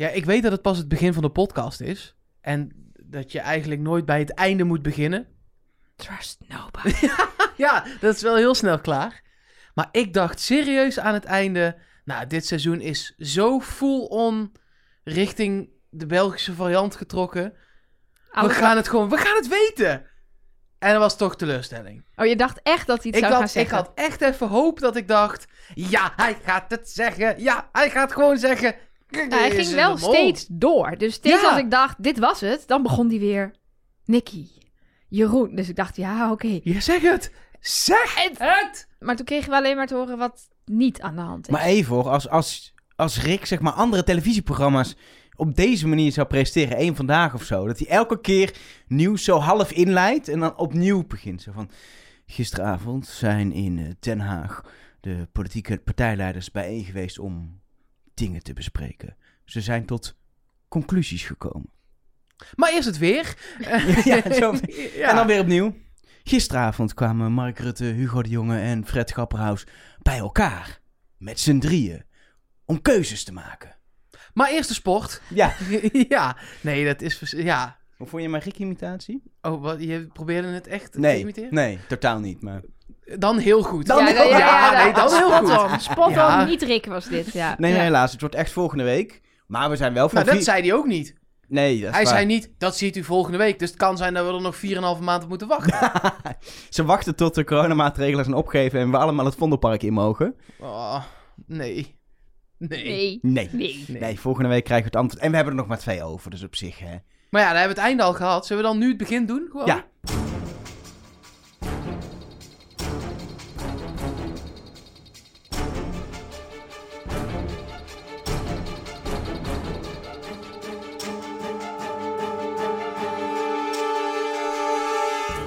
Ja, ik weet dat het pas het begin van de podcast is. En dat je eigenlijk nooit bij het einde moet beginnen. Trust nobody. Ja, dat is wel heel snel klaar. Maar ik dacht serieus aan het einde... Nou, dit seizoen is zo full-on richting de Belgische variant getrokken. We gaan het gewoon... We gaan het weten! En dat was toch teleurstelling. Oh, je dacht echt dat hij het Ik, zou gaan dacht, ik zeggen? had echt even hoop dat ik dacht... Ja, hij gaat het zeggen. Ja, hij gaat gewoon zeggen... Ja, hij "Dit ging wel de mol." steeds door. Dus steeds Ja. als ik dacht, dit was het, dan begon hij weer... Nicky, Jeroen. Dus ik dacht, ja, oké. Ja, zeg het! Zeg het! Maar toen kregen we alleen maar te horen wat niet aan de hand is. Maar even hoor, als, als, als Rick zeg maar andere televisieprogramma's op deze manier zou presenteren, één vandaag of zo, dat hij elke keer nieuws zo half inleidt en dan opnieuw begint. Zo van, gisteravond zijn in eh, Den Haag de politieke partijleiders bijeen geweest om dingen te bespreken. Ze zijn tot conclusies gekomen. Maar eerst het weer. ja, zo. Ja. En dan weer opnieuw. Gisteravond kwamen Mark Rutte, Hugo de Jonge en Fred Grapperhaus bij elkaar. Met z'n drieën. Om keuzes te maken. Maar eerst de sport. Ja. ja, nee, dat is... Ja. Hoe vond je mijn Rick-imitatie? Oh, wat, je probeerde het echt te Nee, imiteren? nee, totaal niet. Maar... Dan heel goed. Dan ja, heel- ja, ja, ja, nee, dan heel spot goed. on. Spot Ja. on, niet Rick was dit, ja. Nee, nee, helaas. Het wordt echt volgende week. Maar we zijn wel van Nou, dat vier- zei hij ook niet. Nee, dat is Hij waar. zei niet, dat ziet u volgende week. Dus het kan zijn dat we er nog 4,5 maand op moeten wachten. Ze wachten tot de coronamaatregelen zijn opgegeven en we allemaal het Vondelpark in mogen. Oh, nee. Nee. Nee. Nee. Nee. Nee. Nee, volgende week krijgen we het antwoord. En we hebben er nog maar twee over, dus op zich, hè. Maar ja, dan hebben we het einde al gehad. Zullen we dan nu het begin doen? Gewoon? Ja.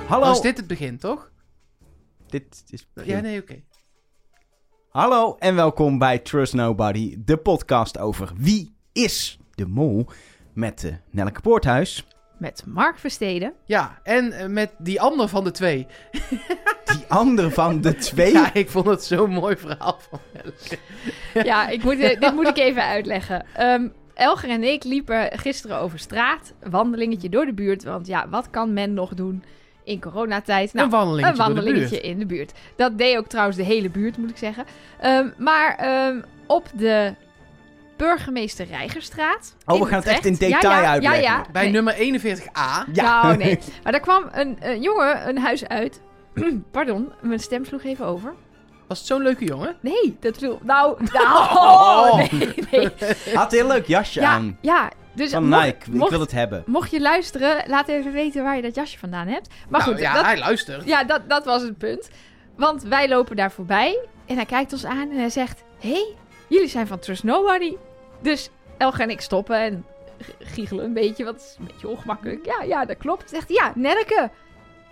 Hallo. Is dit het begin, toch? Dit is... Ja, nee, oké. Hallo en welkom bij Trust Nobody, de podcast over wie is de mol met uh, Nelleke Poorthuis, Met Mark Versteden. Ja, en eh, met die ander van de twee. die andere van de twee. Ja, ik vond het zo'n mooi verhaal van Elke. Ja, ik moet, eh, dit moet ik even uitleggen. Ehm, Elger en ik liepen gisteren over straat. Wandelingetje door de buurt. Want ja, wat kan men nog doen in coronatijd? Nou, een wandelingetje, een wandelingetje in de buurt. Dat deed ook trouwens de hele buurt, moet ik zeggen. Ehm, maar ehm, op de burgemeester Rijgerstraat. Oh, we gaan het echt in detail ja, ja, uitleggen. Ja, ja. Bij Nee. nummer 41a. Ja. Nou, nee. Maar daar kwam een, een jongen een huis uit. Pardon, mijn stem sloeg even over. Was het zo'n leuke jongen? Nee, dat viel... Nou, nou, Oh. nee, nee. Had een heel leuk jasje Ja, aan. ja. Dus Van mocht, Nike, ik wil het hebben. mocht je luisteren, laat even weten waar je dat jasje vandaan hebt. Maar Nou, goed, ja, dat, hij luistert. ja dat, dat was het punt. Want wij lopen daar voorbij en hij kijkt ons aan en hij zegt... Hé, hey, jullie zijn van Trust Nobody. Dus Elga en ik stoppen en giechelen een beetje, want het is een beetje ongemakkelijk. Ja, ja, dat klopt. Zegt hij, ja.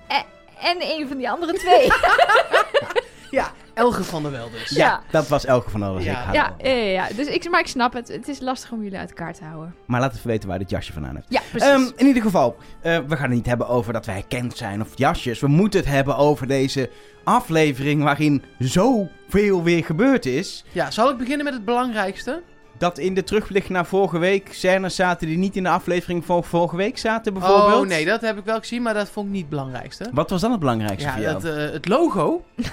En, en een van die andere twee. Ja, Elge van der Wel dus. Ja, Ja. dat was Elke van alles. Ja. Ik hou ja, wel. ja, ja, dus ik, maar ik snap het. Het is lastig om jullie uit elkaar te houden. Maar laat even weten waar dit jasje vandaan heeft. Ja, precies. Ehm, in ieder geval, eh, we gaan het niet hebben over dat wij herkend zijn of jasjes. We moeten het hebben over deze aflevering waarin zoveel weer gebeurd is. Ja, zal ik beginnen met het belangrijkste? Dat in de terugblik naar vorige week scènes zaten die niet in de aflevering van vorige week zaten bijvoorbeeld. Oh nee, dat heb ik wel gezien, maar dat vond ik niet het belangrijkste. Wat was dan het belangrijkste Ja, voor jou? dat, eh, het logo.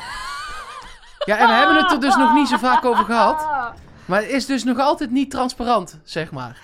ja, en we hebben het er dus nog niet zo vaak over gehad. Maar het is dus nog altijd niet transparant, zeg maar.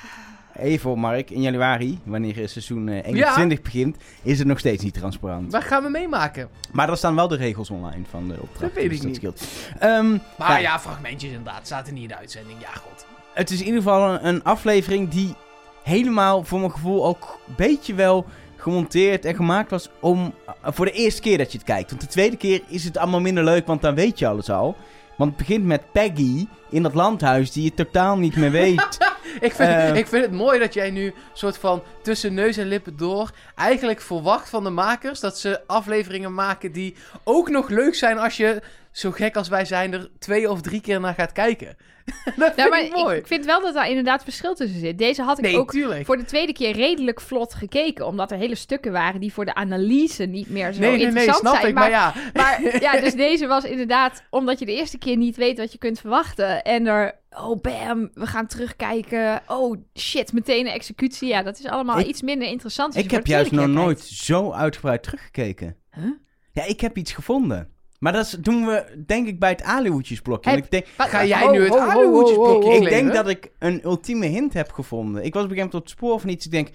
Even Mark, in januari, wanneer seizoen eh, 21 begint, is het nog steeds niet transparant. Waar gaan we meemaken? Maar er staan wel de regels online van de opdracht. Dat weet dus ik niet. scheelt. Ehm, Maar Ja. ja, fragmentjes inderdaad. Zaten niet in de uitzending. Ja, god. het is in ieder geval een, een aflevering die helemaal voor mijn gevoel ook een beetje wel gemonteerd en gemaakt was om eh, voor de eerste keer dat je het kijkt. Want de tweede keer is het allemaal minder leuk, want dan weet je alles al. Want het begint met Peggy in dat landhuis die je totaal niet meer weet. Ik vind, Eh. ik vind het mooi dat jij nu soort van tussen neus en lippen door eigenlijk verwacht van de makers dat ze afleveringen maken die ook nog leuk zijn als je zo gek als wij zijn, er twee of drie keer naar gaat kijken. dat Ja, vind maar ik mooi. ik vind wel dat daar inderdaad verschil tussen zit. Deze had ik nee, ook tuurlijk. voor de tweede keer redelijk vlot gekeken. Omdat er hele stukken waren die voor de analyse niet meer zo nee, nee, nee, interessant snap zijn. ik. Maar, ja, Maar ja, dus deze was inderdaad omdat je de eerste keer niet weet wat je kunt verwachten. En er, oh bam, we gaan terugkijken. Oh shit, meteen een executie. Ja, dat is allemaal Ik- iets minder interessant. Ik heb voor de juist nog nooit zo uitgebreid teruggekeken. Huh? Ja, ik heb iets gevonden. Maar dat is- doen we, denk ik, bij het aluhoedjesblokje. Heb- Ik denk, Wat- Ga jij ho, nu het ho, ho, ho, aluhoedjesblokje ho, ho. ik denk dat ik een ultieme hint heb gevonden. Ik was op een gegeven moment op het spoor van iets. Ik denk,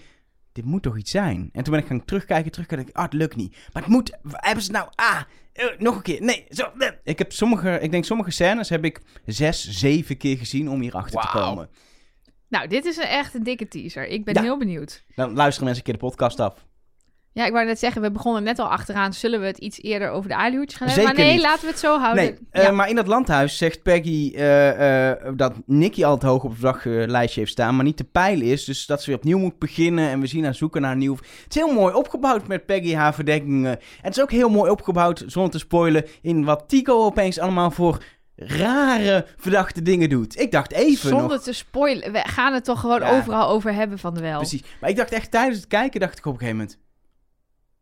dit moet toch iets zijn? En toen ben ik gaan terugkijken, terugkijken. denk ik, Ah, het lukt niet. Maar het moet, hebben ze het nou, ah, eh, nog een keer. Nee, zo. Ik heb sommige, ik denk sommige scènes heb ik zes, zeven keer gezien om hierachter te Wauw. komen. Nou, dit is een, echt een dikke teaser. Ik ben Ja. heel benieuwd. Dan luisteren mensen een keer de podcast af. Ja, ik wou net zeggen, we begonnen net al achteraan. Zullen we het iets eerder over de aluhoedjes gaan hebben? Zeker Maar nee, niet. laten we het zo houden. Nee, eh, maar in dat landhuis zegt Peggy eh, eh, dat Nicky al het hoog op het daglijstje heeft staan, maar niet te pijl is. Dus dat ze weer opnieuw moet beginnen en we zien haar zoeken naar een nieuw... Het is heel mooi opgebouwd met Peggy, haar verdenkingen. En het is ook heel mooi opgebouwd, zonder te spoilen, in wat Tico opeens allemaal voor rare, verdachte dingen doet. Ik dacht even Zonder nog... te spoilen. We gaan het toch gewoon Ja. overal over hebben van de wel. Precies. Maar ik dacht echt tijdens het kijken, dacht ik op een gegeven moment...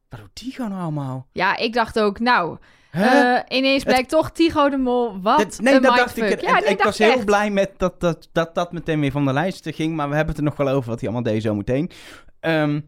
Wat doet Tico nou allemaal? Ja, ik dacht ook, nou, Huh? eh, ineens blijkt toch Tigo de Mol. Wat Dat- nee, een dat dacht ik. Ja, En nee, ik dacht was heel echt. blij met dat dat, dat dat meteen weer van de lijst ging. Maar we hebben het er nog wel over wat hij allemaal deed zo meteen. Ehm,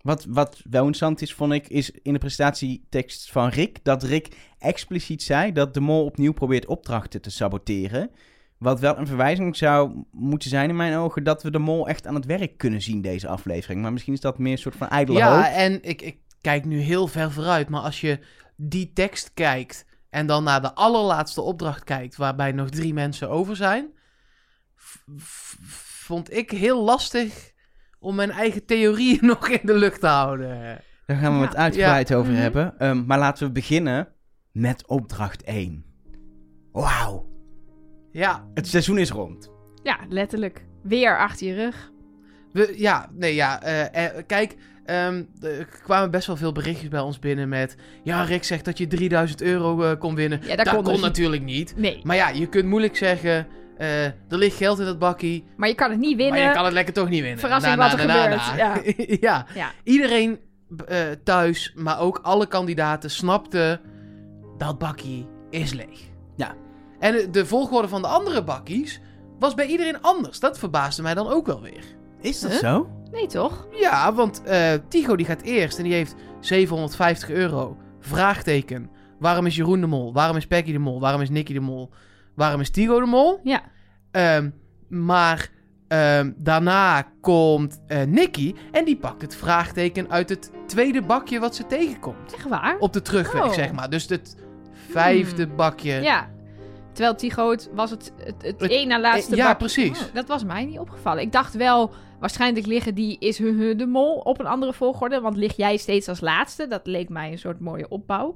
wat, wat wel interessant is, vond ik, is in de presentatietekst van Rick... dat Rick expliciet zei dat de mol opnieuw probeert opdrachten te saboteren. Wat wel een verwijzing zou moeten zijn in mijn ogen... dat we de mol echt aan het werk kunnen zien deze aflevering. Maar misschien is dat meer een soort van ijdele Ja, hoop. en ik, ik kijk nu heel ver vooruit, maar als je die tekst kijkt en dan naar de allerlaatste opdracht kijkt, waarbij nog drie mensen over zijn, vond ik heel lastig om mijn eigen theorieën nog in de lucht te houden. Daar gaan we Ja. het uitgebreid over Mhm. hebben. Ehm, maar laten we beginnen met opdracht 1. Wauw. Ja, Het seizoen is rond. Ja, letterlijk. Weer achter je rug. we, ja, nee, ja. eh, eh, kijk, ehm, er kwamen best wel veel berichtjes bij ons binnen met... Ja, Rick zegt dat je 3000 euro eh, kon winnen. Ja, dat, dat kon kon dus natuurlijk niet. Nee, Maar ja, je kunt moeilijk zeggen... eh, er ligt geld in dat bakkie, maar je kan het niet winnen. maar je kan het lekker toch niet winnen. Verrassing Na, wat na, er na, na, gebeurt, na. ja. Ja. iedereen eh, thuis, maar ook alle kandidaten snapten... dat bakkie is leeg. Ja. En de- de volgorde van de andere bakkies was bij iedereen anders. Dat verbaasde mij dan ook wel weer. Is dat Huh? zo? Nee, toch? Ja, want eh Tigo die gaat eerst en die heeft 750 euro. Vraagteken. Waarom is Jeroen de Mol? Waarom is Peggy de Mol? Waarom is Nicky de Mol? Waarom is Tigo de Mol? Ja. Ehm, maar ehm, daarna komt eh Nicky en die pakt het vraagteken uit het tweede bakje wat ze tegenkomt. Echt waar? Op de terugweg, Oh. zeg maar. Dus het vijfde Hmm. bakje. Ja. Terwijl Tigo het was het, het, het, Het- één na laatste eh, ja, bak- precies. Oh, dat was mij niet opgevallen. Ik dacht wel, waarschijnlijk liggen die is hun hun de mol op een andere volgorde. Want lig jij steeds als laatste. Dat leek mij een soort mooie opbouw.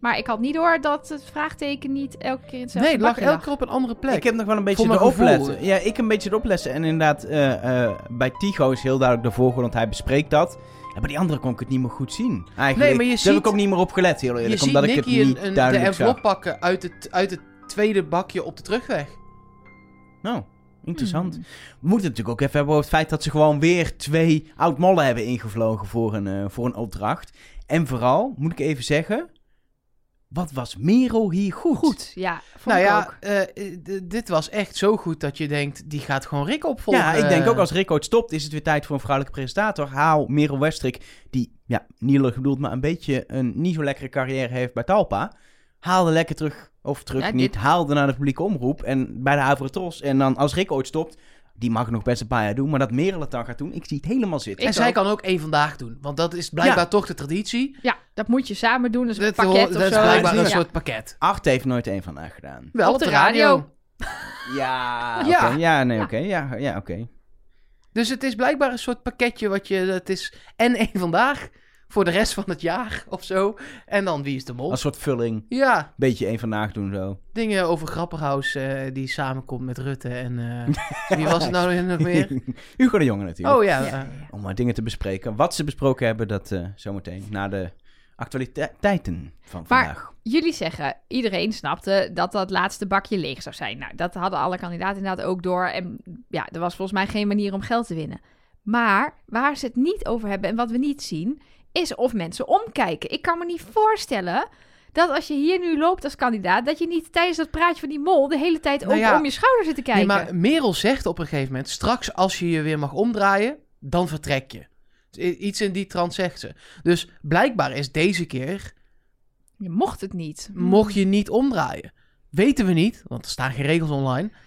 Maar ik had niet door dat het vraagteken niet elke keer in hetzelfde nee, het lag elke keer op een andere plek. Ik heb nog wel een beetje de opletten. Ja, ik een beetje de opletten. En inderdaad, eh, eh, bij Tigo is heel duidelijk de volgorde, want hij bespreekt dat. En bij die andere kon ik het niet meer goed zien. Eigenlijk. Nee, maar je Daar ziet- heb ik ook niet meer op gelet, heel Je eerlijk. ziet omdat ik het niet een, een, de envelop zag. pakken uit het, uit het tweede bakje op de terugweg. Nou, interessant. Hmm. We moeten het natuurlijk ook even hebben over het feit dat ze gewoon weer twee oud-mollen hebben ingevlogen voor een, eh, voor een opdracht. En vooral, moet ik even zeggen, wat was Merel hier goed? Goed, ja. Vond nou ik ja, ook. eh, eh, dit was echt zo goed dat je denkt, die gaat gewoon Rick opvolgen. Ja, ik denk ook als Rick ooit stopt, is het weer tijd voor een vrouwelijke presentator. Haal Merel Westrik, die, ja, niet bedoeld, maar een beetje een niet zo lekkere carrière heeft bij Talpa. Haalde lekker terug, of terug Ja, niet, dit- haalde naar de publieke omroep en bij de Avrotros. En dan als Rick ooit stopt, die mag nog best een paar jaar doen, maar dat Merel het dan gaat doen, ik zie het helemaal zitten. En Ik zij ook. kan ook één vandaag doen, want dat is blijkbaar Ja. toch de traditie. Ja, dat moet je samen doen. Dus een Dat, pakket of dat is blijkbaar een Ja. soort pakket. Art heeft nooit een vandaag gedaan. Wel Op de radio. Ja. Ja. Ja, nee, Ja. oké. Ja, ja oké. Dus het is blijkbaar een soort pakketje wat je, het is en één vandaag voor de rest van het jaar of zo. En dan wie is de mol? Als soort vulling. Ja, Beetje één vandaag doen zo. dingen over Grapperhaus eh, die samenkomt met Rutte en eh, wie was het nou nog meer? Hugo de Jonge natuurlijk. Oh ja, Ja, ja. Om maar dingen te bespreken. Wat ze besproken hebben, dat eh, zometeen na de actualiteiten van Maar- vandaag. Jullie zeggen, iedereen snapte dat dat laatste bakje leeg zou zijn. Nou, dat hadden alle kandidaten inderdaad ook door. En ja, er was volgens mij geen manier om geld te winnen. Maar waar ze het niet over hebben en wat we niet zien, is of mensen omkijken. Ik kan me niet voorstellen dat als je hier nu loopt als kandidaat, dat je niet tijdens dat praatje van die mol de hele tijd Nou ja, om je schouder zit te kijken. Nee, maar Merel zegt op een gegeven moment... straks als je je weer mag omdraaien, dan vertrek je. Iets in die trant zegt ze. Dus blijkbaar is deze keer... Je mocht het niet. mocht je niet omdraaien. Weten we niet, want er staan geen regels online.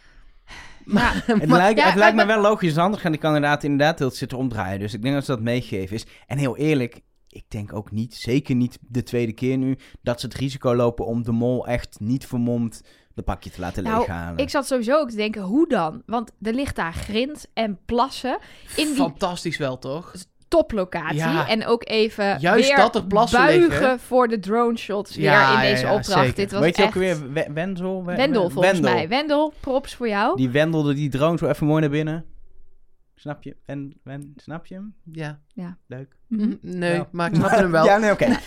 Maar, Het maar- lijkt, ja, het lijkt me wel logisch, anders gaan die kandidaten inderdaad heel zitten omdraaien. Dus ik denk dat ze dat meegeven is. En heel eerlijk, ik denk ook niet, zeker niet de tweede keer nu, dat ze het risico lopen om de mol echt niet vermomd de pakje te laten Nou, leeghalen. Ik zat sowieso ook te denken, hoe dan? Want er ligt daar grind en plassen in die fantastisch wel, toch? toplocatie. Ja. En ook even Juist weer dat er plassen buigen liggen. voor de drone shots weer Ja, in ja, deze ja, opdracht. zeker. Dit was Weet je echt... ook weer, We- Wendel? We- Wendel We- volgens Wendel. mij. Wendel, props voor jou. Die wendelde die drone zo even mooi naar binnen. Snap je? En, wen, snap je hem? Ja. Leuk. Mhm. Nee, Ja. maar ik snap hem wel. Ja, nee, oké.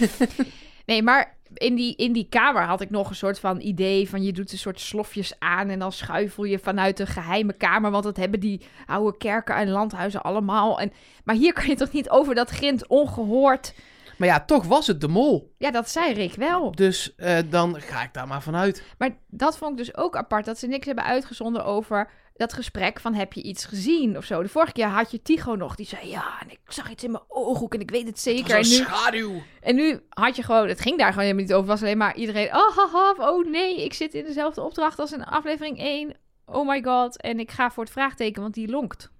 Nee, maar in die, in die kamer had ik nog een soort van idee van je doet een soort slofjes aan en dan schuifel je vanuit een geheime kamer, want dat hebben die oude kerken en landhuizen allemaal. En, maar hier kan je toch niet over dat grind ongehoord. Maar ja, toch was het de mol. Ja, dat zei Rick wel. Dus eh, dan ga ik daar maar vanuit. Maar dat vond ik dus ook apart, dat ze niks hebben uitgezonden over dat gesprek van heb je iets gezien of zo. De vorige keer had je Tigo nog, die zei ja, en ik zag iets in mijn ooghoek en ik weet het zeker. En nu, schaduw. en nu had je gewoon, het ging daar gewoon helemaal niet over, was alleen maar iedereen, oh haha, oh nee, ik zit in dezelfde opdracht als in aflevering 1. Oh my god, en ik ga voor het vraagteken, want die lonkt.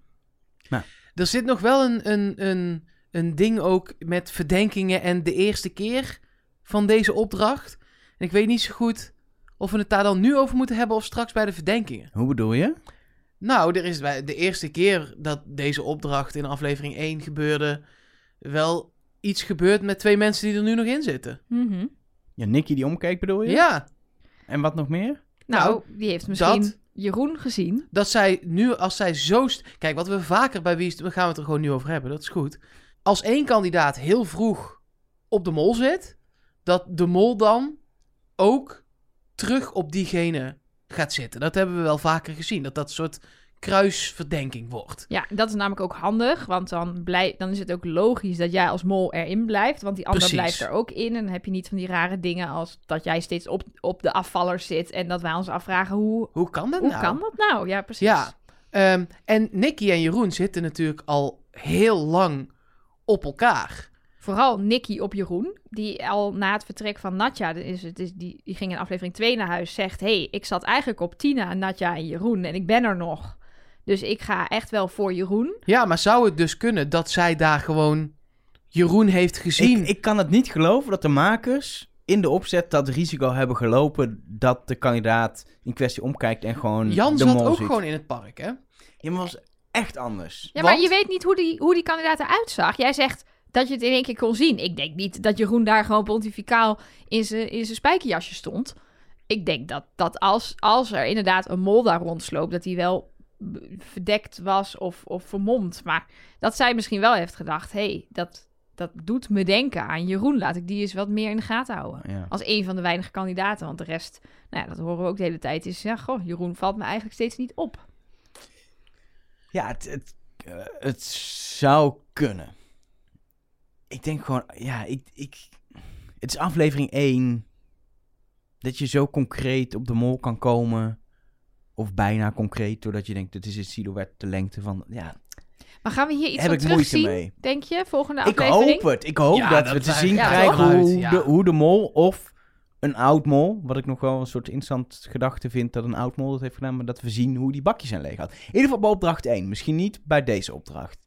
Er zit nog wel een, een, een, een ding ook met verdenkingen en de eerste keer van deze opdracht. En ik weet niet zo goed of we het daar dan nu over moeten hebben of straks bij de verdenkingen. Hoe bedoel je? Nou, er is bij de eerste keer dat deze opdracht in aflevering 1 gebeurde, wel iets gebeurd met twee mensen die er nu nog in zitten. Mhm. Ja, Nicky die omkeek bedoel je? Ja, En wat nog meer? Nou, Nou, die heeft misschien dat- Jeroen gezien. dat zij nu, als zij zo... st- Kijk, wat we vaker bij Wie is... We gaan we het er gewoon nu over hebben, dat is goed. Als één kandidaat heel vroeg op de mol zit, dat de mol dan ook terug op diegene gaat zitten. Dat hebben we wel vaker gezien, dat dat soort kruisverdenking wordt. Ja, dat is namelijk ook handig, want dan, blij, dan is het ook logisch dat jij als mol erin blijft, want die ander Precies. blijft er ook in. En dan heb je niet van die rare dingen als dat jij steeds op, op de afvallers zit en dat wij ons afvragen hoe, Hoe kan dat hoe nou? kan dat nou? Ja, precies. Ja, ehm, en Nicky en Jeroen zitten natuurlijk al heel lang op elkaar. Vooral Nicky op Jeroen, die al na het vertrek van Natja, is, het is, die, die ging in aflevering 2 naar huis, zegt: hey, ik zat eigenlijk op Tina, Natja en Jeroen en ik ben er nog. Dus ik ga echt wel voor Jeroen. Ja, maar zou het dus kunnen dat zij daar gewoon Jeroen heeft gezien? Ik, ik kan het niet geloven dat de makers in de opzet dat risico hebben gelopen dat de kandidaat in kwestie omkijkt en gewoon Jan de zat mol ook ziet. gewoon in het park, hè? Ja, maar was echt anders. Ja, maar Want- je weet niet hoe die, hoe die kandidaat eruit zag. Jij zegt dat je het in één keer kon zien. Ik denk niet dat Jeroen daar gewoon pontificaal in zijn in zijn spijkerjasje stond. Ik denk dat, dat als, als er inderdaad een mol daar rondsloopt, dat hij wel verdekt was of, of vermomd. Maar dat zij misschien wel heeft gedacht, hé, hey, dat, dat doet me denken aan Jeroen. Laat ik die eens wat meer in de gaten houden. Ja. Als een van de weinige kandidaten. Want de rest, nou ja, dat horen we ook de hele tijd, is ja, goh, Jeroen valt me eigenlijk steeds niet op. Ja, het, het, eh, het zou kunnen. Ik denk gewoon, ja, ik, ik, het is aflevering 1. Dat je zo concreet op de mol kan komen. Of bijna concreet, doordat je denkt, het is een silhouet de lengte van, ja, Maar gaan we hier iets heb van ik moeite terugzien, mee. denk je, volgende Ik aflevering? hoop het. Ik hoop Ja, dat, dat we te zien ja, krijgen hoe, Ja. de, hoe de mol of een oud mol, wat ik nog wel een soort interessant gedachte vind dat een oud mol dat heeft gedaan, maar dat we zien hoe die bakjes zijn leeggehaald. In ieder geval bij opdracht 1, misschien niet bij deze opdracht.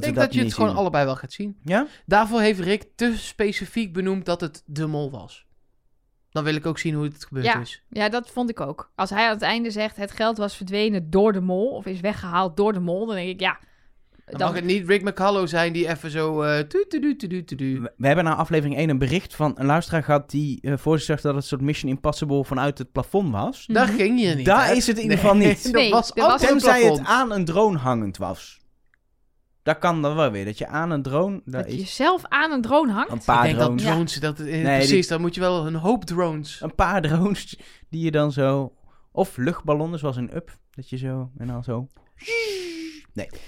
Dat Ik denk dat je het gewoon allebei wel gaat zien. Ja? Daarvoor heeft Rick te specifiek benoemd dat het de mol was. Dan wil ik ook zien hoe het gebeurd Ja. is. Ja, dat vond ik ook. Als hij aan het einde zegt, het geld was verdwenen door de mol, of is weggehaald door de mol, dan denk ik, ja... Dan, mag het niet Rick McCullough zijn die even zo... eh tu tu tu tu tu tu tu. We, we hebben na aflevering 1 een bericht van een luisteraar gehad die eh, voor zich zegt dat het een soort Mission Impossible vanuit het plafond was. Daar Mhm. ging je niet. Daar hè? is het in ieder geval niet. dat was een Tenzij het aan een drone hangend was. Dat kan dan wel weer. Dat je aan een drone... Dat Dat je is jezelf aan een drone hangt. een Ik paar denk drones. dat drones, dat, eh, die- precies, dan moet je wel een hoop drones. Een paar drones die je dan zo... Of luchtballonnen, zoals een up. Dat je zo... En dan zo...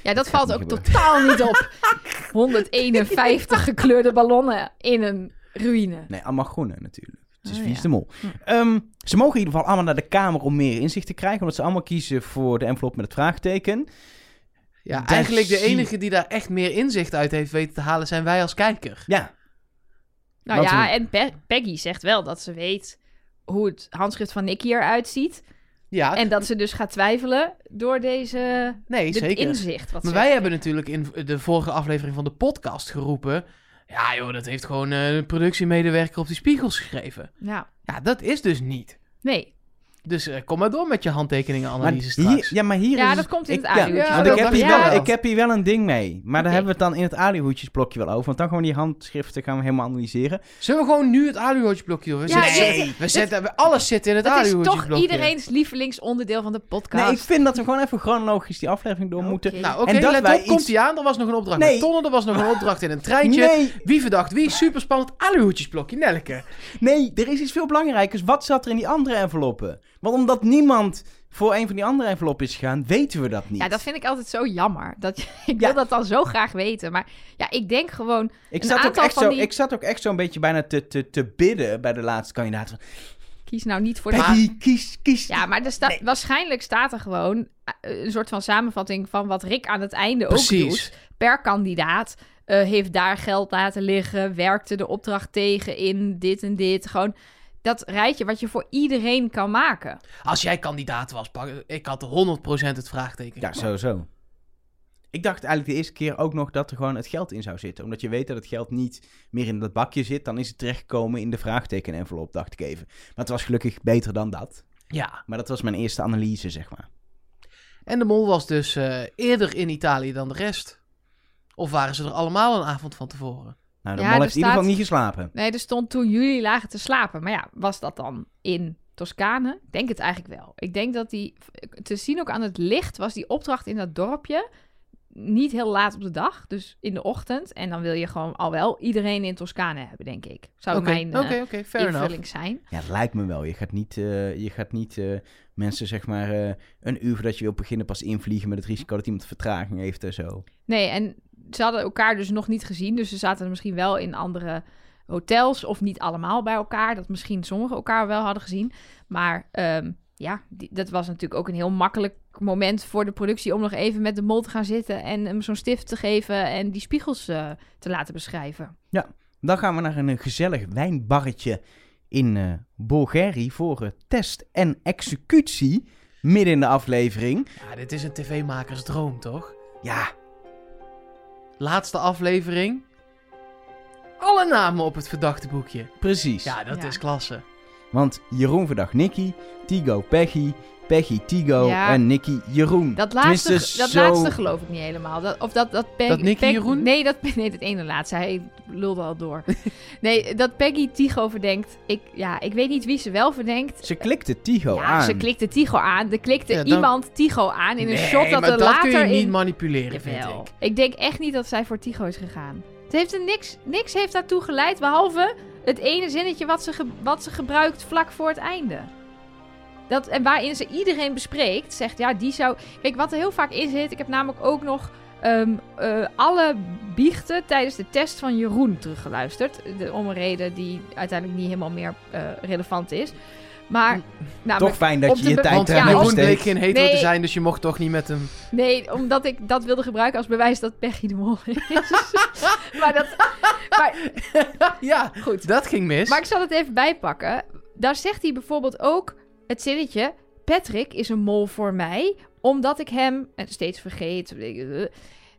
Ja, dat valt ook gebeuren. totaal niet op. 151 gekleurde ballonnen in een ruïne. Nee, allemaal groene natuurlijk. Het is Oh, vies ja. de mol. Hm. Ehm, ze mogen in ieder geval allemaal naar de Kamer om meer inzicht te krijgen. Omdat ze allemaal kiezen voor de envelop met het vraagteken. Ja, eigenlijk de enige die daar echt meer inzicht uit heeft weten te halen zijn wij als kijker. Ja, Nou ja, we- en Pe- Peggy zegt wel dat ze weet hoe het handschrift van Nicky eruit ziet. Ja, En dat ze dus gaat twijfelen door deze nee, dit zeker. inzicht. Wat Maar wij heeft. hebben natuurlijk in de vorige aflevering van de podcast geroepen... Ja joh, dat heeft gewoon een productiemedewerker op die spiegels geschreven. Ja, Ja, dat is dus niet. nee. Dus eh, kom maar door met je handtekeningen maar analyse hier, straks. ja, maar hier Ja, is... dat komt in ik- het. Ja, Ja, want ik, heb hier wel, ik heb hier wel een ding mee. Maar daar hebben we het dan in het alihoedjesblokje wel over. Want dan gaan we die handschriften gaan we helemaal analyseren. Zullen we gewoon nu het aluhoedjesblokje doen? We Ja, zitten, nee. we zetten, we alles zit in het Dat is toch aluhoedjesblokje. iedereen's lievelingsonderdeel van de podcast. Nee, ik vind dat we gewoon even chronologisch die aflevering door moeten. Nou, oké, let op, komt iets- ie aan. Er was nog een opdracht Nee. met tonnen, er was nog een opdracht in een treintje. Nee, Wie verdacht wie? Superspannend aluhoedjesblokje, Nelke. nee, er is iets veel belangrijkers. Wat zat er in die andere enveloppen? Want omdat niemand voor een van die andere enveloppen is gegaan, weten we dat niet. Ja, dat vind ik altijd zo jammer. Dat, ik Ja. wil dat dan zo graag weten. Maar ja, ik denk gewoon... ik, een zat ook echt van zo, die- ik zat ook echt zo'n beetje bijna te, te, te bidden bij de laatste kandidaat. Kies nou niet voor de... Peggy, kies, kies. Ja, maar er sta- Nee. waarschijnlijk staat er gewoon eh, een soort van samenvatting van wat Rick aan het einde ook doet. Per kandidaat eh, heeft daar geld laten liggen, werkte de opdracht tegen in dit en dit. Gewoon dat rijtje wat je voor iedereen kan maken. Als jij kandidaat was, pak, ik had 100% het vraagteken. Ja, sowieso. Ik dacht eigenlijk de eerste keer ook nog dat er gewoon het geld in zou zitten. Omdat je weet dat het geld niet meer in dat bakje zit. Dan is het terechtgekomen in de vraagteken-envelop, dacht ik even. Maar het was gelukkig beter dan dat. Ja. Maar dat was mijn eerste analyse, zeg maar. En de mol was dus eh, eerder in Italië dan de rest. Of waren ze er allemaal een avond van tevoren? Nou, de Ja, heeft in ieder geval niet geslapen. Nee, er stond toen jullie lagen te slapen. Maar ja, was dat dan in Toscane? Ik denk het eigenlijk wel. Ik denk dat die, te zien ook aan het licht, was die opdracht in dat dorpje niet heel laat op de dag. Dus in de ochtend. En dan wil je gewoon al wel iedereen in Toscane hebben, denk ik. Zou mijn eh, enough. invulling zijn. Ja, het lijkt me wel. Je gaat niet, eh, je gaat niet eh, mensen, zeg maar, een uur voordat je wil beginnen pas invliegen met het risico dat iemand vertraging heeft en zo. Nee, en ze hadden elkaar dus nog niet gezien. Dus ze zaten misschien wel in andere hotels. Of niet allemaal bij elkaar. Dat misschien sommigen elkaar wel hadden gezien. Maar ehm, ja, die- dat was natuurlijk ook een heel makkelijk moment voor de productie... om nog even met de mol te gaan zitten en hem zo'n stift te geven... en die spiegels eh, te laten beschrijven. Dan gaan we naar een gezellig wijnbarretje in eh Bulgari voor eh, test en executie. Midden in de aflevering. Ja, dit is een tv-makers droom, toch? Ja, Laatste aflevering. Alle namen op het verdachte boekje. precies. Ja, dat Ja. is klasse. Want Jeroen verdacht Nicky, Tigo Peggy, Peggy Tigo Ja. en Nicky Jeroen. Dat laatste, dat zo- laatste geloof ik niet helemaal. Dat, of dat, dat, Peg- Dat Nicky Peg- Jeroen? Nee, dat, nee, dat ene laatste. Hij lulde al door. nee, dat Peggy Tigo verdenkt. Ik, ja, ik weet niet wie ze wel verdenkt. Ze klikte Tigo ja, aan. ze klikte Tigo aan. Er klikte Ja, dan- iemand Tigo aan in een nee, shot dat maar er dat later kun je niet in... manipuleren, vind ik. Ik denk echt niet dat zij voor Tigo is gegaan. Het heeft er niks, niks heeft daartoe geleid, behalve het ene zinnetje wat ze, ge- wat ze gebruikt vlak voor het einde. Dat, en waarin ze iedereen bespreekt, zegt ja, die zou... Kijk, wat er heel vaak in zit, ik heb namelijk ook nog ehm, eh, alle biechten tijdens de test van Jeroen teruggeluisterd. De, om een reden die uiteindelijk niet helemaal meer eh, relevant is. Maar, namelijk, Toch fijn dat op je de je tijd Want Ja, Jeroen bleek geen hetero te zijn, dus je mocht toch niet met hem... Nee, omdat ik dat wilde gebruiken als bewijs dat Peggy de mol is. maar dat... Maar ja, goed. dat ging mis. Maar ik zal het even bijpakken. Daar zegt hij bijvoorbeeld ook het zinnetje... Patrick is een mol voor mij, omdat ik hem... En steeds vergeet...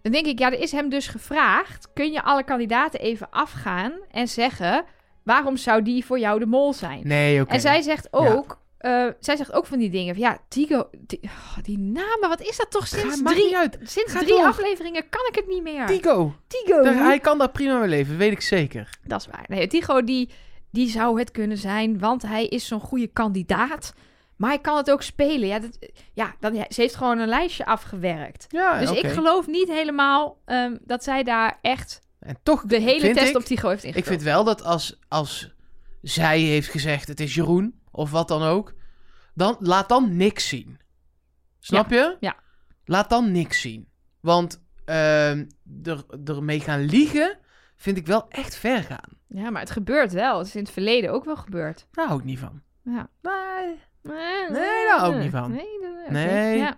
Dan denk ik, ja, er is hem dus gevraagd... Kun je alle kandidaten even afgaan en zeggen... Waarom zou die voor jou de mol zijn? Nee, oké. En zij zegt ook... eh, zij zegt ook van die dingen. van, Ja, Tigo... Die, oh, die namen, wat is dat toch sinds drie... uit. Sinds Ga drie door. afleveringen kan ik het niet meer. Tigo. Tigo. Daar- Hij kan daar prima mee leven, weet ik zeker. Dat is waar. Nee, Tigo die, die zou het kunnen zijn, want hij is zo'n goede kandidaat. Maar hij kan het ook spelen. Ja, dat, ja dan, ze heeft gewoon een lijstje afgewerkt. Ja, dus ik geloof niet helemaal ehm, dat zij daar echt En toch de hele test ik, op Tycho heeft Ik ingevuld. vind wel dat als, als zij heeft gezegd het is Jeroen, of wat dan ook, dan laat dan niks zien. Snap je? ja. Laat dan niks zien. Want ehm er, ermee gaan liegen vind ik wel echt ver gaan. Ja, maar het gebeurt wel. Het is in het verleden ook wel gebeurd. Daar hou ik niet van. Ja. Nee. Nee, daar hou ik niet van. Nee, oké. Nee. Ja.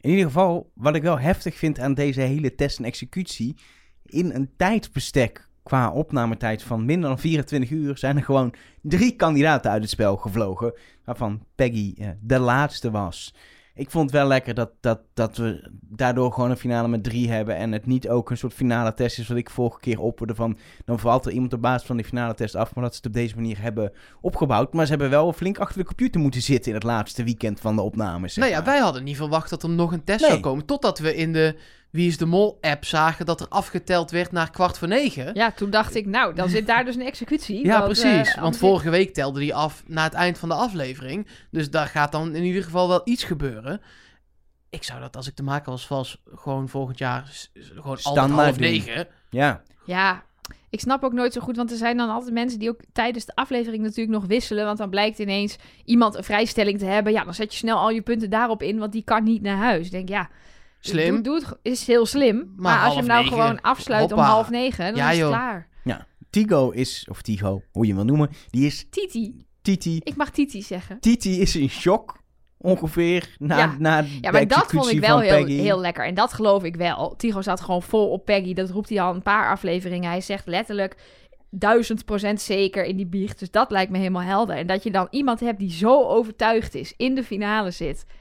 In ieder geval, wat ik wel heftig vind aan deze hele test en executie. In een tijdsbestek qua opnametijd van minder dan 24 uur zijn er gewoon drie kandidaten uit het spel gevlogen. Waarvan Peggy eh, de laatste was. Ik vond het wel lekker dat, dat, dat we daardoor gewoon een finale met drie hebben. En het niet ook een soort finale test is wat ik vorige keer opperde van... Dan valt er iemand op basis van die finale test af. Maar dat ze het op deze manier hebben opgebouwd. Maar ze hebben wel flink achter de computer moeten zitten in het laatste weekend van de opnames. Nou ja, maar. wij hadden niet verwacht dat er nog een test Nee. zou komen. Totdat we in de Wie is de Mol app zagen dat er afgeteld werd naar kwart voor negen. ja, toen dacht ik, nou, dan zit daar dus een executie. Ja, want, precies. eh, Want vorige week telde die af na het eind van de aflevering. Dus daar gaat dan in ieder geval wel iets gebeuren. Ik zou dat, als ik te maken was, vast gewoon volgend jaar gewoon altijd Standaard half negen. Ja, Ja, ik snap ook nooit zo goed, want er zijn dan altijd mensen die ook tijdens de aflevering natuurlijk nog wisselen. Want dan blijkt ineens iemand een vrijstelling te hebben. Ja, dan zet je snel al je punten daarop in, want die kan niet naar huis. Ik denk, ja, Slim. Doe, doe het, is heel slim. Maar, als je hem nou negen, gewoon afsluit om half negen, dan Ja, is het joh. klaar. Tigo is, of Tigo, hoe je hem wil noemen, die is Titi. Titi. Ik mag Titi zeggen. Titi is in shock, ongeveer, na, Ja. Ja, na de maar dat vond executie ik wel van heel, Peggy. heel lekker. En dat geloof ik wel. Tigo zat gewoon vol op Peggy. Dat roept hij al een paar afleveringen. Hij zegt letterlijk duizend procent zeker in die biecht. Dus dat lijkt me helemaal helder. En dat je dan iemand hebt die zo overtuigd is, in de finale zit, ja,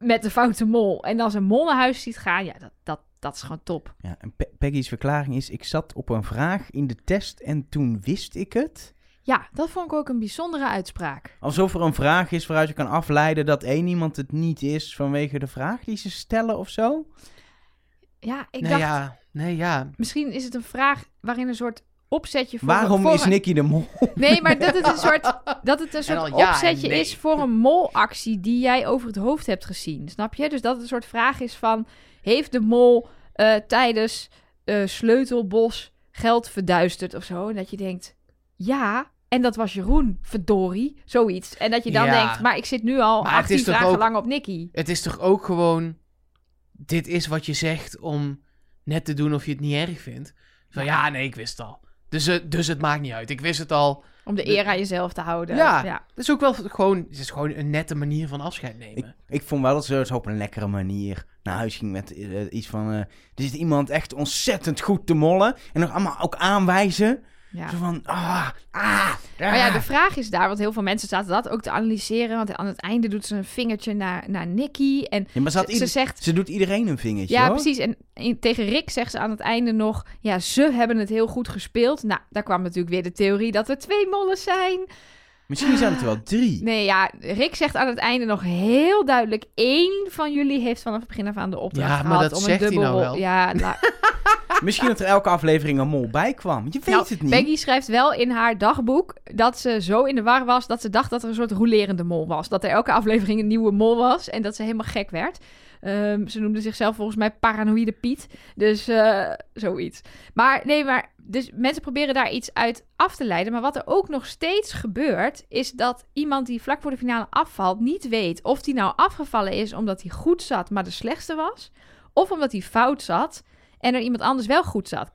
met de foute mol. En dan zijn mol naar huis ziet gaan. Ja, dat, dat, dat is gewoon top. Ja, en Pe- Peggy's verklaring is, ik zat op een vraag in de test en toen wist ik het. Ja, dat vond ik ook een bijzondere uitspraak. Alsof er een vraag is waaruit je kan afleiden dat één iemand het niet is vanwege de vraag die ze stellen of zo. Ja, ik nee, dacht, ja. Nee, ja. misschien is het een vraag waarin een soort opzetje voor... Waarom voor is een- Nicky de mol? Nee, maar dat het een soort, dat het een En soort ja opzetje nee. is voor een molactie die jij over het hoofd hebt gezien. Snap je? Dus dat het een soort vraag is van... Heeft de mol eh, tijdens eh, Sleutelbos geld verduisterd of zo? En dat je denkt, ja... En dat was Jeroen, verdorie, zoiets. En dat je dan Ja. denkt, maar ik zit nu al Maar het 18 is toch vragen ook- lang op Nicky. Het is toch ook gewoon... Dit is wat je zegt om net te doen of je het niet erg vindt. Van ja, nee, ik wist het al. Dus, dus het maakt niet uit. Ik wist het al. Om de eer aan jezelf te houden. Ja. ja. Het is ook wel gewoon... Het is gewoon een nette manier van afscheid nemen. Ik vond wel dat ze zo op een lekkere manier naar huis ging met eh, iets van... eh, er zit iemand echt ontzettend goed te mollen. En nog allemaal ook aanwijzen. Ja. Zo van, ah, ah, Maar ja, ah. de vraag is daar, want heel veel mensen zaten dat ook te analyseren. Want aan het einde doet ze een vingertje naar, naar Nicky. En Ja, maar ze, zegt... ze doet iedereen een vingertje, Ja, hoor. precies. En tegen Rick zegt ze aan het einde nog... Ja, ze hebben het heel goed gespeeld. Nou, daar kwam natuurlijk weer de theorie dat er twee mollen zijn. Misschien zijn het er wel drie. Nee, ja, Rick zegt aan het einde nog heel duidelijk... één van jullie heeft vanaf het begin af aan de opdracht Ja, maar gehad dat om zegt een hij dubbel... nou wel. Ja, nou, Misschien dat er elke aflevering een mol bij kwam. Je weet Nou, het niet. Peggy schrijft wel in haar dagboek dat ze zo in de war was dat ze dacht dat er een soort rolerende mol was. Dat er elke aflevering een nieuwe mol was en dat ze helemaal gek werd. Ehm, ze noemde zichzelf volgens mij paranoïde Piet. Dus eh, zoiets. Maar nee, maar dus mensen proberen daar iets uit af te leiden. Maar wat er ook nog steeds gebeurt, is dat iemand die vlak voor de finale afvalt, niet weet of die nou afgevallen is omdat hij goed zat, maar de slechtste was. Of omdat hij fout zat en er iemand anders wel goed zat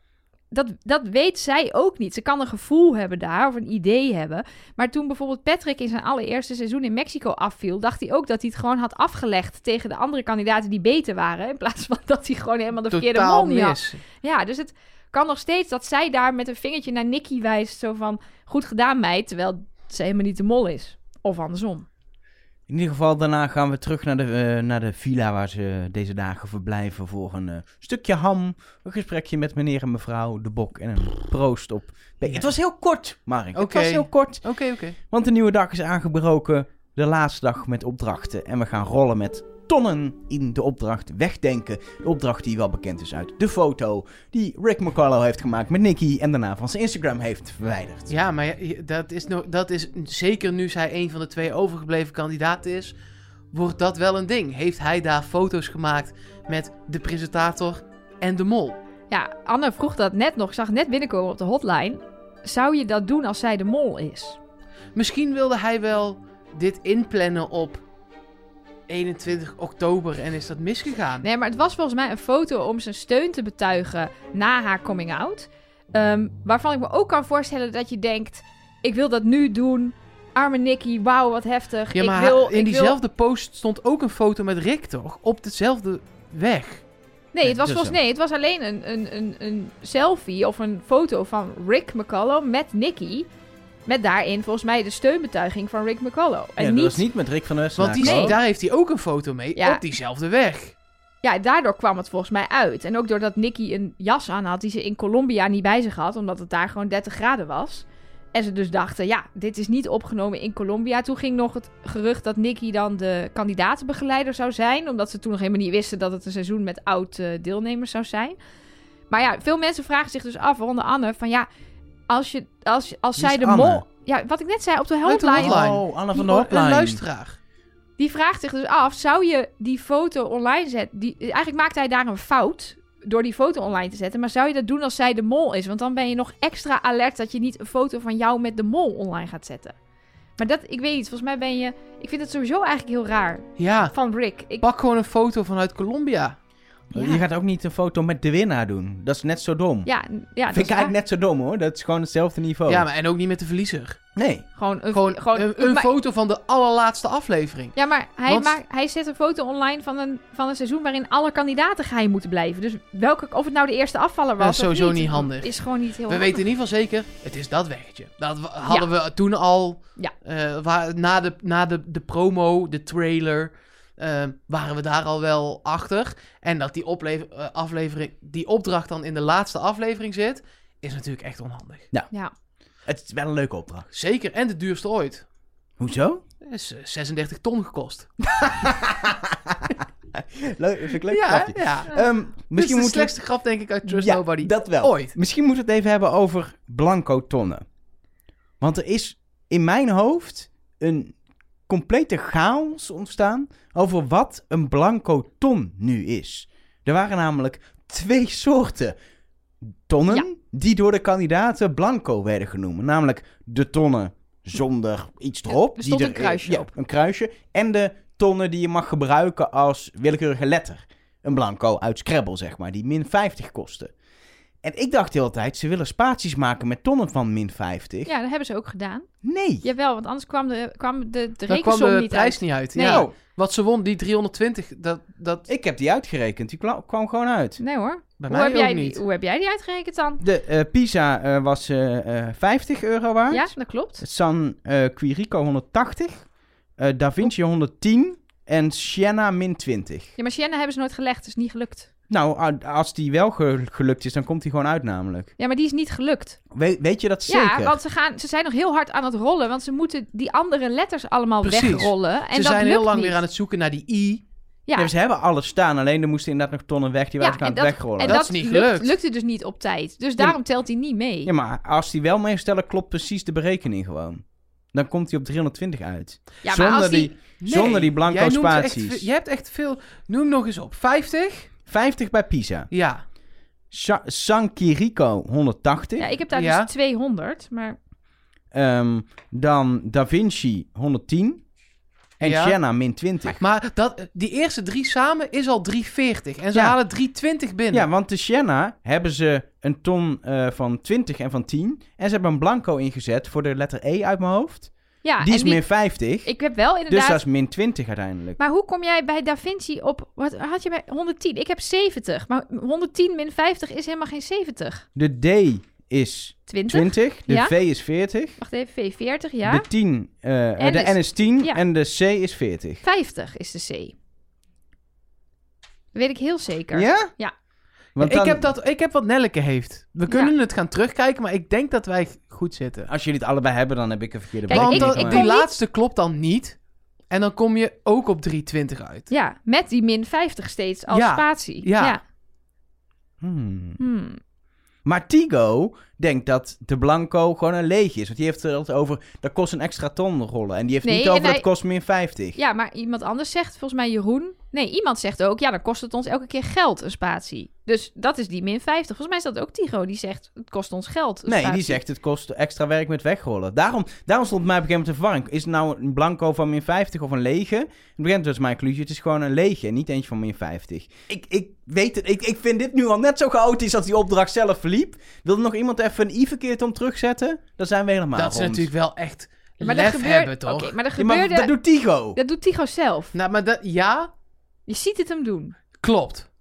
dat, dat weet zij ook niet. Ze kan een gevoel hebben daar of een idee hebben. Maar toen bijvoorbeeld Patrick in zijn allereerste seizoen in Mexico afviel, dacht hij ook dat hij het gewoon had afgelegd tegen de andere kandidaten die beter waren. In plaats van dat hij gewoon helemaal de verkeerde Totaal mol niet had. Ja, dus het kan nog steeds dat zij daar met een vingertje naar Nicky wijst. Zo van, goed gedaan meid, terwijl ze helemaal niet de mol is. Of andersom. In ieder geval, daarna gaan we terug naar de, eh, naar de villa waar ze deze dagen verblijven voor een eh, stukje ham, een gesprekje met meneer en mevrouw De Bok en een proost op... Ja. Het was heel kort, Mark. Het Oké. was heel kort, Oké, oké. want de nieuwe dag is aangebroken. De laatste dag met opdrachten en we gaan rollen met tonnen in de opdracht wegdenken. De opdracht die wel bekend is uit de foto die Rick McCullough heeft gemaakt met Nicky en daarna van zijn Instagram heeft verwijderd. Ja, maar dat, is no- dat is zeker nu zij een van de twee overgebleven kandidaten is, wordt dat wel een ding. Heeft hij daar foto's gemaakt met de presentator en de mol? Ja, Anne vroeg dat net nog. Ik zag net binnenkomen op de hotline. Zou je dat doen als zij de mol is? Misschien wilde hij wel dit inplannen op 21 oktober en is dat misgegaan. Nee, maar het was volgens mij een foto om zijn steun te betuigen na haar coming out. Ehm, waarvan ik me ook kan voorstellen dat je denkt: ik wil dat nu doen. Arme Nicky, wauw, wat heftig. Ja, maar ik wil, in ik wil- diezelfde post stond ook een foto met Rick, toch? Op dezelfde weg. Nee, het was, dus volgens, nee, het was alleen een, een, een, een selfie of een foto van Rick McCullough met Nicky. Met daarin volgens mij de steunbetuiging van Rick McCullough. En ja, niet, dat was niet met Rick van der Want die, Nee. daar heeft hij ook een foto mee Ja. op diezelfde weg. Ja, daardoor kwam het volgens mij uit. En ook doordat Nicky een jas aan had die ze in Colombia niet bij zich had, omdat het daar gewoon 30 graden was. En ze dus dachten, ja, dit is niet opgenomen in Colombia. Toen ging nog het gerucht dat Nicky dan de kandidatenbegeleider zou zijn, omdat ze toen nog helemaal niet wisten dat het een seizoen met oud eh, deelnemers zou zijn. Maar ja, veel mensen vragen zich dus af, waaronder Anne, van ja, als, je, als, als Wie zij is de Anne? mol... Ja, wat ik net zei op de Uit de hotline. hotline. Oh, Anne van de Hotline. Een luisteraar. Die vraagt zich dus af, zou je die foto online zetten? Die, eigenlijk maakte hij daar een fout door die foto online te zetten. Maar zou je dat doen als zij de mol is? Want dan ben je nog extra alert dat je niet een foto van jou met de mol online gaat zetten. Maar dat, ik weet niet, volgens mij ben je... Ik vind het sowieso eigenlijk heel raar Ja, van Rick. Ik, pak gewoon een foto vanuit Colombia. Ja. Je gaat ook niet een foto met de winnaar doen. Dat is net zo dom. ja, ja, dat Vind ik eigenlijk waar. net zo dom hoor. Dat is gewoon hetzelfde niveau. Ja, maar en ook niet met de verliezer. Nee. Gewoon een, Gewoon, gewoon een, een maar- foto van de allerlaatste aflevering. Ja, maar hij, Want- maakt, hij zet een foto online van een, van een seizoen waarin alle kandidaten geheim moeten blijven. Dus welke, of het nou de eerste afvaller was Dat is of sowieso niet, niet handig. Is gewoon niet heel We handig. weten in ieder geval zeker, het is dat weggetje. Dat hadden we toen al, Ja. eh, waar, na, de, na de, de promo, de trailer, eh, waren we daar al wel achter. En dat die, oplever- eh, aflevering, die opdracht dan in de laatste aflevering zit, is natuurlijk echt onhandig. Ja. Het is wel een leuke opdracht. Zeker, en de duurste ooit. Hoezo? Dat is eh, 36 ton gekost. leuk, vind ik leuk ja, grapje. hè? ja. Ehm, Misschien misschien de slechtste grap denk ik uit Trust ja, Nobody dat wel. ooit. Misschien moeten we het even hebben over blanco tonnen. Want er is in mijn hoofd een complete chaos ontstaan over wat een blanco ton nu is. Er waren namelijk twee soorten tonnen Ja. die door de kandidaten blanco werden genoemd. Namelijk de tonnen zonder iets erop. er die een kruisje ja, op. Een kruisje. En de tonnen die je mag gebruiken als willekeurige letter. Een blanco uit Scrabble, zeg maar, die min 50 kosten. En ik dacht de hele tijd, ze willen spaties maken met tonnen van min 50. Ja, dat hebben ze ook gedaan. Nee. Jawel, want anders kwam de, kwam de, de Daar kwam rekensom de niet prijs uit. niet uit. Nee. Ja, Oh, wat ze won, die 320, dat, dat ik heb die uitgerekend. Die kwa- kwam gewoon uit. Nee hoor. bij Hoe mij heb, ook jij niet. die, hoe heb jij die uitgerekend dan? De eh, Pisa eh, was eh, eh, 50 euro waard. Ja, dat klopt. San eh, Quirico 180. eh, da Vinci 110. En Siena min 20. Ja, maar Sienna hebben ze nooit gelegd, dus niet gelukt. Nou, als die wel ge- gelukt is, dan komt die gewoon uit namelijk. Ja, maar die is niet gelukt. We- weet je dat zeker? Ja, want ze, gaan, ze zijn nog heel hard aan het rollen, want ze moeten die andere letters allemaal Precies. wegrollen. En ze dat zijn heel lukt lang niet. weer aan het zoeken naar die I. Ja, Nee, ze hebben alles staan, alleen er moesten inderdaad nog tonnen weg. Die ja, waren aan het dat, wegrollen. en Dat dat, is niet lukt- gelukt. lukte dus niet op tijd. Dus Ja, daarom telt hij niet mee. Ja, maar als die wel meestellen, klopt precies de berekening gewoon. Dan komt hij op 320 uit. Ja, maar zonder, als die, die... zonder die blanco jij noemt echt spaties. ve- je hebt echt veel... Noem nog eens op. 50? 50 bij Pisa. Ja. Sa- San Quirico 180. Ja, ik heb daar Ja. dus 200, maar... Ehm, dan Da Vinci 110. En Ja. Siena min 20. Maar dat, die eerste drie samen is al 340. En ze Ja. halen 320 binnen. Ja, want de Siena hebben ze een ton eh, van 20 en van 10. En ze hebben een blanco ingezet voor de letter E uit mijn hoofd. Ja, die is min 50. Ik heb wel dus inderdaad... dat is min 20 uiteindelijk. Maar hoe kom jij bij Da Vinci op... Wat had je bij 110? Ik heb 70. Maar 110 min 50 is helemaal geen 70. De D is 20? 20. De Ja. V is 40. Wacht even, V40, ja. De 10, eh, En de de- N is 10 ja. en de C is 40. 50 is de C. Dat weet ik heel zeker. Ja? Ja. Want ik, dan, heb dat, ik heb wat Nelleke heeft. We kunnen het gaan terugkijken, maar ik denk dat wij goed zitten. Als jullie het allebei hebben, dan heb ik een verkeerde Kijk, Want ik- ik die niet- laatste klopt dan niet. En dan kom je ook op 320 uit. Ja, met die min 50 steeds als Ja, spatie. ja. Hmm. Hmm. Maar Tigo denkt dat de Blanco gewoon een leeg is. Want die heeft het over, dat kost een extra ton rollen. En die heeft Nee, niet over, hij- dat kost min 50. Ja, maar iemand anders zegt, volgens mij Jeroen... Nee, iemand zegt ook, ja, dan kost het ons elke keer geld, een spatie. Dus dat is die min 50. Volgens mij is dat ook Tigo, die zegt, het kost ons geld. Nee, die zegt het kost extra werk met wegrollen. Daarom, daarom stond mij op een gegeven moment de verwarring. Is het nou een blanco van min 50 of een lege? In het begin was mijn conclusie, het is gewoon een lege, niet eentje van min 50. Ik, ik weet het, ik, ik vind dit nu al net zo chaotisch als die opdracht zelf verliep. Wil er nog iemand even een i-verkeerd om terugzetten? Dan zijn we helemaal dat is rond. natuurlijk wel echt Maar lef dat gebeurt, hebben, toch? Oké, maar dat Ja, maar gebeurde... dat doet Tigo. Dat doet Tigo zelf. Nou, maar dat, ja, Je ziet het hem doen. klopt.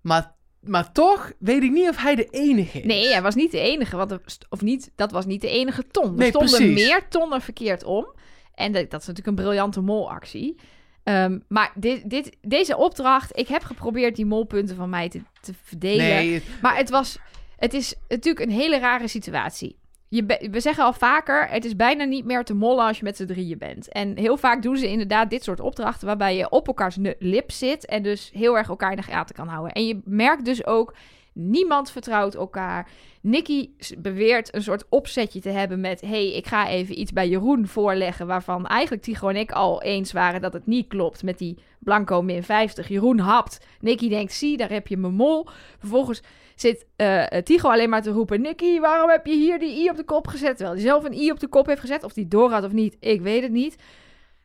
Maar, maar toch weet ik niet of hij de enige is. Nee, hij was niet de enige. Want er of niet, dat was niet de enige ton. Er Nee, stonden precies. meer tonnen verkeerd om. En de- dat is natuurlijk een briljante molactie. Ehm, maar dit, dit, deze opdracht, ik heb geprobeerd die molpunten van mij te, te verdelen. Nee, het- Maar het was, het is natuurlijk een hele rare situatie. Je we zeggen al vaker, het is bijna niet meer te mollen als je met z'n drieën bent. En heel vaak doen ze inderdaad dit soort opdrachten waarbij je op elkaars lip zit en dus heel erg elkaar in de gaten kan houden. En je merkt dus ook, niemand vertrouwt elkaar. Nicky beweert een soort opzetje te hebben met, hey, ik ga even iets bij Jeroen voorleggen waarvan eigenlijk Tigo en ik al eens waren dat het niet klopt met die blanco min 50. Jeroen hapt. Nicky denkt, zie, daar heb je mijn mol. Vervolgens zit eh, Tigo alleen maar te roepen... Nicky, waarom heb je hier die i op de kop gezet? Terwijl hij zelf een i op de kop heeft gezet. Of die door had of niet, ik weet het niet.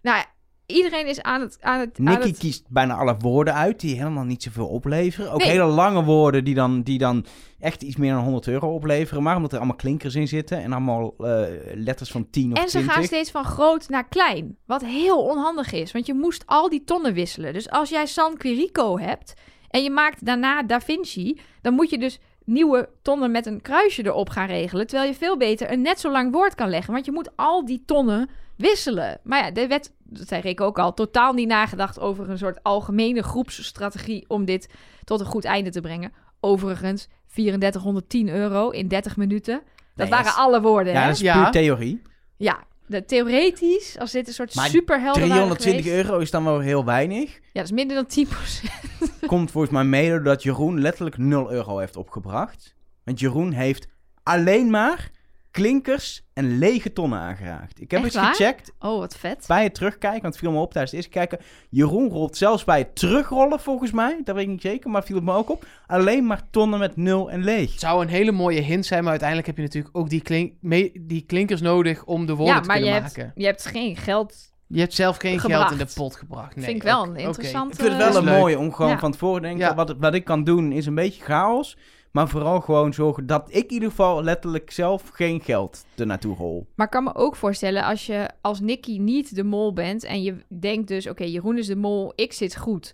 Nou iedereen is aan het... Aan het, aan Nicky het... kiest bijna alle woorden uit die helemaal niet zoveel opleveren. Ook Nee. hele lange woorden die dan, die dan echt iets meer dan 100 euro opleveren. Maar omdat er allemaal klinkers in zitten en allemaal eh, letters van 10 of En ze 20. gaan steeds van groot naar klein. Wat heel onhandig is. Want je moest al die tonnen wisselen. Dus als jij San Quirico hebt... en je maakt daarna Da Vinci... dan moet je dus nieuwe tonnen met een kruisje erop gaan regelen. Terwijl je veel beter een net zo lang woord kan leggen. Want je moet al die tonnen wisselen. Maar ja, er werd, dat zei ik ook al, totaal niet nagedacht over een soort algemene groepsstrategie om dit tot een goed einde te brengen. Overigens, 3410 euro in 30 minuten. Dat Nee, waren alle woorden, Ja, hè? dat is Ja. puur theorie. Ja, de, theoretisch, als dit een soort Maar superhelden waren 320 geweest- euro is dan wel heel weinig. Ja, dat is minder dan 10%. Komt volgens mij mede doordat Jeroen letterlijk 0 euro heeft opgebracht. Want Jeroen heeft alleen maar klinkers en lege tonnen aangeraakt. Ik heb Echt eens waar? gecheckt Oh, wat vet. bij het terugkijken, want het viel me op tijdens het eerste kijken. Jeroen rolt zelfs bij het terugrollen volgens mij, dat weet ik niet zeker, maar viel het me ook op. Alleen maar tonnen met nul en leeg. het zou een hele mooie hint zijn, maar uiteindelijk heb je natuurlijk ook die, klink, mee- die klinkers nodig om de woorden Ja, te maar je kunnen hebt, maken. je hebt geen geld. Je hebt zelf geen gebracht. geld in de pot gebracht. Nee, vind ik wel een. Ik vind het wel een mooie om gewoon Ja. van tevoren te denken, Ja. wat, wat ik kan doen is een beetje chaos. Maar vooral gewoon zorgen dat ik in ieder geval letterlijk zelf geen geld er naartoe rol. Maar ik kan me ook voorstellen, als je als Nicky niet de mol bent en je denkt dus, oké, Jeroen is de mol, ik zit goed.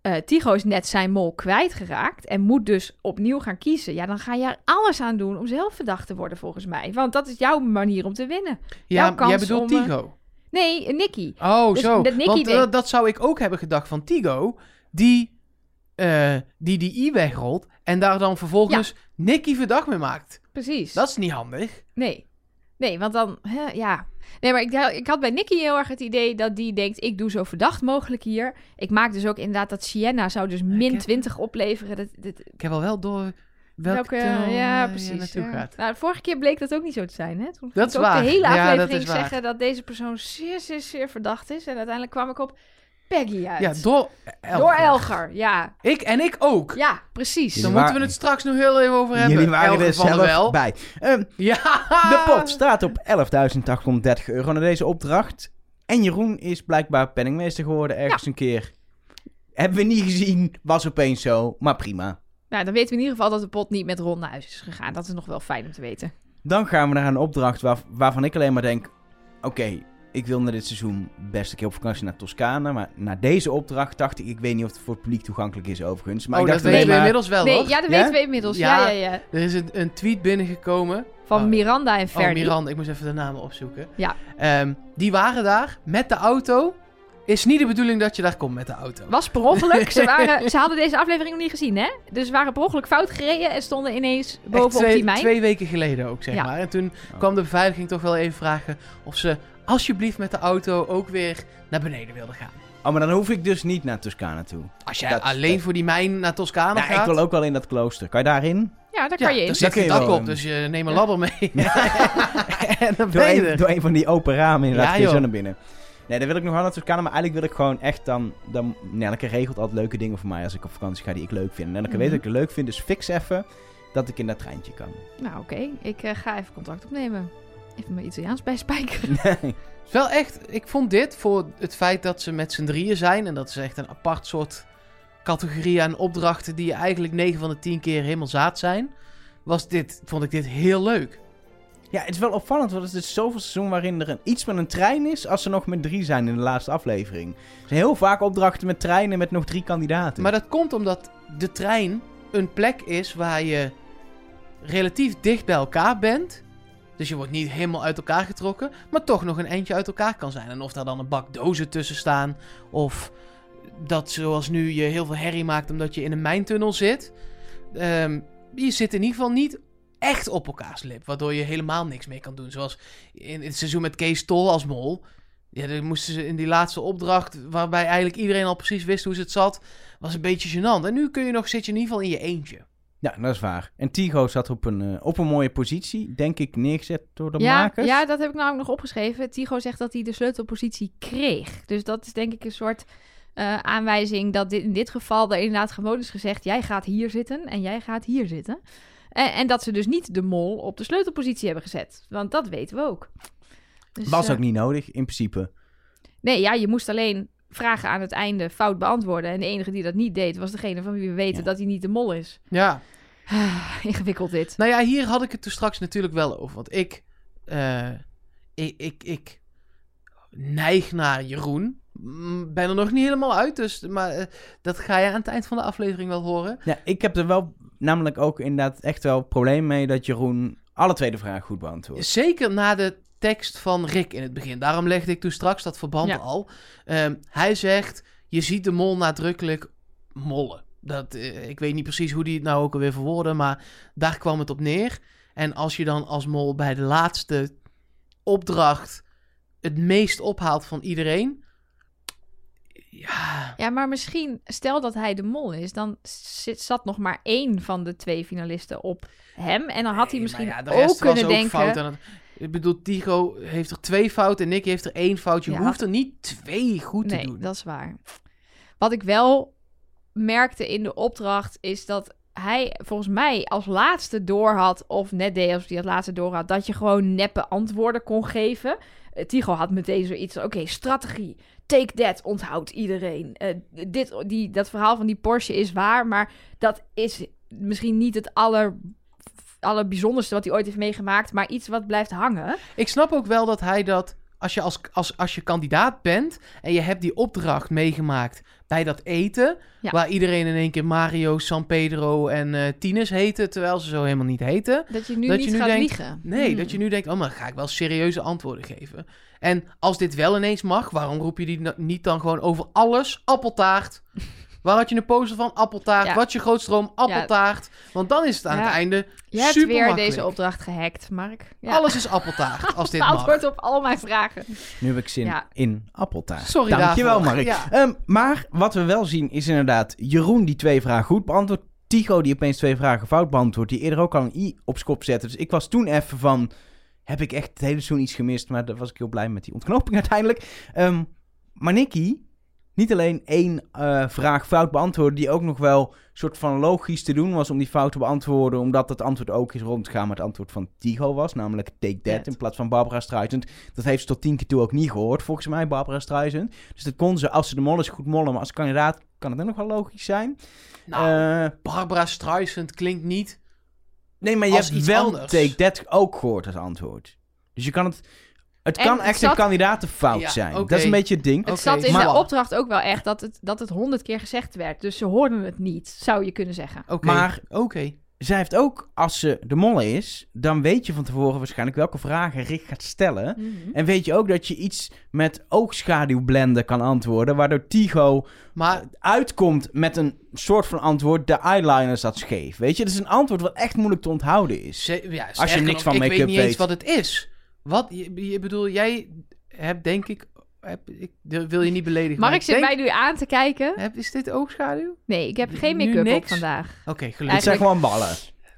Eh Tigo is net zijn mol kwijtgeraakt en moet dus opnieuw gaan kiezen. Ja, dan ga je er alles aan doen om zelf verdacht te worden, volgens mij. Want dat is jouw manier om te winnen. Ja, jouw kans jij bedoelt om, eh, Tigo. Nee, Nicky. Oh, Dus zo. dat Nicky Want eh, dat zou ik ook hebben gedacht van Tigo, die eh, die, die i wegrolt en daar dan vervolgens Nicky verdacht mee maakt. Precies. Dat is niet handig. Nee. Nee, want dan, hè, ja. Nee, maar ik, ik had bij Nicky heel erg het idee dat die denkt, ik doe zo verdacht mogelijk hier. Ik maak dus ook inderdaad dat Sienna zou dus min heb- 20 opleveren. Dat, dat, Ik heb al wel door welke, ja, precies. naartoe ja. gaat. Nou, de vorige keer bleek dat ook niet zo te zijn, hè? Toen Dat ik ook waar. de hele Ja, dat aflevering zeggen dat deze persoon zeer, zeer, zeer verdacht is. En uiteindelijk kwam ik op Peggy uit. Ja, door Elger. Door Elger, ja. Ik en ik ook. Ja, precies. Jullie Dan waren- moeten we het straks nog heel even over hebben. Jullie waren Elger er zelf Wel. bij. Ehm, Ja. de pot staat op 11.830 euro na deze opdracht. En Jeroen is blijkbaar penningmeester geworden ergens een keer. Hebben we niet gezien, was opeens zo, maar prima. Nou, dan weten we in ieder geval dat de pot niet met Ron naar huis is gegaan. Dat is nog wel fijn om te weten. Dan gaan we naar een opdracht waar, waarvan ik alleen maar denk... Oké, ik wil na dit seizoen best een keer op vakantie naar Toscane. Maar na deze opdracht dacht ik... Ik weet niet of het voor het publiek toegankelijk is overigens. Maar oh, ik dat dacht weten alleen we maar... inmiddels wel, nee, hoor. ja, dat Ja? weten we inmiddels. Ja, ja, Ja. ja. Er is een, een tweet binnengekomen. Van Oh. Miranda en Oh, Ferdi. Miranda. Ik moest even de namen opzoeken. Ja. Ehm, die waren daar met de auto. Is niet de bedoeling dat je daar komt met de auto. Was per ongeluk. Ze, waren, ze hadden deze aflevering nog niet gezien, hè? Dus ze waren per ongeluk fout gereden en stonden ineens bovenop twee, die mijn. twee weken geleden ook, zeg Ja. maar. En toen kwam de beveiliging toch wel even vragen of ze alsjeblieft met de auto ook weer naar beneden wilde gaan. Oh, maar dan hoef ik dus niet naar Toscana toe. Als jij Dat- alleen dat- voor die mijn naar Toscana Nou, gaat... ik wil ook wel in dat klooster. Kan je daarin? Ja, daar ja, kan je in. daar zit geen je dak op, dus je neemt een Ja. ladder mee. en dan Door ben je een, er. door een van die open ramen inderdaad Ja, je zo naar binnen. Nee, dan wil ik nog wel naar Toscana, maar eigenlijk wil ik gewoon echt dan... dan Nelleke regelt altijd leuke dingen voor mij als ik op vakantie ga die ik leuk vind. En Mhm. weet dat ik het leuk vind, dus fix even dat ik in dat treintje kan. Nou, oké. Ik eh, ga even contact opnemen. Even mijn Italiaans bijspijkeren. Nee. is wel echt, ik vond dit voor het feit dat ze met z'n drieën zijn. En dat is echt een apart soort categorie aan opdrachten die je eigenlijk 9 van de 10 keer helemaal zaad zijn. Was dit, vond ik dit heel leuk. Ja, het is wel opvallend, want het is zoveel seizoen waarin er een, iets met een trein is als ze nog met drie zijn in de laatste aflevering. Er zijn heel vaak opdrachten met treinen met nog drie kandidaten. Maar dat komt omdat de trein een plek is waar je relatief dicht bij elkaar bent. Dus je wordt niet helemaal uit elkaar getrokken, maar toch nog een eindje uit elkaar kan zijn. En of daar dan een bak dozen tussen staan, of dat zoals nu je heel veel herrie maakt omdat je in een mijntunnel zit. Ehm, je zit in ieder geval niet echt op elkaars lip, waardoor je helemaal niks mee kan doen. Zoals in het seizoen met Kees Tol als mol. Ja, dan moesten ze in die laatste opdracht, waarbij eigenlijk iedereen al precies wist hoe ze het zat, was een beetje gênant. En nu kun je nog, zit je in ieder geval in je eentje. Ja, dat is waar. En Tigo zat op een, eh, op een mooie positie, denk ik, neergezet door de ja, makers. ja, dat heb ik nou ook nog opgeschreven. Tigo zegt dat hij de sleutelpositie kreeg. Dus dat is denk ik een soort eh, aanwijzing dat dit, in dit geval er inderdaad gewoon is gezegd... jij gaat hier zitten en jij gaat hier zitten. En, en dat ze dus niet de mol op de sleutelpositie hebben gezet. Want dat weten we ook. Dus, Was eh, ook niet nodig, in principe. Nee, ja, je moest alleen vragen aan het einde fout beantwoorden. En de enige die dat niet deed, was degene van wie we weten Ja. dat hij niet de mol is. Ja. Ingewikkeld dit. Nou ja, hier had ik het er straks natuurlijk wel over. Want ik, eh, ik, ik, ik neig naar Jeroen. Mm, Ben er nog niet helemaal uit, dus, maar eh, dat ga je aan het eind van de aflevering wel horen. Ja, ik heb er wel namelijk ook inderdaad echt wel probleem mee dat Jeroen alle twee de vragen goed beantwoordt. Zeker na de tekst van Rick in het begin. Daarom legde ik toen straks dat verband Ja. al. Ehm, hij zegt, je ziet de mol nadrukkelijk mollen. Dat, eh, ik weet niet precies hoe die het nou ook alweer verwoordde, maar daar kwam het op neer. En als je dan als mol bij de laatste opdracht het meest ophaalt van iedereen... Ja, Ja, maar misschien, stel dat hij de mol is, dan zit, zat nog maar één van de twee finalisten op hem. En dan had hij Nee, misschien ja, de rest ook kunnen was denken... fout aan het- ik bedoel, Tigo heeft er twee fouten en Nicky heeft er één fout. Je Ja. hoeft er niet twee goed nee, te doen. dat is waar. Wat ik wel merkte in de opdracht is dat hij volgens mij als laatste door had, of net deed als hij als laatste door had, dat je gewoon neppe antwoorden kon geven. Eh, Tigo had meteen zoiets oké, strategie, take that, onthoudt iedereen. Eh, dit, die, dat verhaal van die Porsche is waar, maar dat is misschien niet het aller, allerbijzonderste wat hij ooit heeft meegemaakt, maar iets wat blijft hangen. Ik snap ook wel dat hij dat, als je, als, als, als je kandidaat bent en je hebt die opdracht meegemaakt bij dat eten, Ja. waar iedereen in één keer Mario, San Pedro en eh Tines heten, terwijl ze zo helemaal niet heten. Dat je nu Dat niet je nu gaat denkt, liegen. Nee, Hmm. dat je nu denkt, oh, maar ga ik wel serieuze antwoorden geven. En als dit wel ineens mag, waarom roep je die niet dan gewoon over alles? Appeltaart. Waar had je een poster van? Appeltaart. Ja. Wat je grootste droom? Appeltaart. Want dan is het aan Ja. het einde Je hebt super weer makkelijk. deze opdracht gehackt, Mark. Ja. Alles is appeltaart, als dit mag. Antwoord op al mijn vragen. Nu heb ik zin Ja. in appeltaart. Sorry Dankjewel, daarvoor. Mark. Ja. Ehm, maar wat we wel zien is inderdaad Jeroen die twee vragen goed beantwoordt. Tigo die opeens twee vragen fout beantwoordt. Die eerder ook al een i op kop zette. Dus ik was toen even van... Heb ik echt het hele seizoen iets gemist? Maar daar was ik heel blij met die ontknoping uiteindelijk. Ehm, maar Nicky, niet alleen één eh, vraag fout beantwoorden... die ook nog wel soort van logisch te doen was om die fout te beantwoorden... omdat het antwoord ook is rond te gaan met het antwoord van Tigo was. Namelijk Take That in plaats van Barbara Streisand. Dat heeft ze tot tien keer toe ook niet gehoord, volgens mij, Barbara Streisand. Dus dat kon ze, als ze de mol is, goed mollen. Maar als kandidaat kan het ook nog wel logisch zijn. Nou, Eh, Barbara Streisand klinkt niet... nee, maar je hebt wel anders. Take That ook gehoord als antwoord. Dus je kan het... Het En kan echt zat- een kandidatenfout Ja, zijn. Dat is een beetje het ding. Het Oké, zat in maar- de opdracht ook wel echt dat het, dat het honderd keer gezegd werd. Dus ze hoorden het niet, zou je kunnen zeggen. Maar- Oké. Zij heeft ook, als ze de mol is, dan weet je van tevoren waarschijnlijk welke vragen Rick gaat stellen. Mhm. En weet je ook dat je iets met oogschaduwblenden kan antwoorden, waardoor Tigo Maar uitkomt met een soort van antwoord, de eyeliner zat scheef. Weet je, dat is een antwoord wat echt moeilijk te onthouden is. ze, ja, je sterker niks van ik make-up weet niet eens weet. wat het is. Wat, je, je bedoel, jij heb denk ik... Heb, ik wil je niet beledigen. Mark maar zit ik mij nu aan te kijken. Heb, is dit oogschaduw? Nee, ik heb geen make-up op vandaag. Oké, Het gelukkig. zijn gewoon ballen.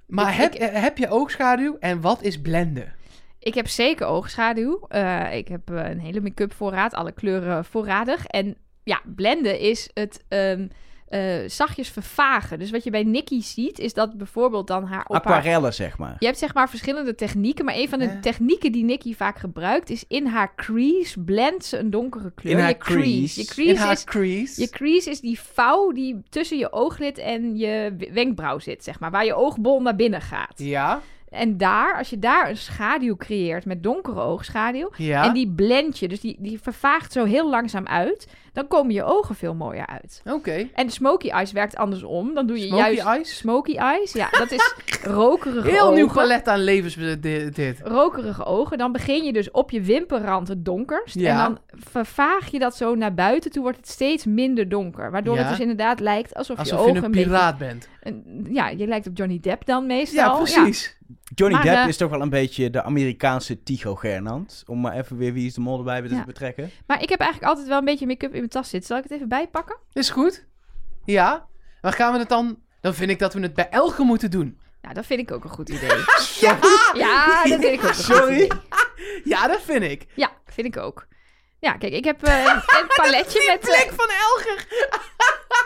Maar Ik- heb, ik- heb je oogschaduw en wat is blenden? Ik heb zeker oogschaduw. Eh, ik heb eh, een hele make-up voorraad, alle kleuren voorradig. En ja, blenden is het ehm, eh, zachtjes vervagen. Dus wat je bij Nikki ziet, is dat bijvoorbeeld dan haar haar... Aquarellen, zeg maar. Je hebt zeg maar verschillende technieken, maar een van de Ja. technieken die Nikki vaak gebruikt is in haar crease blendt ze een donkere kleur. In haar je crease. Je crease. In haar is crease. je crease is die vouw die tussen je ooglid en je wenkbrauw zit, zeg maar. Waar je oogbol naar binnen gaat. Ja, En daar, als je daar een schaduw creëert met donkere oogschaduw... ja. en die blend je, dus die, die vervaagt zo heel langzaam uit... dan komen je ogen veel mooier uit. Oké. En de smoky eyes werkt andersom. Dan doe je Smoky juist... eyes? Smoky eyes, ja. Dat is rokerige Heel ogen. nieuw palet aan levens dit. rokerige ogen. Dan begin je dus op je wimperrand het donkerst. Ja. En dan vervaag je dat zo naar buiten toe, wordt het steeds minder donker. Waardoor Ja. het dus inderdaad lijkt alsof, Alsof je ogen een een piraat bent. een- ja, je lijkt op Johnny Depp dan meestal. Ja, precies. Johnny Maar, Depp eh, is toch wel een beetje de Amerikaanse Tycho Gernand. Om maar even weer Wie is de Mol erbij te Ja. betrekken. Maar ik heb eigenlijk altijd wel een beetje make-up in mijn tas zitten. Zal ik het even bijpakken? Is goed. Ja. Maar gaan we het dan... Dan vind ik dat we het bij Elge moeten doen. Nou, dat vind ik ook een goed idee. ja, dat vind ik ook een goed Sorry. idee. Ja, dat vind ik. Ja, vind ik ook. Ja, kijk, ik heb eh, een, een paletje met... eh, Plek van Elger.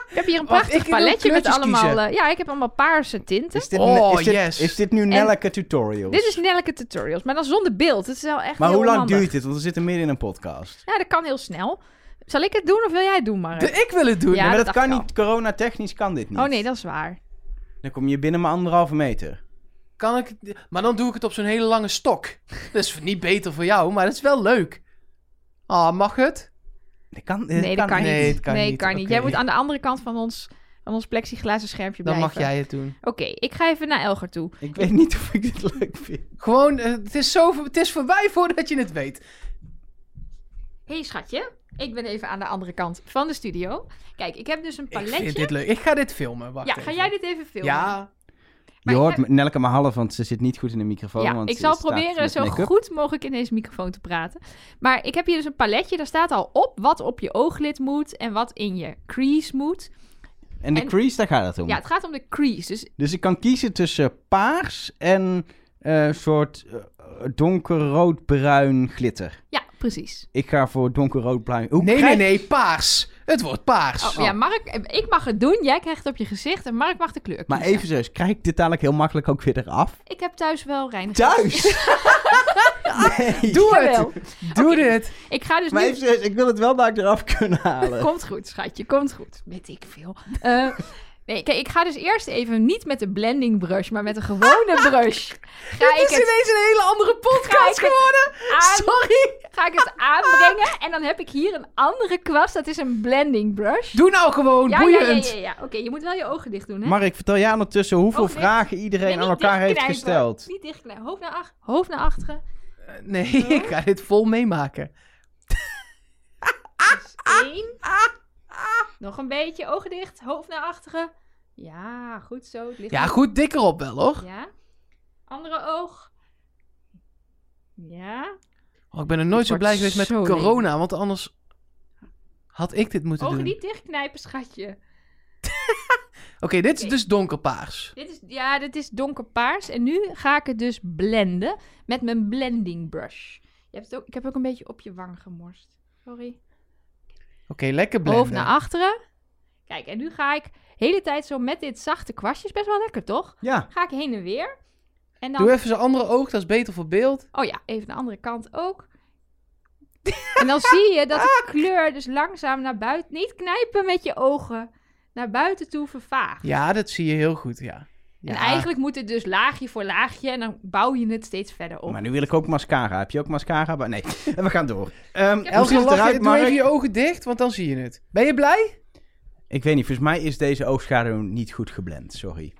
ik heb hier een prachtig paletje met allemaal... eh, ja, ik heb allemaal paarse tinten. Is dit, Oh, is dit, yes. is dit nu Nelleke Tutorials? Dit is Nelleke Tutorials, maar dan zonder beeld. Het is wel echt maar heel hoe lang duurt dit? Want we zitten midden in een podcast. Ja, dat kan heel snel. Zal ik het doen of wil jij het doen, Mark? De- Ik wil het doen. Ja, Nee, maar dat dat, kan niet. Corona-technisch kan dit niet. Oh nee, dat is waar. Dan kom je binnen maar anderhalve meter. Kan ik... Maar dan doe ik het op zo'n hele lange stok. Dat is niet beter voor jou, maar dat is wel leuk. Ah, mag het? Dat kan, Nee, dat kan niet. Nee, het kan nee, niet. kan niet. Jij moet aan de andere kant van ons, van ons plexiglazen schermpje Dan blijven. mag jij het doen. Oké, ik ga even naar Elger toe. Ik weet niet of ik dit leuk vind. Gewoon, eh, het is, zo, het is voorbij voordat je het weet. Hé hey, schatje, ik ben even aan de andere kant van de studio. Kijk, ik heb dus een Ik vind paletje. dit leuk. Ik ga dit filmen. Wacht Ja, ga jij dit even filmen? Ja, Maar je ik hoort heb- Nelke maar half, want ze zit niet goed in de microfoon. Ja, want ik zal proberen zo goed mogelijk in deze microfoon te praten. Maar ik heb hier dus een paletje. Daar staat al op wat op je ooglid moet en wat in je crease moet. En de En- crease, daar gaat het om. Ja, het gaat om de crease. Dus Dus ik kan kiezen tussen paars en eh, een soort eh, donkerrood-bruin glitter. ja, precies. Ik ga voor donkerrood-bruin. Hoe nee, nee, krijg- nee, paars. Het wordt paars. Oh, Ja, Mark, ik mag het doen. Jij krijgt het op je gezicht en Mark mag de kleur kiezen. Maar even serieus, krijg ik dit dadelijk heel makkelijk ook weer eraf? Ik heb thuis wel reinig. Thuis! nee. Doe het. Jawel. Doe Oké. dit. Ik ga dus Maar nu... even ik wil het wel dat ik eraf kunnen halen. Komt goed, schatje. Komt goed. Weet ik veel. Eh, nee, kijk, ik ga dus eerst even niet met de blending brush, maar met een gewone brush. Ga Het ik is het, ineens een hele andere ik podcast geworden. aan, Sorry. ga ik het aanbrengen en dan heb ik hier een andere kwast. Dat is een blending brush. Doe nou gewoon, Ja, ja, ja, boeiend. ja. ja. Oké, je moet wel je ogen dicht doen, hè? Mark, vertel jij ondertussen hoeveel Oh, vragen iedereen Nee, aan elkaar heeft gesteld? Niet dichtknijpen. Hoofd naar, ach hoofd naar achteren. Eh, Nee, ik ga dit vol meemaken. Dus één. Nog een beetje. Ogen dicht. Hoofd naar achteren. Ja, goed zo. Het Ja, goed. dikker op wel, hoor. Ja. Andere oog. Ja. Oh, ik ben er nooit Dit zo blij geweest met corona, want anders had ik dit moeten Ogen doen. niet dichtknijpen, schatje. Oké, dit is dus donkerpaars. Dit is, ja, dit is donkerpaars. En nu ga ik het dus blenden met mijn blending brush. Je hebt het ook, ik heb ook een beetje op je wang gemorst. Sorry. Oké, lekker blenden. Hoofd naar achteren. Kijk, en nu ga ik hele tijd zo met dit zachte kwastje. Is best wel lekker, toch? Ja, Ga ik heen en weer. En dan... Doe even zijn andere oog, dat is beter voor beeld. Oh ja, even de andere kant ook. en dan zie je dat de kleur dus langzaam naar buiten... Niet knijpen met je ogen. Naar buiten toe vervaagt. Ja, dat zie je heel goed, ja. En eigenlijk moet het dus laagje voor laagje. En dan bouw je het steeds verder op. maar nu wil ik ook mascara. Heb je ook mascara? Nee, En we gaan door. Ehm ziet het lach, eruit, even je ogen dicht, want dan zie je het. Ben je blij? Ik weet niet, volgens mij is deze oogschaduw niet goed geblend. Sorry.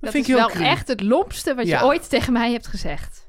dat vind is ik heel wel echt het lompste wat Ja. je ooit tegen mij hebt gezegd.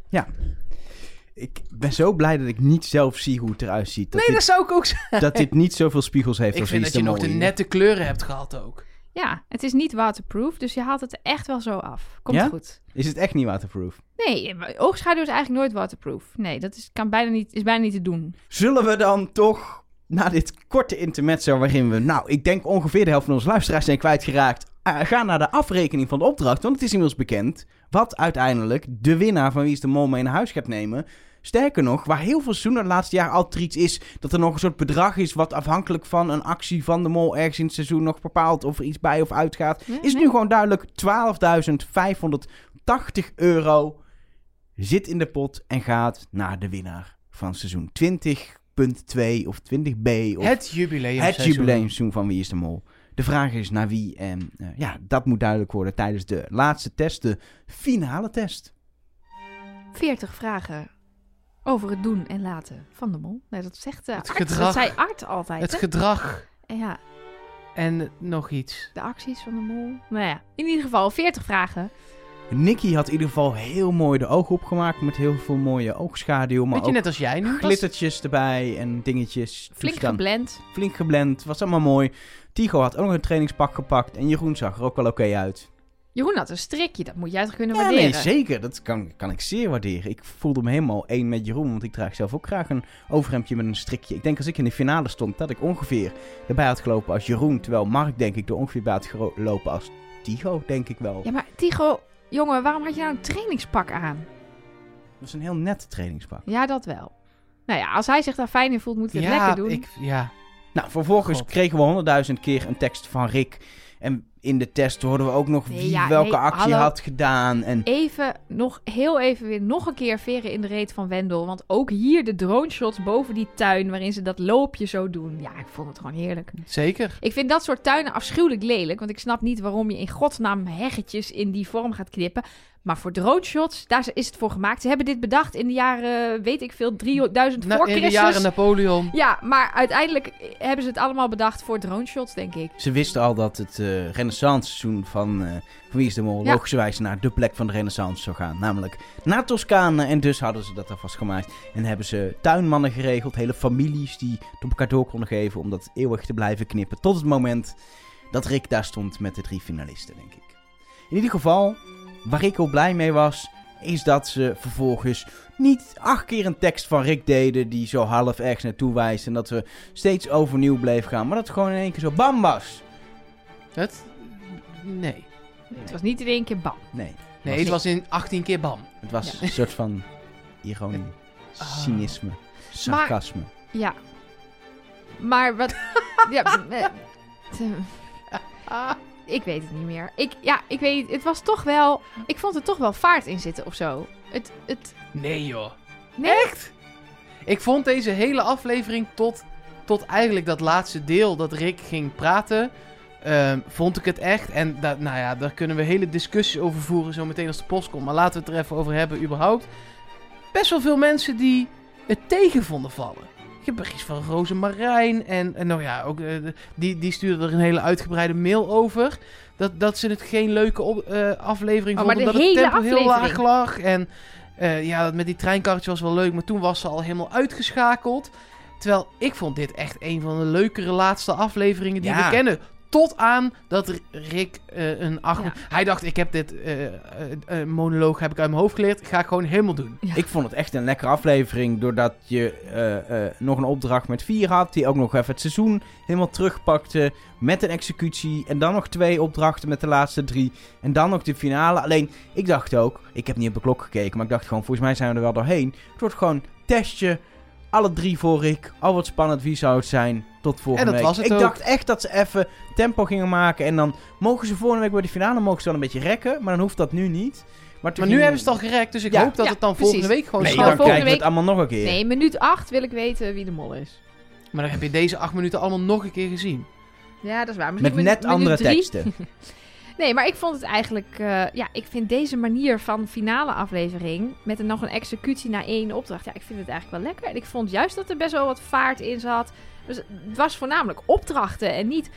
Ik ben zo blij dat ik niet zelf zie hoe het eruit ziet. Dat, Nee, dat zou ik ook zeggen. dat dit niet zoveel spiegels heeft Ik als vind dat je nog de nette kleuren hebt gehad ook. Ja, het is niet waterproof, dus je haalt het echt wel zo af. Komt Ja? goed. Is het echt niet waterproof? Nee, oogschaduw is eigenlijk nooit waterproof. Nee, dat is, kan bijna niet, is bijna niet te doen. Zullen we dan toch, na dit korte intermezzo waarin we, nou, ik denk ongeveer de helft van onze luisteraars zijn kwijtgeraakt, uh, gaan naar de afrekening van de opdracht. Want het is inmiddels bekend wat uiteindelijk de winnaar van Wie is de Mol mee naar huis gaat nemen. Sterker nog, waar heel veel seizoenen het laatste jaar altijd iets is, dat er nog een soort bedrag is wat afhankelijk van een actie van de mol ergens in het seizoen nog bepaalt of er iets bij of uitgaat. Is nee. nu gewoon duidelijk 12.580 euro zit in de pot en gaat naar de winnaar van seizoen 20.2 of 20b of Het jubileum. het jubileumseizoen van Wie is de Mol. De vraag is naar wie en eh, ja, dat moet duidelijk worden tijdens de laatste test, de finale test. 40 vragen over het doen en laten van de mol. Nee, dat zegt uh, Het Art. gedrag. Dat zei Art altijd. Het hè? gedrag En ja, en nog iets. de acties van de mol. Nou ja, in ieder geval 40 vragen. Nicky had in ieder geval heel mooi de ogen opgemaakt met heel veel mooie oogschaduw, maar Beetje net als jij nu. glittertjes erbij en dingetjes. Flink geblend. Flink geblend, was allemaal mooi. Tigo had ook nog een trainingspak gepakt en Jeroen zag er ook wel oké uit. Jeroen had een strikje, dat moet jij toch kunnen Ja, waarderen? nee, zeker. Dat kan, kan ik zeer waarderen. Ik voelde me helemaal één met Jeroen, want ik draag zelf ook graag een overhemdje met een strikje. Ik denk als ik in de finale stond, dat ik ongeveer erbij had gelopen als Jeroen, terwijl Mark denk ik er ongeveer bij had gelopen als Tigo, denk ik wel. Ja, maar Tigo, jongen, waarom had je nou een trainingspak aan? Dat was een heel net trainingspak. Ja, dat wel. Nou ja, als hij zich daar fijn in voelt, moet hij het ja, lekker doen. Ik, ja, Nou, vervolgens God. kregen we honderdduizend keer een tekst van Rick. En in de test hoorden we ook nog wie ja, welke actie hallo. had gedaan. En Even, nog heel even weer nog een keer veren in de reet van Wendel. Want ook hier de drone shots boven die tuin waarin ze dat loopje zo doen. Ja, ik vond het gewoon heerlijk. zeker. Ik vind dat soort tuinen afschuwelijk lelijk. Want ik snap niet waarom je in godsnaam heggetjes in die vorm gaat knippen. Maar voor drone shots, daar is het voor gemaakt. Ze hebben dit bedacht in de jaren, weet ik veel, 3000 Na, voor in de Christus. jaren Napoleon. Ja, maar uiteindelijk hebben ze het allemaal bedacht voor drone shots, denk ik. ze wisten al dat het eh renaissance seizoen van, eh van Wie is de Mol Ja. logischerwijs naar de plek van de renaissance zou gaan. Namelijk naar Toscane. En dus hadden ze dat alvast gemaakt. En hebben ze tuinmannen geregeld. Hele families die het op elkaar door konden geven. Om dat eeuwig te blijven knippen. Tot het moment dat Rick daar stond met de drie finalisten, denk ik. In ieder geval, waar ik ook blij mee was, is dat ze vervolgens niet acht keer een tekst van Rick deden die zo half ergens naartoe wijst. En dat we steeds overnieuw bleven gaan. Maar dat het gewoon in één keer zo bam was. Het? Nee. Het was niet in één keer bam. Nee, Nee, het was in 18 keer bam. het was Ja. een soort van ironie, Ah. cynisme, sarcasme. Ja. Maar wat... ja, eh, te- ik weet het niet meer. Ik, ja, ik weet. Het was toch wel... Ik vond er toch wel vaart in zitten of zo. Het... het Nee joh. nee? Echt? Ik vond deze hele aflevering tot, tot eigenlijk dat laatste deel dat Rick ging praten, ehm, vond ik het echt. En da, nou ja, daar kunnen we hele discussies over voeren zo meteen als de post komt. Maar laten we het er even over hebben überhaupt. Best wel veel mensen die het tegen vonden vallen. Ik heb van Rosemarijn en, en nou ja, ook, eh, die, die stuurde er een hele uitgebreide mail over. Dat, dat ze het geen leuke op, eh, aflevering Oh, maar vonden. de dat het hele tempo heel laag aflevering? lag. En eh, ja, dat met die treinkarretje was wel leuk, maar toen was ze al helemaal uitgeschakeld. Terwijl ik vond dit echt een van de leukere laatste afleveringen die Ja. we kennen. Tot aan dat Rick eh, een acht... Ja. Hij dacht, ik heb dit eh, eh, monoloog heb ik uit mijn hoofd geleerd. Ga ik gewoon helemaal doen. Ja. Ik vond het echt een lekkere aflevering. Doordat je eh, eh, nog een opdracht met vier had. Die ook nog even het seizoen helemaal terugpakte. Met een executie. En dan nog twee opdrachten met de laatste drie. En dan nog de finale. Alleen, ik dacht ook. Ik heb niet op de klok gekeken. Maar ik dacht gewoon, volgens mij zijn we er wel doorheen. Het wordt gewoon testje. Alle drie voor ik. Al wat spannend. Wie zou het zijn? Tot volgende En dat week. was het ik ook. dacht echt dat ze even tempo gingen maken. En dan mogen ze volgende week bij de finale mogen ze wel een beetje rekken. Maar dan hoeft dat nu niet. Maar, nu ging- hebben ze het al gerekt, dus ik Ja. hoop dat Ja, het dan precies. volgende week gewoon Nee, dan volgende krijgen we het week- allemaal nog een keer. Nee, minuut 8 wil ik weten wie de mol is. Maar dan heb je deze acht minuten allemaal nog een keer gezien. Ja, dat is waar. Met Misschien net minuut andere drie. teksten. Nee, maar ik vond het eigenlijk... eh, ja, ik vind deze manier van finale aflevering... met nog een executie na één opdracht... Ja, ik vind het eigenlijk wel lekker. En ik vond juist dat er best wel wat vaart in zat. Dus het was voornamelijk opdrachten en niet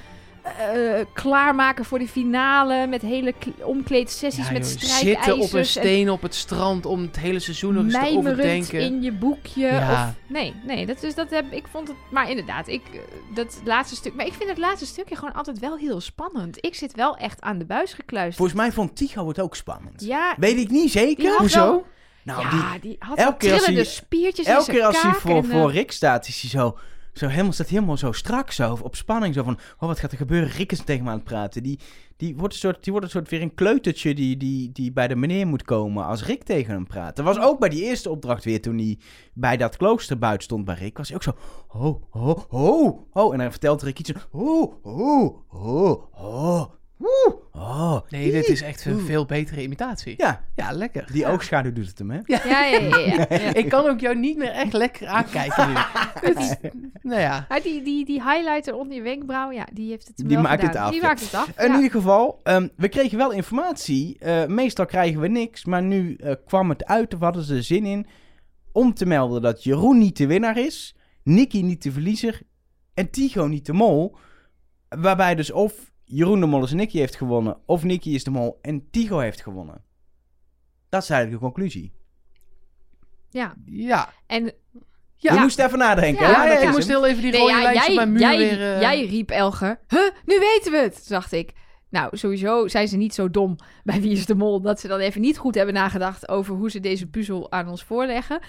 eh, klaarmaken voor de finale. Met hele kle- omkleedsessies Ja, met strijkijzers. zitten op een en steen op het strand om het hele seizoen nog eens te overdenken. in je boekje. Ja. Of, nee, nee, dat, is, dat heb ik vond het. Maar inderdaad, ik, eh, dat laatste stuk. Maar ik vind het laatste stukje gewoon altijd wel heel spannend. Ik zit wel echt aan de buis gekluisterd. Volgens mij vond Tycho het ook spannend. ja, Weet ik niet zeker. Hoezo? wel- Nou, die, ja, die, had elke keer als trillende hij- spiertjes in elke keer als hij voor, en, eh, voor Rick staat, is hij zo, zo helemaal, staat helemaal zo strak, zo op spanning. Zo van, oh, wat gaat er gebeuren? Rick is tegen me aan het praten. Die, die, wordt een soort, die wordt een soort weer een kleutertje die, die, die bij de meneer moet komen als Rick tegen hem praat. Dat was ook bij die eerste opdracht weer, toen hij bij dat klooster buiten stond bij Rick, was hij ook zo, ho, ho, ho, ho. En dan vertelt Rick iets, ho, ho, ho, ho, ho. Nee, dit is echt een veel betere imitatie. Ja, Ja, lekker. die oogschaduw doet het hem, hè? Ja, ja, ja. ja, ja. Ik kan ook jou niet meer echt lekker aankijken nu. Is- nou ja. Maar die, die, die highlighter onder je wenkbrauw, ja, die heeft het Die wel maakt gedaan. het af, Die ja. maakt het af, In ja. ieder geval, ehm, we kregen wel informatie. Eh, meestal krijgen we niks, maar nu eh, kwam het uit, of hadden ze er zin in, om te melden dat Jeroen niet de winnaar is, Nicky niet de verliezer en Tycho niet de mol. Waarbij dus of Jeroen de mol is Nicky heeft gewonnen, of Nicky is de mol en Tycho heeft gewonnen. Dat is eigenlijk de conclusie. Ja, Ja. en Ja. Je moest even nadenken. Ja, hè? Ja, ik moest hem. heel even die Nee, rode ja, lijntjes op mijn muur jij, weer... eh, jij riep Elger, huh, nu weten we het, dacht ik. Nou, sowieso zijn ze niet zo dom bij Wie is de Mol... dat ze dan even niet goed hebben nagedacht over hoe ze deze puzzel aan ons voorleggen.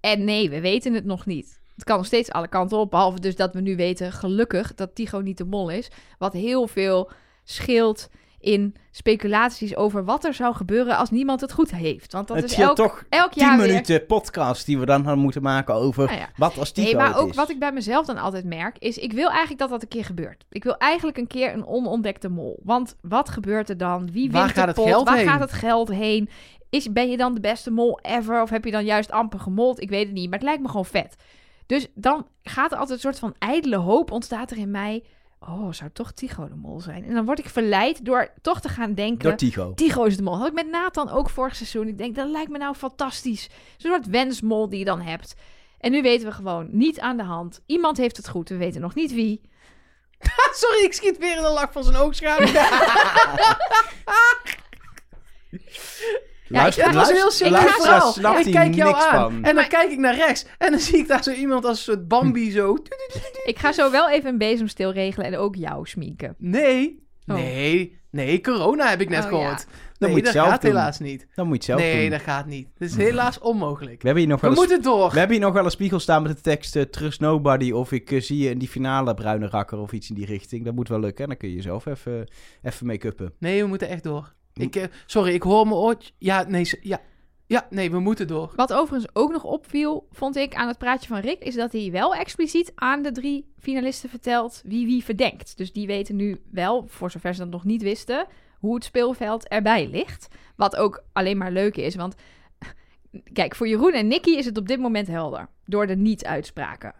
En nee, we weten het nog niet. Het kan nog steeds alle kanten op, behalve dus dat we nu weten, gelukkig, dat Tycho niet de mol is. Wat heel veel scheelt in speculaties over wat er zou gebeuren als niemand het goed heeft. Want dat het is elk, toch elk 10 jaar weer... minuten podcast die we dan hadden moeten maken over Nou ja. wat als Tycho Nee, maar ook is. wat ik bij mezelf dan altijd merk, is ik wil eigenlijk dat dat een keer gebeurt. Ik wil eigenlijk een keer een onontdekte mol. Want wat gebeurt er dan? Wie Waar wint de gaat het pot? geld Waar heen? gaat het geld heen? Is, ben je dan de beste mol ever? Of heb je dan juist amper gemold? Ik weet het niet, maar het lijkt me gewoon vet. Dus dan gaat er altijd een soort van ijdele hoop ontstaat er in mij. Oh, zou toch Tycho de mol zijn? En dan word ik verleid door toch te gaan denken... Door Tycho. Tycho is de mol. Had ik met Nathan ook vorig seizoen. Ik denk, dat lijkt me nou fantastisch. Zo'n soort wensmol die je dan hebt. En nu weten we gewoon, niet aan de hand. Iemand heeft het goed, we weten nog niet wie. Sorry, ik schiet weer in de lak van zijn oogschaduw. Ja, Luister, ik- Het was heel simpel. Ik kijk jou niks aan. van. En dan Maar- kijk ik naar rechts. En dan zie ik daar zo iemand als een soort Bambi zo. Ik ga zo wel even een bezemstil regelen en ook jou sminken. Nee. Oh. Nee. Nee, corona heb ik net Oh, gehoord. Dan nee, moet je dat zelf gaat doen. helaas niet. Dan moet je zelf nee, doen. dat gaat niet. Dat is helaas onmogelijk. We hebben hier nog We wel eens... moeten door. We hebben hier nog wel een spiegel staan met de tekst eh, Trust Nobody of ik eh, zie je in die finale bruine rakker of iets in die richting. Dat moet wel lukken. En dan kun je jezelf even, even make-uppen. Nee, we moeten echt door. Ik, eh, sorry, ik hoor me ooit. Ja, nee, ja. Ja, nee, we moeten door. Wat overigens ook nog opviel, vond ik aan het praatje van Rick, is dat hij wel expliciet aan de drie finalisten vertelt wie wie verdenkt. Dus die weten nu wel, voor zover ze dat nog niet wisten, hoe het speelveld erbij ligt. Wat ook alleen maar leuk is, want kijk, voor Jeroen en Nicky is het op dit moment helder. Door de niet-uitspraken.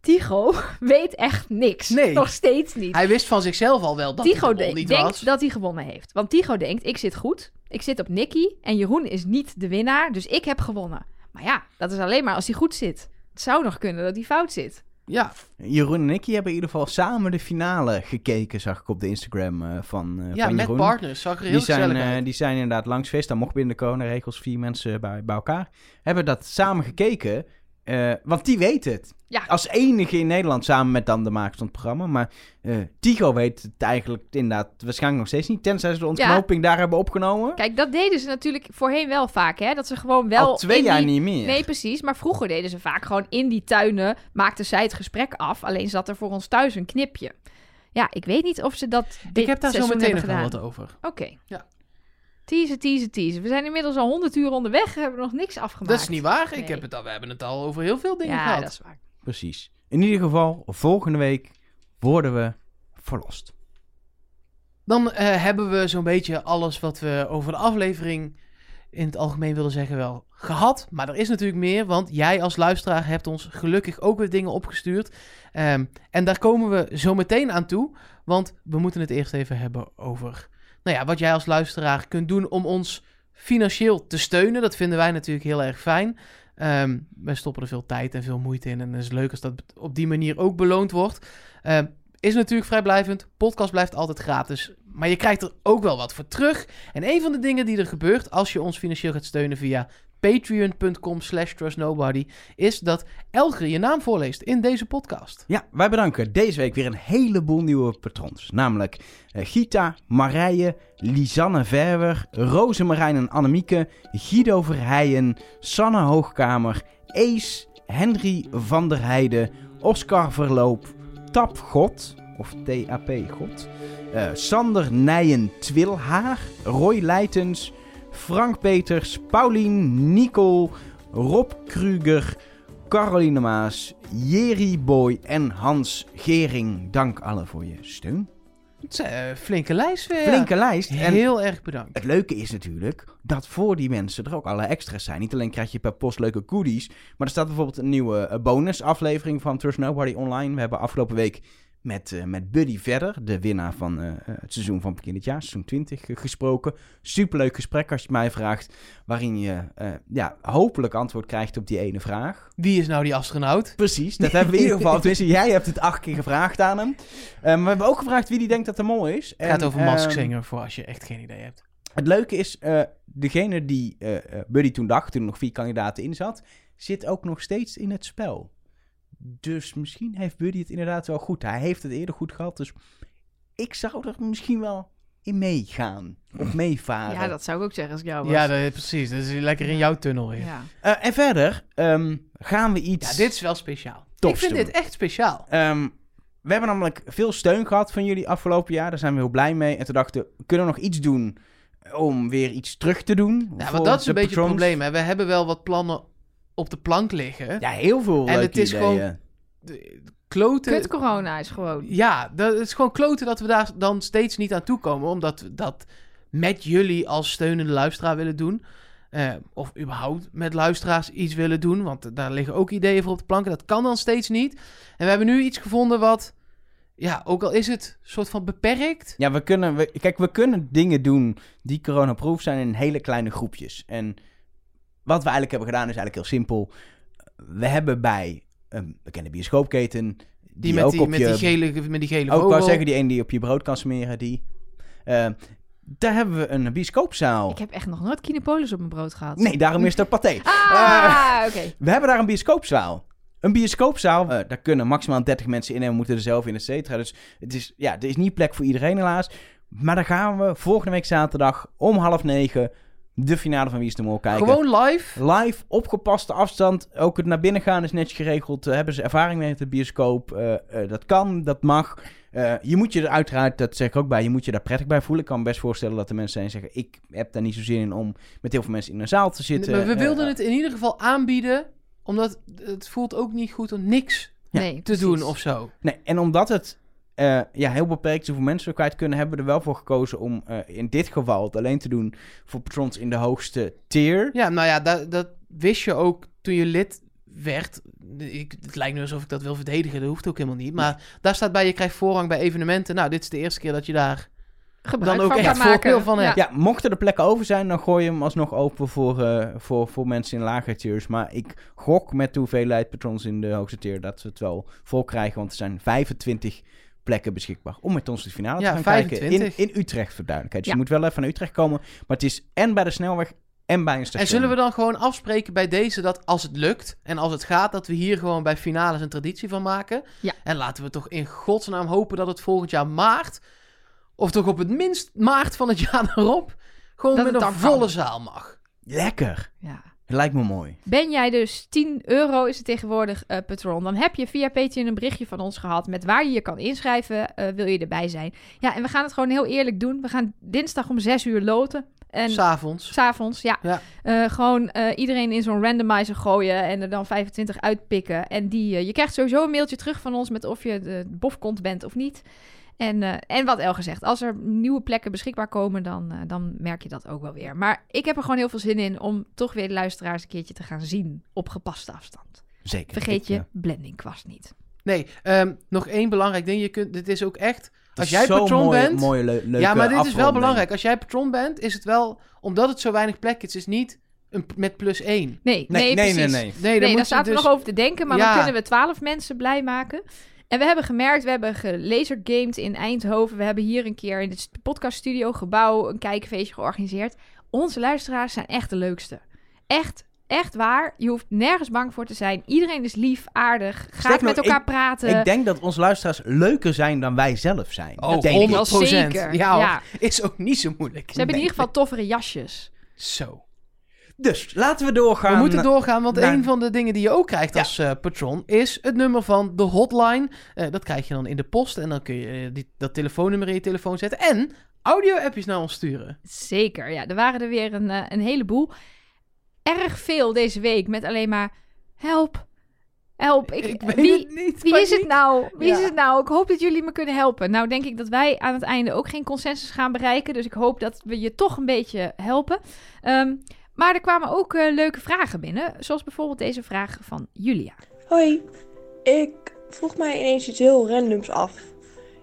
Tycho weet echt niks. Nee. Nog steeds niet. Hij wist van zichzelf al wel dat hij de de- niet denkt was. dat hij gewonnen heeft. Want Tycho denkt, ik zit goed. Ik zit op Nicky. En Jeroen is niet de winnaar. Dus ik heb gewonnen. Maar ja, dat is alleen maar als hij goed zit. Het zou nog kunnen dat hij fout zit. Ja, Jeroen en Nicky hebben in ieder geval samen de finale gekeken, zag ik op de Instagram eh, van, eh ja van met Jeroen. partners. Zag er heel Die zijn, eh, uit. die zijn inderdaad langs feest. Dan mocht binnenkomen, regels vier mensen bij, bij elkaar. Hebben dat samen gekeken, eh, want die weet het. Ja. Als enige in Nederland, samen met dan de makers van het programma. Maar eh Tycho weet het eigenlijk inderdaad waarschijnlijk nog steeds niet. Tenzij ze de ontknoping daar hebben opgenomen. Kijk, dat deden ze natuurlijk voorheen wel vaak. Hè? Dat ze gewoon wel Al twee in jaar die... niet meer. Nee, precies. Maar vroeger deden ze vaak gewoon in die tuinen. Maakten zij het gesprek af. Alleen zat er voor ons thuis een knipje. Ja, ik weet niet of ze dat dit Ik heb daar zo meteen nog wel gedaan. wat over. Oké. Ja. Teasen, teasen, teasen. We zijn inmiddels al 100 uur onderweg. We hebben nog niks afgemaakt. Dat is niet waar. Ik heb het al, we hebben het al over heel veel dingen ja, gehad. dat is waar. Precies. In ieder geval, volgende week worden we verlost. Dan eh, hebben we zo'n beetje alles wat we over de aflevering in het algemeen willen zeggen wel gehad. Maar er is natuurlijk meer, want jij als luisteraar hebt ons gelukkig ook weer dingen opgestuurd. Ehm, en daar komen we zo meteen aan toe, want we moeten het eerst even hebben over nou ja, wat jij als luisteraar kunt doen om ons financieel te steunen. Dat vinden wij natuurlijk heel erg fijn. Ehm wij stoppen er veel tijd en veel moeite in en het is leuk als dat op die manier ook beloond wordt. Ehm, is natuurlijk vrijblijvend. Podcast blijft altijd gratis. Maar je krijgt er ook wel wat voor terug. En een van de dingen die er gebeurt als je ons financieel gaat steunen via patreon.com slash trustnobody... is dat Elge je naam voorleest in deze podcast. Ja, wij bedanken deze week weer een heleboel nieuwe patrons. Namelijk eh, Gita, Marije, Lisanne Verwer, Rosemarijn en Annemieke, Guido Verheijen, Sanne Hoogkamer, Ace, Henry van der Heijden, Oscar Verloop, Tap God, of TAP God, eh, Sander Nijen Twilhaar, Roy Leitens, Frank Peters, Paulien, Nicole, Rob Kruger, Caroline Maas, Jerry Boy en Hans Gering. Dank allen voor je steun. Het is een flinke lijst weer. Flinke lijst. En Heel erg bedankt. het leuke is natuurlijk dat voor die mensen er ook allerlei extra's zijn. Niet alleen krijg je per post leuke goodies, maar er staat bijvoorbeeld een nieuwe eh, bonusaflevering van Trust Nobody online. We hebben afgelopen week met, eh, met Buddy Verder, de winnaar van eh, het seizoen van begin dit jaar, seizoen 20, eh, gesproken. Superleuk gesprek als je het mij vraagt, waarin je ja, hopelijk antwoord krijgt op die ene vraag. Wie is nou die astronaut? Precies, dat hebben we in ieder geval. Tenminste, jij hebt het acht keer gevraagd aan hem. Maar we hebben ook gevraagd wie die denkt dat de mol is. Het gaat En, over ehm, Maskzinger, voor als je echt geen idee hebt. het leuke is, degene die Buddy toen dacht, toen er nog vier kandidaten in zat, zit ook nog steeds in het spel. Dus misschien heeft Buddy het inderdaad wel goed. Hij heeft het eerder goed gehad, dus ik zou er misschien wel in meegaan. Of meevaren. Ja, dat zou ik ook zeggen als ik jou was. Ja, dat, precies. Dat is lekker in jouw tunnel weer. Ja, Ja. Eh, en verder ehm, gaan we iets... dit is wel speciaal. Ik vind doen. dit echt speciaal. Ehm, we hebben namelijk veel steun gehad van jullie afgelopen jaar. Daar zijn we heel blij mee. En toen dachten we, kunnen we nog iets doen om weer iets terug te doen? Ja, voor want dat is de een beetje het probleem. Hè. We hebben wel wat plannen op de plank liggen. Ja, heel veel En leuke het is ideeën. gewoon- De- kloten. Kut corona is gewoon. Ja, dat is gewoon kloten dat we daar dan steeds niet aan toekomen. Omdat we dat met jullie als steunende luisteraar willen doen. Eh, of überhaupt met luisteraars iets willen doen. Want daar liggen ook ideeën voor op de planken. Dat kan dan steeds niet. En we hebben nu iets gevonden wat... Ja, ook al is het soort van beperkt. Ja, we kunnen, we, kijk, we kunnen dingen doen die coronaproof zijn in hele kleine groepjes. En wat we eigenlijk hebben gedaan is eigenlijk heel simpel. We hebben bij een bekende bioscoopketen, die, Die, met, ook die, op met, je... die gele, met die gele ook wel zeggen, die ene die op je brood kan smeren, die... eh, daar hebben we een bioscoopzaal. Ik heb echt nog nooit Kinepolis op mijn brood gehad. Nee, daarom is het ook paté. Ah, oké. We hebben daar een bioscoopzaal. Een bioscoopzaal, eh, daar kunnen maximaal 30 mensen in en we moeten er zelf in, et cetera. Dus het is, ja, er is niet plek voor iedereen helaas. Maar dan gaan we volgende week zaterdag om half negen de finale van Wie is de Mol kijken. Gewoon live. Live, opgepaste afstand. Ook het naar binnen gaan is netjes geregeld. Eh, hebben ze ervaring mee met de bioscoop? Eh, eh, dat kan, dat mag. Eh, je moet je er uiteraard, dat zeg ik ook bij, je moet je daar prettig bij voelen. Ik kan me best voorstellen dat er mensen zijn die zeggen... ik heb daar niet zo zin in om met heel veel mensen in een zaal te zitten. maar we wilden het in ieder geval aanbieden. Omdat het voelt ook niet goed om niks Ja, nee, te precies. doen of zo. Nee, en omdat het eh, ja, heel beperkt hoeveel mensen we kwijt kunnen, hebben we er wel voor gekozen om eh, in dit geval het alleen te doen voor patrons in de hoogste tier. Ja, nou ja, dat, dat wist je ook toen je lid werd. Ik, het lijkt nu alsof ik dat wil verdedigen, dat hoeft ook helemaal niet. Maar daar staat bij, je krijgt voorrang bij evenementen. Nou, dit is de eerste keer dat je daar Gebruik dan ook van echt voordeel van hebt. Ja, mochten er plekken over zijn, dan gooi je hem alsnog open voor, eh, voor, voor mensen in lagere tiers. Maar ik gok met de hoeveelheid patrons in de hoogste tier dat we het wel vol krijgen. Want er zijn 25 plekken beschikbaar om met ons de finale Ja, te gaan kijken. 25. In, in Utrecht, voor duidelijkheid. Dus Ja. je moet wel even naar Utrecht komen. Maar het is en bij de snelweg en bij een station. En zullen we dan gewoon afspreken bij deze dat als het lukt en als het gaat, dat we hier gewoon bij finales een traditie van maken? Ja. En laten we toch in godsnaam hopen dat het volgend jaar maart, of toch op het minst maart van het jaar erop, gewoon Dat met een kan. volle zaal mag. Lekker. Ja. Lijkt me mooi. Ben jij dus 10 euro is het tegenwoordig eh patron, dan heb je via Patreon een berichtje van ons gehad met waar je je kan inschrijven, eh, wil je erbij zijn. Ja, en we gaan het gewoon heel eerlijk doen. We gaan dinsdag om 6 uur loten. En S'avonds. S'avonds, ja. Ja. Eh, gewoon eh, iedereen in zo'n randomizer gooien en er dan 25 uitpikken. En die, je krijgt sowieso een mailtje terug van ons met of je de bofkont bent of niet. En, eh, en wat El gezegd, als er nieuwe plekken beschikbaar komen, dan, eh, dan merk je dat ook wel weer. Maar ik heb er gewoon heel veel zin in om toch weer de luisteraars een keertje te gaan zien op gepaste afstand. Zeker. Vergeet Ik, je eh, blendingkwast niet. Nee, ehm, nog één belangrijk ding. Je kunt, dit is ook echt, als jij patron mooie, bent... Mooie, le- leuke ja, maar dit is wel belangrijk. Als jij patron bent, is het wel, omdat het zo weinig plek is, is niet een, met plus één. Nee, nee, Nee, nee, nee, precies. nee. Nee, Nee, dan daar moet zaten je we dus... nog over te denken, maar Ja. dan kunnen we 12 mensen blij maken. En we hebben gemerkt, we hebben gelasergamed in Eindhoven. We hebben hier een keer in het podcaststudio gebouw een kijkfeestje georganiseerd. Onze luisteraars zijn echt de leukste. Echt, echt waar. Je hoeft nergens bang voor te zijn. Iedereen is lief, aardig, gaat met elkaar praten. Ik denk dat onze luisteraars leuker zijn dan wij zelf zijn. Oh, Dat denk ik. 100 wel zeker. Ja, hoor. Ja. is ook niet zo moeilijk. Ze hebben in ieder geval toffere jasjes. Zo. Dus, laten we doorgaan. We moeten doorgaan, want naar- een van de dingen die je ook krijgt Ja. als eh, patron is het nummer van de hotline. Eh, dat krijg je dan in de post en dan kun je eh, die, dat telefoonnummer in je telefoon zetten en audio-appjes naar ons sturen. Zeker, ja. Er waren er weer een, een heleboel. Erg veel deze week met alleen maar... Help, help. Ik, Ik weet wie, het niet. Wie is het nou? Wie is het nou? Ik hoop dat jullie me kunnen helpen. Nou, denk ik dat wij aan het einde ook geen consensus gaan bereiken. Dus ik hoop dat we je toch een beetje helpen. Ehm, maar er kwamen ook eh, leuke vragen binnen. Zoals bijvoorbeeld deze vraag van Julia. Hoi, ik vroeg mij ineens iets heel randoms af.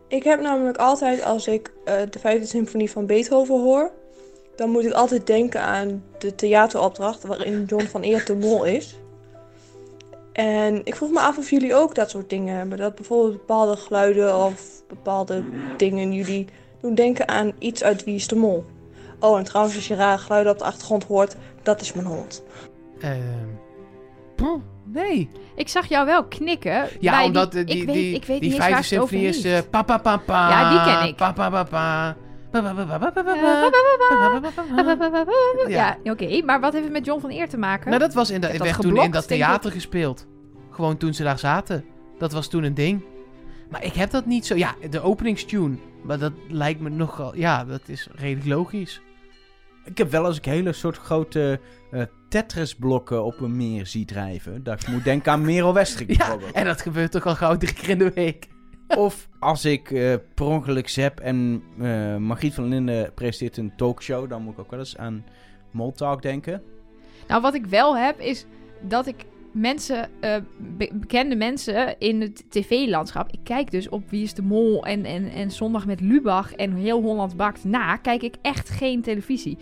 Ik heb namelijk altijd, als ik eh, de vijfde symfonie van Beethoven hoor, dan moet ik altijd denken aan de theateropdracht waarin John van Eert de mol is. En ik vroeg me af of jullie ook dat soort dingen hebben. Dat bijvoorbeeld bepaalde geluiden of bepaalde dingen jullie doen denken aan iets uit Wie is de Mol. Oh, en trouwens, als je rare geluiden op de achtergrond hoort, dat is mijn hond. Ehm, nee. Ik zag jou wel knikken. Ja, bij omdat die, eh, die, ik weet, die, ik weet die niet vijfde symfonie is eh, pa pa pa pa. Ja, die ken ik. Pa pa pa pa. Pa, pa, pa, pa, pa, pa, pa, Eh, pa, pa, pa, pa, pa. Ja, oké. maar wat heeft het met John van Eer te maken? Nou, dat was in dat, werd toen in dat theater gespeeld. Gewoon toen ze daar zaten. Dat was toen een ding. Maar ik heb dat niet zo. Ja, de openingstune. Maar dat lijkt me nogal. Ja, dat is redelijk logisch. Ik heb wel eens een hele soort grote eh Tetris-blokken op een meer zie drijven. Dat ik moet denken aan Merel Westrik Ja, bijvoorbeeld. en dat gebeurt toch al gauw drie keer in de week. Of als ik eh per ongeluk zap en eh Margriet van Linden presenteert een talkshow, dan moet ik ook wel eens aan Moltalk denken. Nou, wat ik wel heb, is dat ik mensen, eh, be- bekende mensen in het tv-landschap... Ik kijk dus op Wie is de Mol en, en, en Zondag met Lubach en Heel Holland Bakt na... kijk ik echt geen televisie.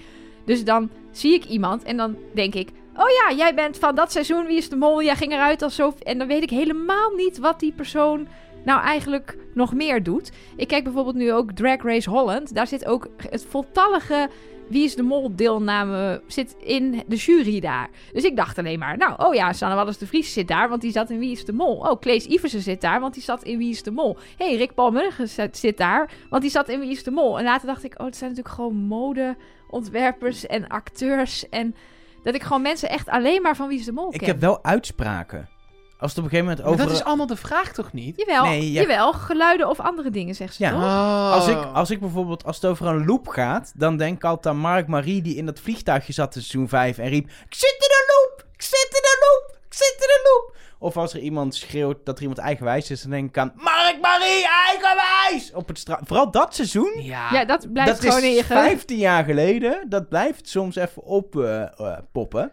Dus dan zie ik iemand en dan denk ik... Oh ja, jij bent van dat seizoen Wie is de Mol. Jij ging eruit als zo... En dan weet ik helemaal niet wat die persoon nou eigenlijk nog meer doet. Ik kijk bijvoorbeeld nu ook Drag Race Holland. Daar zit ook het voltallige Wie is de Mol deelname zit in de jury daar. Dus ik dacht alleen maar, nou, oh ja, Sanne Wallis de Vries zit daar, want die zat in Wie is de Mol. Oh, Klees Iversen zit daar, want die zat in Wie is de Mol. Hé, hey, Rick Paul Murgen zit, daar, want die zat in Wie is de Mol. En later dacht ik, oh, het zijn natuurlijk gewoon modeontwerpers en acteurs en dat ik gewoon mensen echt alleen maar van Wie is de Mol Ik ken. heb wel uitspraken. Als het op een gegeven moment Maar over... dat is allemaal de vraag toch niet? Jawel, Nee, ja. jawel, geluiden of andere dingen, zegt ze Ja. toch? Oh. Als ik, als ik bijvoorbeeld, als het over een loop gaat, dan denk ik altijd aan Mark Marie die in dat vliegtuigje zat in seizoen 5 en riep: Ik zit in een loop! Ik zit in een loop! Ik zit in een loop! Of als er iemand schreeuwt dat er iemand eigenwijs is, dan denk ik aan Mark Marie eigenwijs! Op het stra- Vooral dat seizoen. Ja. Ja, dat blijft dat gewoon in je is geheugen. 15 jaar geleden. Dat blijft soms even op eh, eh, poppen.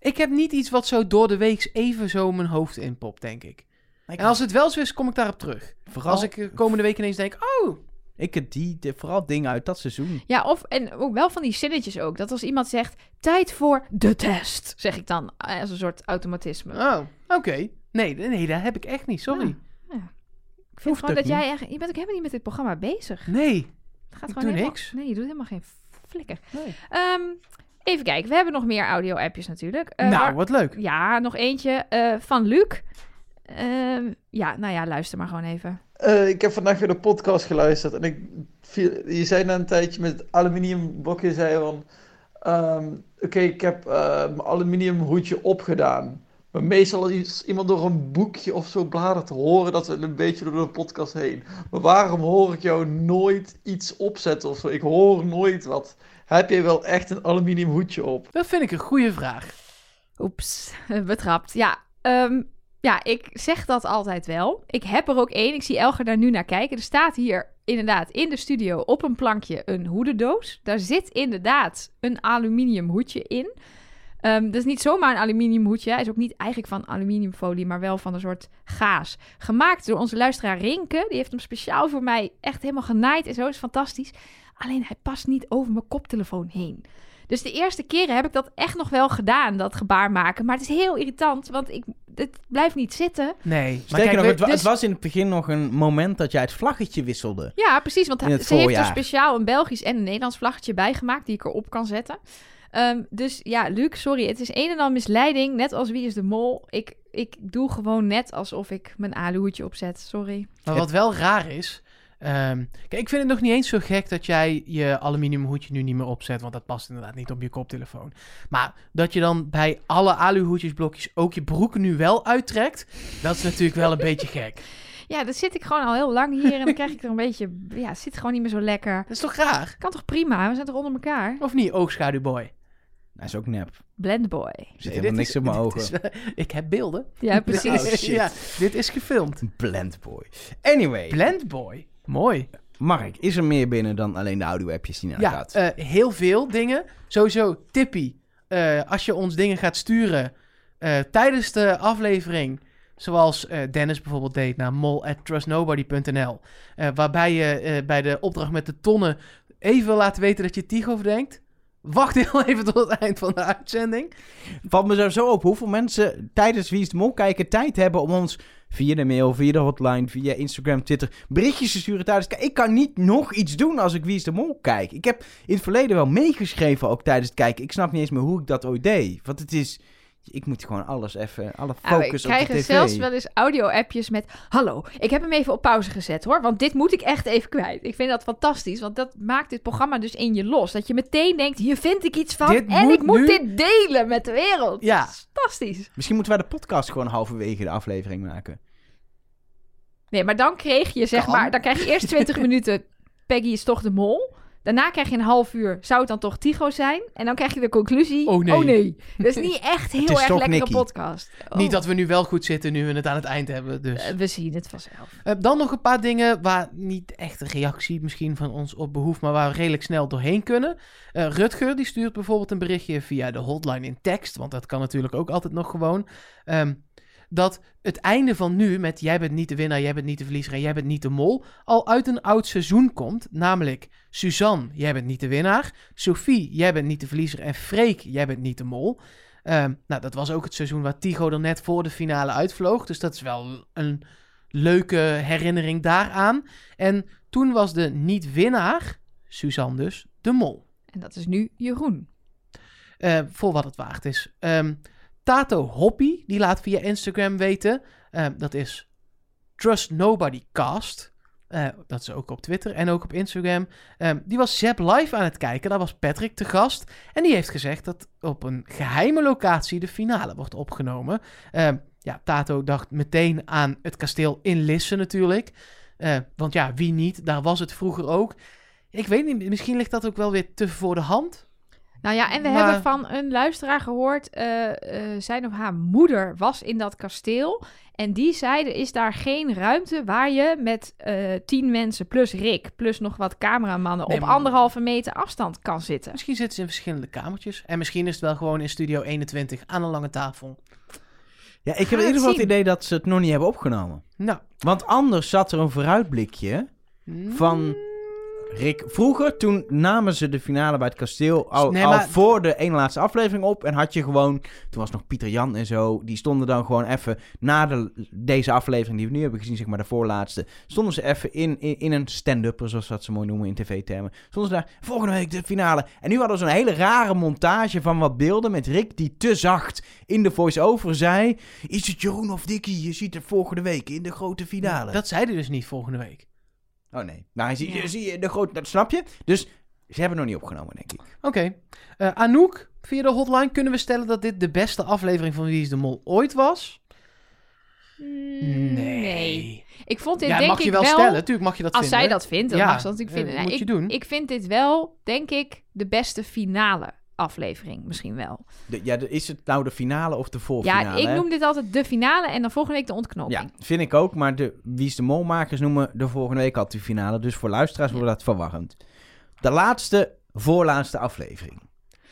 Ik heb niet iets wat zo door de week even zo mijn hoofd inpopt, denk ik. En als het wel zo is, kom ik daarop terug. vooral, Als ik eh, komende week ineens denk, oh, ik heb die, de- vooral dingen uit dat seizoen. Ja, of en ook wel van die zinnetjes ook. Dat als iemand zegt, tijd voor de test, zeg ik dan eh, als een soort automatisme. oh, oké. Nee, nee, dat heb ik echt niet, sorry. Ja. Ik vind Hoeft gewoon dat jij echt... Je bent ook helemaal niet met dit programma bezig. Nee. Het gaat Ik gewoon doe helemaal, niks. Nee, je doet helemaal geen flikker. Nee. Ehm, even kijken, we hebben nog meer audio-appjes natuurlijk. Eh, nou, waar- wat leuk. Ja, nog eentje eh, van Luc. Ehm, ja, nou ja, luister maar gewoon even. Eh, ik heb vandaag weer de podcast geluisterd en ik viel, je zei na een tijdje met het aluminiumblokje, zei je van, ehm, oké, ik heb eh, mijn aluminiumhoedje opgedaan. Maar meestal is iemand door een boekje of zo bladert te horen dat we een beetje door de podcast heen. Maar waarom hoor ik jou nooit iets opzetten of zo? Ik hoor nooit wat. Heb je wel echt een aluminiumhoedje op? Dat vind ik een goede vraag. Oeps, betrapt. Ja, ehm, ja, ik zeg dat altijd wel. Ik heb er ook één. Ik zie Elger daar nu naar kijken. Er staat hier inderdaad in de studio op een plankje een hoedendoos. Daar zit inderdaad een aluminium hoedje in. Ehm dat is niet zomaar een aluminium hoedje. Hij is ook niet eigenlijk van aluminiumfolie, maar wel van een soort gaas. Gemaakt door onze luisteraar Rinke. Die heeft hem speciaal voor mij echt helemaal genaaid en zo. is fantastisch. Alleen hij past niet over mijn koptelefoon heen. Dus de eerste keren heb ik dat echt nog wel gedaan, dat gebaar maken. Maar het is heel irritant, want ik, het blijft niet zitten. Nee, maar kijk, nog, het, wa- dus- het was in het begin nog een moment dat jij het vlaggetje wisselde. Ja, precies. Want het ze heeft er speciaal een Belgisch en een Nederlands vlaggetje bijgemaakt die ik erop kan zetten. Ehm, dus ja, Luc, sorry. Het is een en al misleiding. Net als Wie is de Mol. Ik, ik doe gewoon net alsof ik mijn aluhoedje opzet. Sorry. Maar wat wel raar is. Ehm, kijk, ik vind het nog niet eens zo gek dat jij je aluminium hoedje nu niet meer opzet. Want dat past inderdaad niet op je koptelefoon. Maar dat je dan bij alle aluhoedjesblokjes ook je broeken nu wel uittrekt. Dat is natuurlijk wel een beetje gek. Ja, dan zit ik gewoon al heel lang hier en dan krijg ik er een beetje... Ja, het zit gewoon niet meer zo lekker. Dat is toch raar? Kan toch prima? We zijn toch onder elkaar? Of niet, oogschaduwboy? Hij is ook nep. Blendboy. Er zit Nee, helemaal dit niks is- op mijn ogen. is, ik heb beelden. Ja, precies. Oh, shit. ja, dit is gefilmd. Blendboy. Anyway, Blendboy. Mooi. Mark, is er meer binnen dan alleen de audio-appjes die naar Ja, gaat? eh, heel veel dingen. Sowieso, Tippie. eh, als je ons dingen gaat sturen eh, tijdens de aflevering... Zoals Dennis bijvoorbeeld deed naar mol.trustnobody.nl. waarbij je bij de opdracht met de tonnen even wil laten weten dat je Tigo verdenkt. Wacht heel even tot het eind van de uitzending. Valt me sowieso op hoeveel mensen tijdens Wie is de Mol kijken tijd hebben om ons via de mail, via de hotline, via Instagram, Twitter berichtjes te sturen tijdens Ik kan niet nog iets doen als ik Wie is de Mol kijk. Ik heb in het verleden wel meegeschreven ook tijdens het kijken. Ik snap niet eens meer hoe ik dat ooit deed. Want het is... Ik moet gewoon alles even, alle Nou, focus op de krijgen tv. zelfs wel eens audio-appjes met... Hallo, ik heb hem even op pauze gezet hoor, want dit moet ik echt even kwijt. Ik vind dat fantastisch, want dat maakt dit programma dus in je los. Dat je meteen denkt, hier vind ik iets van Dit en moet ik moet nu- dit delen met de wereld. Ja. Fantastisch. Misschien moeten wij de podcast gewoon halverwege de aflevering maken. Nee, maar dan kreeg je zeg Kan. maar... Dan krijg je eerst 20 minuten Peggy is toch de mol. Daarna krijg je een half uur, zou het dan toch Tigo zijn? En dan krijg je de conclusie, Oh, nee. Dat is niet echt heel erg lekkere Nicky. podcast. Oh. Niet dat we nu wel goed zitten nu we het aan het eind hebben. Dus. Eh, we zien het vanzelf. Eh, dan nog een paar dingen waar niet echt een reactie misschien van ons op behoeft, maar waar we redelijk snel doorheen kunnen. Eh, Rutger die stuurt bijvoorbeeld een berichtje via de hotline in tekst, want dat kan natuurlijk ook altijd nog gewoon. ehm, dat het einde van nu met jij bent niet de winnaar, jij bent niet de verliezer en jij bent niet de mol, al uit een oud seizoen komt. Namelijk Suzanne, jij bent niet de winnaar. Sophie, jij bent niet de verliezer. En Freek, jij bent niet de mol. Ehm, nou, dat was ook het seizoen waar Tigo er net voor de finale uitvloog. Dus dat is wel een leuke herinnering daaraan. En toen was de niet-winnaar, Suzanne dus, de mol. En dat is nu Jeroen. Eh, voor wat het waard is. Ehm, Tato Hoppy, die laat via Instagram weten. ehm, dat is Trust Nobody Cast. Eh, dat is ook op Twitter en ook op Instagram. Ehm, die was Zep live aan het kijken. Daar was Patrick te gast. En die heeft gezegd dat op een geheime locatie de finale wordt opgenomen. Ja, Tato dacht meteen aan het kasteel in Lisse natuurlijk. Eh, want ja, wie niet? Daar was het vroeger ook. Ik weet niet, misschien ligt dat ook wel weer te voor de hand. Nou ja, en we Maar- hebben van een luisteraar gehoord, eh, eh, zijn of haar moeder was in dat kasteel. En die zei, er is daar geen ruimte waar je met eh, tien mensen plus Rick, plus nog wat cameramannen Nee, op maar- anderhalve meter afstand kan zitten. Misschien zitten ze in verschillende kamertjes. En misschien is het wel gewoon in Studio 21 aan een lange tafel. Ja, ik Gaan heb in ieder geval het idee dat ze het nog niet hebben opgenomen. Nou. Want anders zat er een vooruitblikje van Rick. Vroeger, toen namen ze de finale bij het kasteel al, Nee, al maar- voor de ene laatste aflevering op. En had je gewoon, toen was nog Pieter Jan en zo, die stonden dan gewoon even na de, deze aflevering die we nu hebben gezien, zeg maar de voorlaatste, stonden ze even in, in, in een stand-upper, zoals dat ze mooi noemen in tv-termen. Stonden ze daar, volgende week de finale. En nu hadden ze een hele rare montage van wat beelden met Rick die te zacht in de voice-over zei, is het Jeroen of Dickie? Je ziet het volgende week in de grote finale. Dat zei hij dus niet volgende week. Oh nee. Nou, zie, Ja. zie je de grote... Dat snap je? Dus ze hebben het nog niet opgenomen, denk ik. Oké. Eh, Anouk, via de hotline kunnen we stellen dat dit de beste aflevering van Wie is de Mol ooit was? Nee. Ik vond dit ja, denk mag je wel, stellen. Natuurlijk mag je dat Als vinden. zij dat vindt, dan Ja, mag ze dat natuurlijk eh, vinden. Moet je ik, doen. ik vind dit wel, denk ik, de beste finale aflevering. Misschien wel. De, ja, is het nou de finale of de voorfinale? ja, ik hè? noem dit altijd de finale en dan volgende week de ontknoping. Ja, vind ik ook. Maar de Wie is de Molmakers noemen de volgende week al de finale. Dus voor luisteraars wordt dat verwarrend. De laatste, voorlaatste aflevering.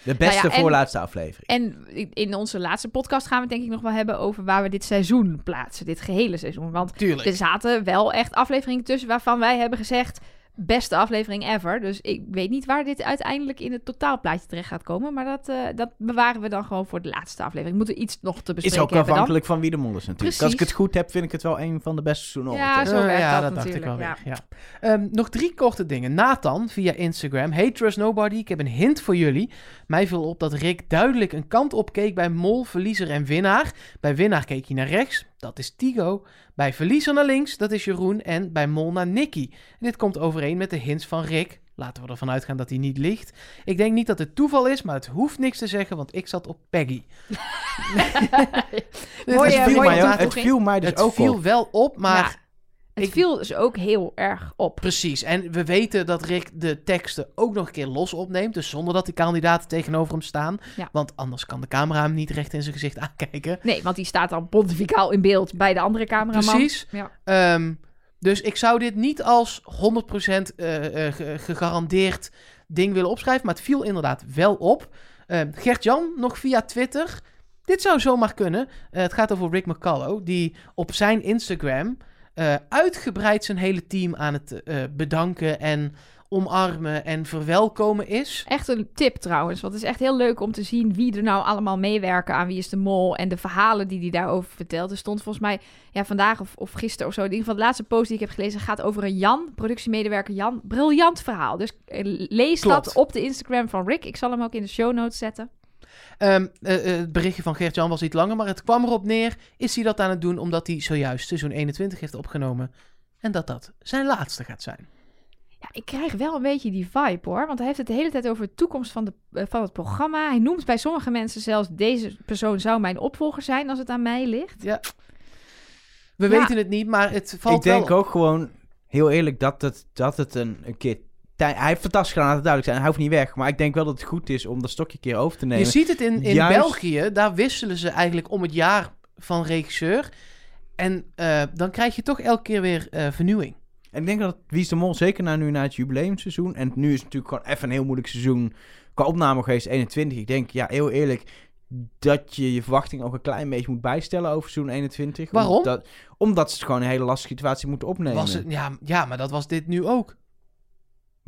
De beste Nou ja, en- voorlaatste aflevering. En in onze laatste podcast gaan we het denk ik nog wel hebben over waar we dit seizoen plaatsen. Dit gehele seizoen. Want Tuurlijk. er zaten wel echt afleveringen tussen waarvan wij hebben gezegd... beste aflevering ever. Dus ik weet niet waar dit uiteindelijk in het totaalplaatje terecht gaat komen. Maar dat, eh, dat bewaren we dan gewoon voor de laatste aflevering. Moeten we iets nog te bespreken Is ook dan? afhankelijk van wie de mol is natuurlijk. Precies. Als ik het goed heb, vind ik het wel een van de beste seizoenen Ja, zo Eh, werkt ja, dat dacht ik wel natuurlijk, weer. Ja. Ehm, nog drie korte dingen. Nathan via Instagram. Hey Trust Nobody, ik heb een hint voor jullie. Mij viel op dat Rick duidelijk een kant op keek bij mol, verliezer en winnaar. Bij winnaar keek hij naar rechts, dat is Tigo. Bij verliezer naar links, dat is Jeroen. En bij mol naar Nicky. En dit komt overeen met de hints van Rick. Laten we ervan uitgaan dat hij niet ligt. Ik denk niet dat het toeval is, maar het hoeft niks te zeggen, want ik zat op Peggy. Het viel, mij, het viel mij dus het ook viel op. wel op, maar Ja, het ik- viel dus ook heel erg op. Precies, en we weten dat Rick de teksten ook nog een keer los opneemt. Dus zonder dat die kandidaten tegenover hem staan. Ja. Want anders kan de camera hem niet recht in zijn gezicht aankijken. Nee, want die staat dan pontificaal in beeld bij de andere cameraman. Precies. Ja. Ehm, dus ik zou dit niet als 100% eh, eh, ge- gegarandeerd ding willen opschrijven. Maar het viel inderdaad wel op. Ehm Gert-Jan nog via Twitter. Dit zou zomaar kunnen. Eh, het gaat over Rick McCullough. Die op zijn Instagram eh, uitgebreid zijn hele team aan het eh, bedanken en omarmen en verwelkomen is. Echt een tip trouwens. Want het is echt heel leuk om te zien wie er nou allemaal meewerken aan Wie is de Mol. En de verhalen die hij daarover vertelt. Er stond volgens mij ja, vandaag of, of gisteren of zo. In ieder geval de laatste post die ik heb gelezen gaat over een Jan, productiemedewerker Jan. Briljant verhaal. Dus eh, lees Klopt. dat op de Instagram van Rick. Ik zal hem ook in de show notes zetten. Ehm, eh, eh, het berichtje van Gert-Jan was iets langer, maar het kwam erop neer. Is hij dat aan het doen omdat hij zojuist seizoen 21 heeft opgenomen? En dat dat zijn laatste gaat zijn. Ja, ik krijg wel een beetje die vibe hoor. Want hij heeft het de hele tijd over de toekomst van, de, eh, van het programma. Hij noemt bij sommige mensen zelfs... deze persoon zou mijn opvolger zijn als het aan mij ligt. Ja. We Ja. weten het niet, maar het valt ik denk wel op. ook gewoon, heel eerlijk, dat het, dat het een, een keer... Hij heeft fantastisch gedaan, laat het duidelijk zijn. Hij hoeft niet weg. Maar ik denk wel dat het goed is om dat stokje een keer over te nemen. Je ziet het in, in Juist- België, daar wisselen ze eigenlijk om het jaar van regisseur. En eh, dan krijg je toch elke keer weer eh, vernieuwing. En ik denk dat Wie is de Mol, zeker na, nu na het jubileumseizoen... en nu is het natuurlijk gewoon even een heel moeilijk seizoen... qua opname geweest, 21. Ik denk, ja, heel eerlijk... dat je je verwachting ook een klein beetje moet bijstellen over seizoen 21. Waarom? Omdat, omdat ze het gewoon een hele lastige situatie moeten opnemen. Was het, ja, ja, maar dat was dit nu ook.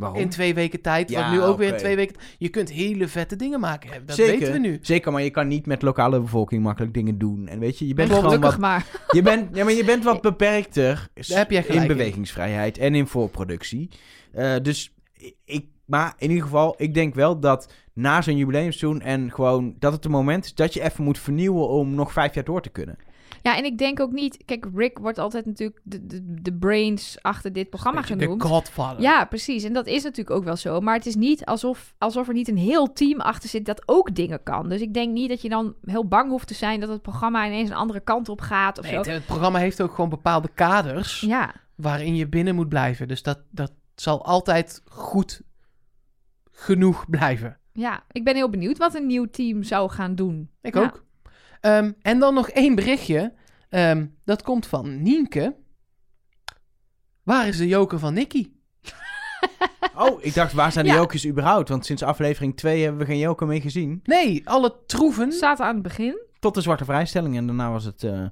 Waarom? In twee weken tijd. Ja, wat nu ook weer in twee weken. Je kunt hele vette dingen maken. Dat Zeker, weten we nu. Zeker, maar je kan niet met lokale bevolking makkelijk dingen doen. En weet je, je bent gewoon wat, maar. je bent, ja, maar je bent wat beperkter Daar heb jij gelijk in in. bewegingsvrijheid en in voorproductie. Eh, dus ik, maar in ieder geval, ik denk wel dat na zo'n jubileumseizoen en gewoon dat het een moment is dat je even moet vernieuwen om nog vijf jaar door te kunnen. Ja, en ik denk ook niet... Kijk, Rick wordt altijd natuurlijk de, de, de brains achter dit programma Beetje De genoemd. Godfather. Ja, precies. En dat is natuurlijk ook wel zo. Maar het is niet alsof, alsof er niet een heel team achter zit dat ook dingen kan. Dus ik denk niet dat je dan heel bang hoeft te zijn dat het programma ineens een andere kant op gaat of Nee, zo. het, het programma heeft ook gewoon bepaalde kaders Ja, waarin je binnen moet blijven. Dus dat, dat zal altijd goed genoeg blijven. ja, ik ben heel benieuwd wat een nieuw team zou gaan doen. Ik Ja. ook. Ehm, en dan nog één berichtje. Ehm, dat komt van Nienke. Waar is de joker van Nicky? Oh, ik dacht, waar zijn de Ja. jokers überhaupt? Want sinds aflevering 2 hebben we geen joker meer gezien. Nee, alle troeven. Zaten aan het begin. Tot de zwarte vrijstelling en daarna was het, eh,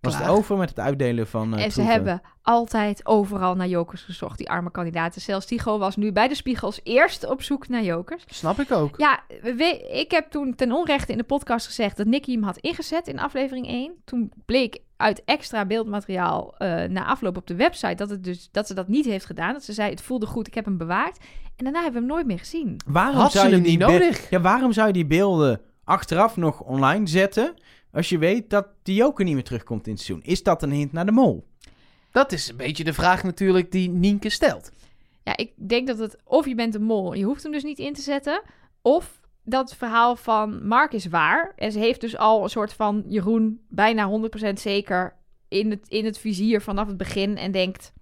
was het over met het uitdelen van eh en ze hebben altijd overal naar jokers gezocht, die arme kandidaten. Zelfs Tigo was nu bij de Spiegels eerst op zoek naar jokers. Snap ik ook. Ja, we- ik heb toen ten onrechte in de podcast gezegd dat Nicky hem had ingezet in aflevering 1. Toen bleek uit extra beeldmateriaal eh, na afloop op de website dat, het dus, dat ze dat niet heeft gedaan. Dat ze zei, het voelde goed, ik heb hem bewaard. En daarna hebben we hem nooit meer gezien. Waarom Had ze zou je hem niet nodig? Ja, waarom zou je die beelden achteraf nog online zetten... als je weet dat die joker niet meer terugkomt in het seizoen? Is dat een hint naar de mol? Dat is een beetje de vraag natuurlijk die Nienke stelt. Ja, ik denk dat het of je bent een mol, je hoeft hem dus niet in te zetten. Of dat verhaal van Mark is waar. En ze heeft dus al een soort van Jeroen bijna 100% zeker in het, in het vizier vanaf het begin. En denkt,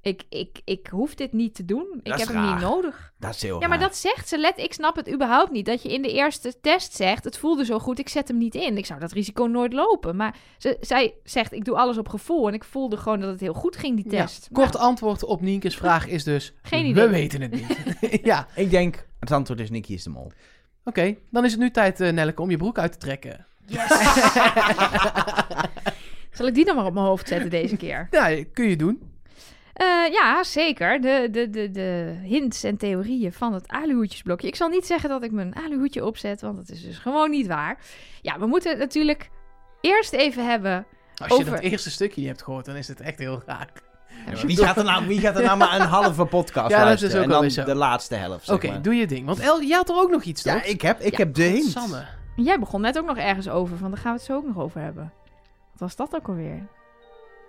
ik, ik, ik hoef dit niet te doen. Ik is heb hem niet raar. nodig. Dat is heel Ja, maar raar. dat zegt ze. Let, ik snap het überhaupt niet. Dat je in de eerste test zegt, het voelde zo goed, ik zet hem niet in. Ik zou dat risico nooit lopen. Maar ze, zij zegt, ik doe alles op gevoel. En ik voelde gewoon dat het heel goed ging, die Ja, test. Kort antwoord op Nienkes vraag is dus... Geen idee. We weten het niet. ja, Ik denk, het antwoord is Nicky is de mol. oké. Dan is het nu tijd, eh Nelleke, om je broek uit te trekken. Zal ik die dan maar op mijn hoofd zetten deze keer? Ja, kun je doen. Eh, ja, zeker. De, de, de, de hints en theorieën van het aluhoedjesblokje. Ik zal niet zeggen dat ik mijn aluhoedje opzet, want dat is dus gewoon niet waar. Ja, we moeten het natuurlijk eerst even hebben. Als je Over- dat eerste stukje niet hebt gehoord, dan is het echt heel raar. Wie gaat, er nou, wie gaat er nou maar een halve podcast Ja, dat is ook en dan zo. de laatste helft, zeg Oké, doe je ding. Want El, jij had er ook nog iets, toch? Ja, ik heb, ik Ja, heb de hint. Sanne. Jij begon net ook nog ergens over, van daar gaan we het zo ook nog over hebben. Wat was dat ook alweer?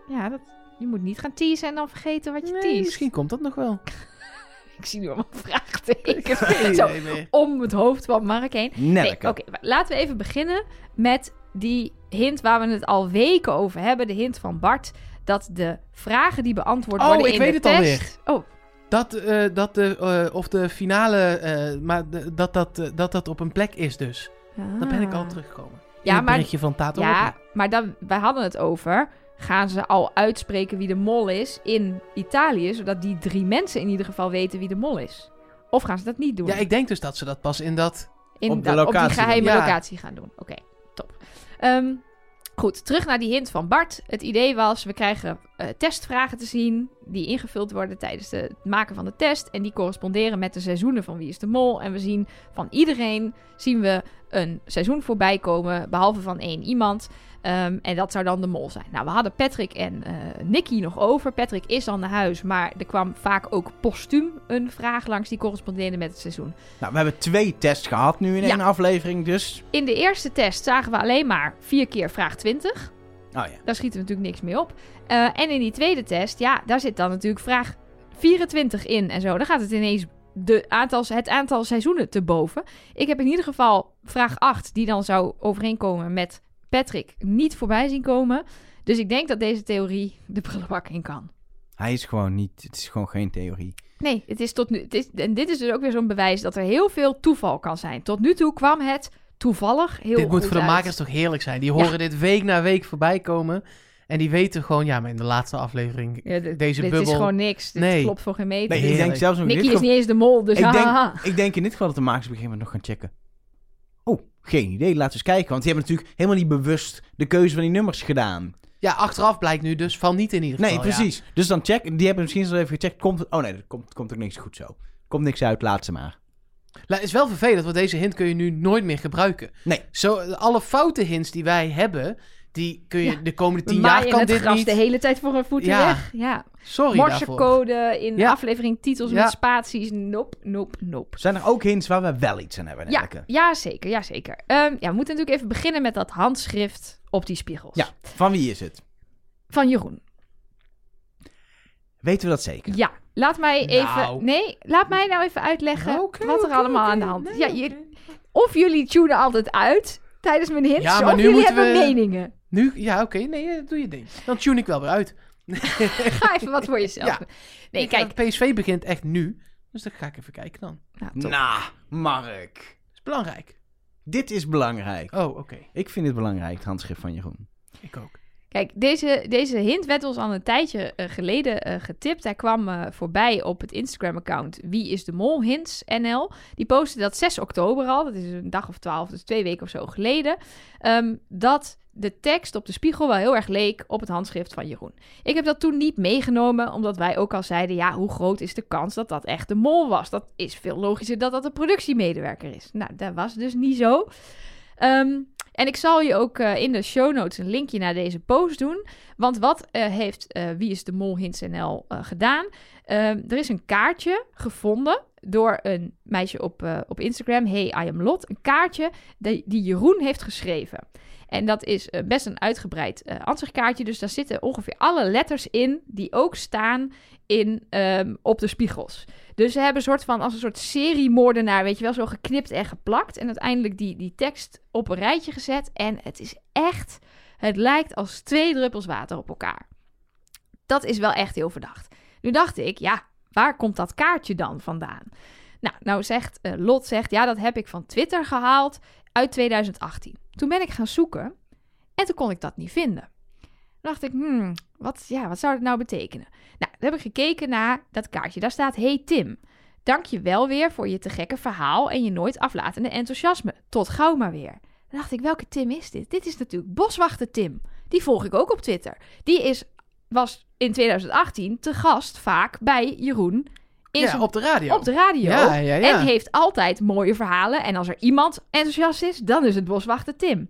Ja, dat, je moet niet gaan teasen en dan vergeten wat je Nee, misschien komt dat nog wel. Ik zie nu allemaal Ik vraagtekens. Zo, meer. om het hoofd van Mark heen. Nee, oké, laten we even beginnen met die hint waar we het al weken over hebben. De hint van Bart. Dat de vragen die beantwoord Oh, worden ik in weet de het test... Oh, Dat, eh, dat de, eh, of de finale, eh, maar de- dat, dat, dat dat op een plek is dus. Dan ben ik al teruggekomen. Ja, maar... van Tato. Ja, maar dan, wij hadden het over... Gaan ze al uitspreken wie de mol is in Italië... zodat die drie mensen in ieder geval weten wie de mol is? Of gaan ze dat niet doen? ja, ik denk dus dat ze dat pas in dat... in Op de dat- locatie op die geheime. Ja. locatie gaan doen. Oké, top. Ehm, goed, terug naar die hint van Bart. Het idee was, we krijgen eh, testvragen te zien... die ingevuld worden tijdens de- het maken van de test... en die corresponderen met de seizoenen van Wie is de Mol. En we zien van iedereen zien we een seizoen voorbij komen... behalve van één iemand... Ehm, en dat zou dan de mol zijn. Nou, we hadden Patrick en eh Nicky nog over. Patrick is al naar huis, maar er kwam vaak ook postuum een vraag langs die correspondeerde met het seizoen. Nou, we hebben twee tests gehad nu in Ja. één aflevering, dus... In de eerste test zagen we alleen maar vier keer vraag 20. Oh ja. Daar schiet er natuurlijk niks mee op. Eh, en in die tweede test, ja, daar zit dan natuurlijk vraag 24 in en zo. Dan gaat het ineens de aantal, het aantal seizoenen te boven. Ik heb in ieder geval vraag 8, die dan zou overeenkomen met Patrick, niet voorbij zien komen. Dus ik denk dat deze theorie de prullenbak in kan. Hij is gewoon niet... Het is gewoon geen theorie. Nee, het is tot nu. Het is, en dit is dus ook weer zo'n bewijs dat er heel veel toeval kan zijn. Tot nu toe kwam het toevallig heel dit goed moet voor de uit. makers toch heerlijk zijn. Die Ja. horen dit week na week voorbij komen. En die weten gewoon, ja, maar in de laatste aflevering... Ja, Deze dit is bubbel- gewoon niks. Dit Nee. klopt voor geen meter. Nee, ik denk zelfs Nicky dit is niet eens de mol, dus Ik denk, ik denk in dit geval dat de makers op een gegeven moment nog gaan checken. Geen idee. Laten we eens kijken. Want die hebben natuurlijk helemaal niet bewust de keuze van die nummers gedaan. Ja, achteraf blijkt nu dus van niet in ieder Nee, geval. ja. precies. Dus dan check. Die hebben misschien zo even gecheckt. Komt, oh nee, er komt, komt ook niks goed zo. Komt niks uit, laat ze maar. Het is wel vervelend, want deze hint kun je nu nooit meer gebruiken. Nee. Zo, alle foute hints die wij hebben, die kun je Ja. de komende tien jaar kan het dit gras niet. de hele tijd voor een voeten Ja. weg. Ja. Sorry daarvoor. Morsecode in Ja. aflevering titels Ja. met spaties. Nope, nope, nope. Zijn er ook hints waar we wel iets aan hebben? Ja, ja, zeker, ja, zeker. Ehm, ja, we moeten natuurlijk even beginnen met dat handschrift op die spiegels. Ja, van wie is het? Van Jeroen. Weten we dat zeker? Ja, laat mij even... Nou. Nee, laat mij nou even uitleggen Oké, wat er allemaal aan de hand is. Nee, ja, je-. Of jullie tunen altijd uit tijdens mijn hints, Ja, maar of nu jullie moeten hebben we- meningen. Nu, ja, oké, nee, eh, doe je ding. Dan tune ik wel weer uit. Ga even wat voor jezelf Ja. Nee, Ik, kijk. PSV begint echt nu, dus dan ga ik even kijken dan. Nou, top. Nou, Mark. Dat is belangrijk. Dit is belangrijk. Oh, oké. Ik vind het belangrijk, het handschrift van Jeroen. Ik ook. Kijk, deze, deze hint werd ons al een tijdje eh, geleden eh, getipt. Hij kwam eh, voorbij op het Instagram-account Wie is de Mol Hints NL. Die postte dat 6 oktober al, dat is een dag of twaalf, dus twee weken of zo geleden. ehm, dat de tekst op de spiegel wel heel erg leek op het handschrift van Jeroen. Ik heb dat toen niet meegenomen, omdat wij ook al zeiden: ja, hoe groot is de kans dat dat echt de mol was? Dat is veel logischer dat dat een productiemedewerker is. Nou, dat was dus niet zo. Ehm, en ik zal je ook eh, in de show notes een linkje naar deze post doen. Want wat eh, heeft eh, Wie is de Mol Hints NL gedaan? Er is een kaartje gevonden door een meisje op, op Instagram. Hey, I am Lot. Een kaartje die, die Jeroen heeft geschreven. En dat is best een uitgebreid ansichtkaartje. Dus daar zitten ongeveer alle letters in die ook staan in, ehm, op de spiegels. Dus ze hebben een soort van als een soort seriemoordenaar, weet je wel, zo geknipt en geplakt. En uiteindelijk die, die tekst op een rijtje gezet. En het is echt, het lijkt als twee druppels water op elkaar. Dat is wel echt heel verdacht. Nu dacht ik, ja, waar komt dat kaartje dan vandaan? Nou, nou zegt eh, Lot zegt, ja, dat heb ik van Twitter gehaald uit 2018. Toen ben ik gaan zoeken en toen kon ik dat niet vinden. Toen dacht ik, hmm, wat, ja, wat zou dat nou betekenen? Nou, dan heb ik gekeken naar dat kaartje. Daar staat, hey Tim, dank je wel weer voor je te gekke verhaal en je nooit aflatende enthousiasme. Tot gauw maar weer. Dan dacht ik, welke Tim is dit? Dit is natuurlijk Boswachter Tim. Die volg ik ook op Twitter. Die is, was in 2018 te gast vaak bij Jeroen in ja, zijn- op de radio. op de radio. Ja, ja, ja. En heeft altijd mooie verhalen. En als er iemand enthousiast is, dan is het boswachter Tim.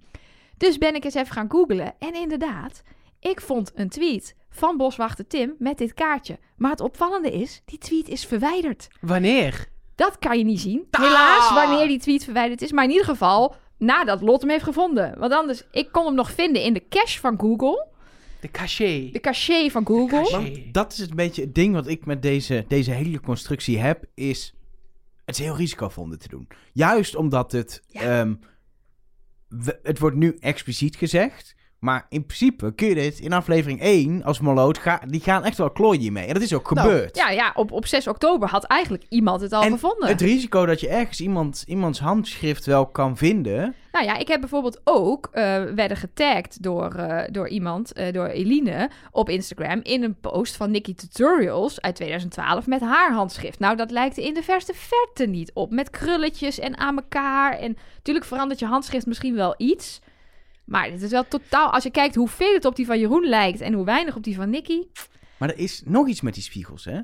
Dus ben ik eens even gaan googlen. En inderdaad, ik vond een tweet van boswachter Tim met dit kaartje. Maar het opvallende is, die tweet is verwijderd. Wanneer? Dat kan je niet zien. Helaas, wanneer die tweet verwijderd is. Maar in ieder geval, nadat Lot hem heeft gevonden. Want anders, ik kon hem nog vinden in de cache van Google. De cachet. De cache van Google. Want dat is een beetje het ding wat ik met deze, deze hele constructie heb, is het is heel risicovol om dit te doen. Juist omdat het, Ja. ehm, we- het wordt nu expliciet gezegd, maar in principe kun je dit in aflevering 1 als Moloot, ga, die gaan echt wel klooien mee. En dat is ook Nou, gebeurd. Ja, ja op, op 6 oktober had eigenlijk iemand het al En gevonden. Het risico dat je ergens iemand, iemands handschrift wel kan vinden. Nou ja, ik heb bijvoorbeeld ook eh, werden getagd door, eh, door iemand, eh, door Eline, op Instagram in een post van Nikki Tutorials uit 2012 met haar handschrift. Nou, dat lijkt in de verste verte niet op. Met krulletjes en aan elkaar. En natuurlijk verandert je handschrift misschien wel iets. Maar dit is wel totaal, als je kijkt hoeveel het op die van Jeroen lijkt en hoe weinig op die van Nikki. Maar er is nog iets met die spiegels, hè?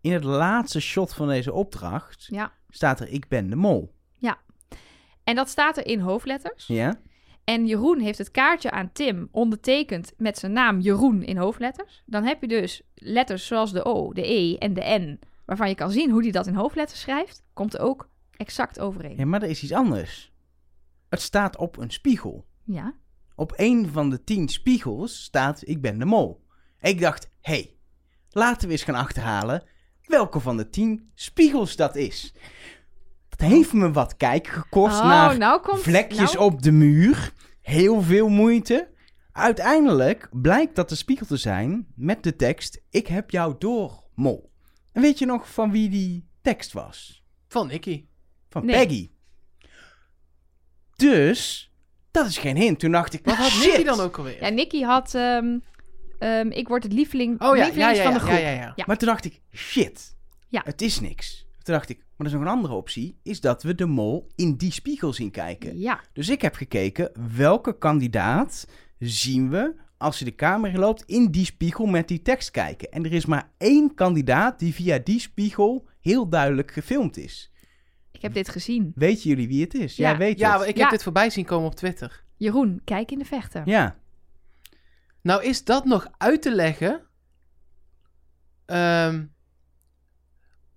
In het laatste shot van deze opdracht Ja. staat er ik ben de mol. En dat staat er in hoofdletters. Ja? En Jeroen heeft het kaartje aan Tim ondertekend met zijn naam Jeroen in hoofdletters. Dan heb je dus letters zoals de O, de E en de N, waarvan je kan zien hoe hij dat in hoofdletters schrijft. Komt er ook exact overeen. Ja, maar er is iets anders. Het staat op een spiegel. Ja. Op een van de tien spiegels staat ik ben de mol. Ik dacht, hé, hey, laten we eens gaan achterhalen welke van de tien spiegels dat is. Dat heeft me wat kijken gekost Oh, naar nou komt... vlekjes nou, op de muur. Heel veel moeite. Uiteindelijk blijkt dat de spiegel te zijn met de tekst ik heb jou door, mol. En weet je nog van wie die tekst was? Van Nicky. Van Nee. Peggy. Dus, dat is geen hint. Toen dacht ik, Wat had shit. Nicky dan ook alweer? Ja, Nicky had... ehm, ehm, ik word het lieveling, oh ja, ja, lievelings ja, van de groep. ja, ja, ja. Ja. Maar toen dacht ik, shit. Ja. Het is niks. Toen dacht ik, maar er is nog een andere optie. Is dat we de mol in die spiegel zien kijken. Ja. Dus ik heb gekeken, welke kandidaat zien we als hij de kamer loopt in die spiegel met die tekst kijken. En er is maar één kandidaat die via die spiegel heel duidelijk gefilmd is. Ik heb dit gezien. Weten jullie wie het is? Ja. Jij weet Ja, het. ik Ja. heb dit voorbij zien komen op Twitter. Jeroen, kijk in de vechter. Ja. Nou, is dat nog uit te leggen? Ehm,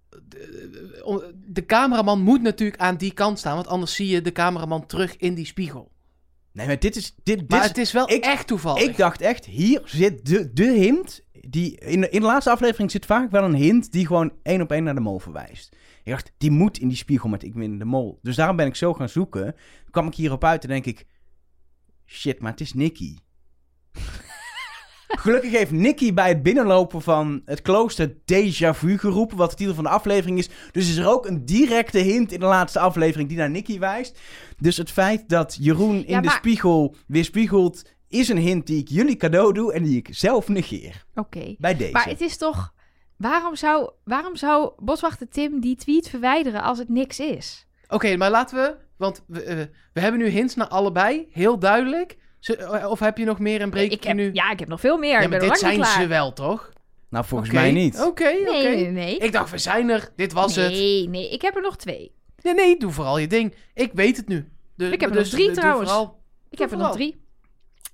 de, de- de cameraman moet natuurlijk aan die kant staan, want anders zie je de cameraman terug in die spiegel. Nee, maar dit is... Dit, dit Maar is- het is wel ik- echt toevallig. Ik dacht echt, hier zit de, de hint. Die, in, de, in de laatste aflevering zit vaak wel een hint die gewoon één op één naar de mol verwijst. Ik dacht, die moet in die spiegel met ik ben de mol. Dus daarom ben ik zo gaan zoeken. Toen kwam ik hierop uit en denk ik, shit, maar het is Nicky. Gelukkig heeft Nicky bij het binnenlopen van het klooster déjà vu geroepen, wat de titel van de aflevering is. Dus is er ook een directe hint in de laatste aflevering die naar Nicky wijst. Dus het feit dat Jeroen in Ja, de spiegel weerspiegelt, is een hint die ik jullie cadeau doe en die ik zelf negeer. Oké. Bij deze. Maar het is toch... Waarom zou, waarom zou boswachter Tim die tweet verwijderen als het niks is? Oké, maar laten we, want we, eh, we hebben nu hints naar allebei, heel duidelijk. Ze- eh, of heb je nog meer en breek ik heb, nu? Ja, ik heb nog veel meer. Ja, ik maar ben dit zijn klaar. ze wel, toch? Nou, volgens mij niet. Oké, oké. Nee, nee, nee. Ik dacht, we zijn er. Dit was het. nee, nee. Ik heb er nog twee. Nee, nee, doe vooral je ding. Ik weet het nu. De- Ik heb er dus nog drie trouwens. vooral. Ik heb er nog drie.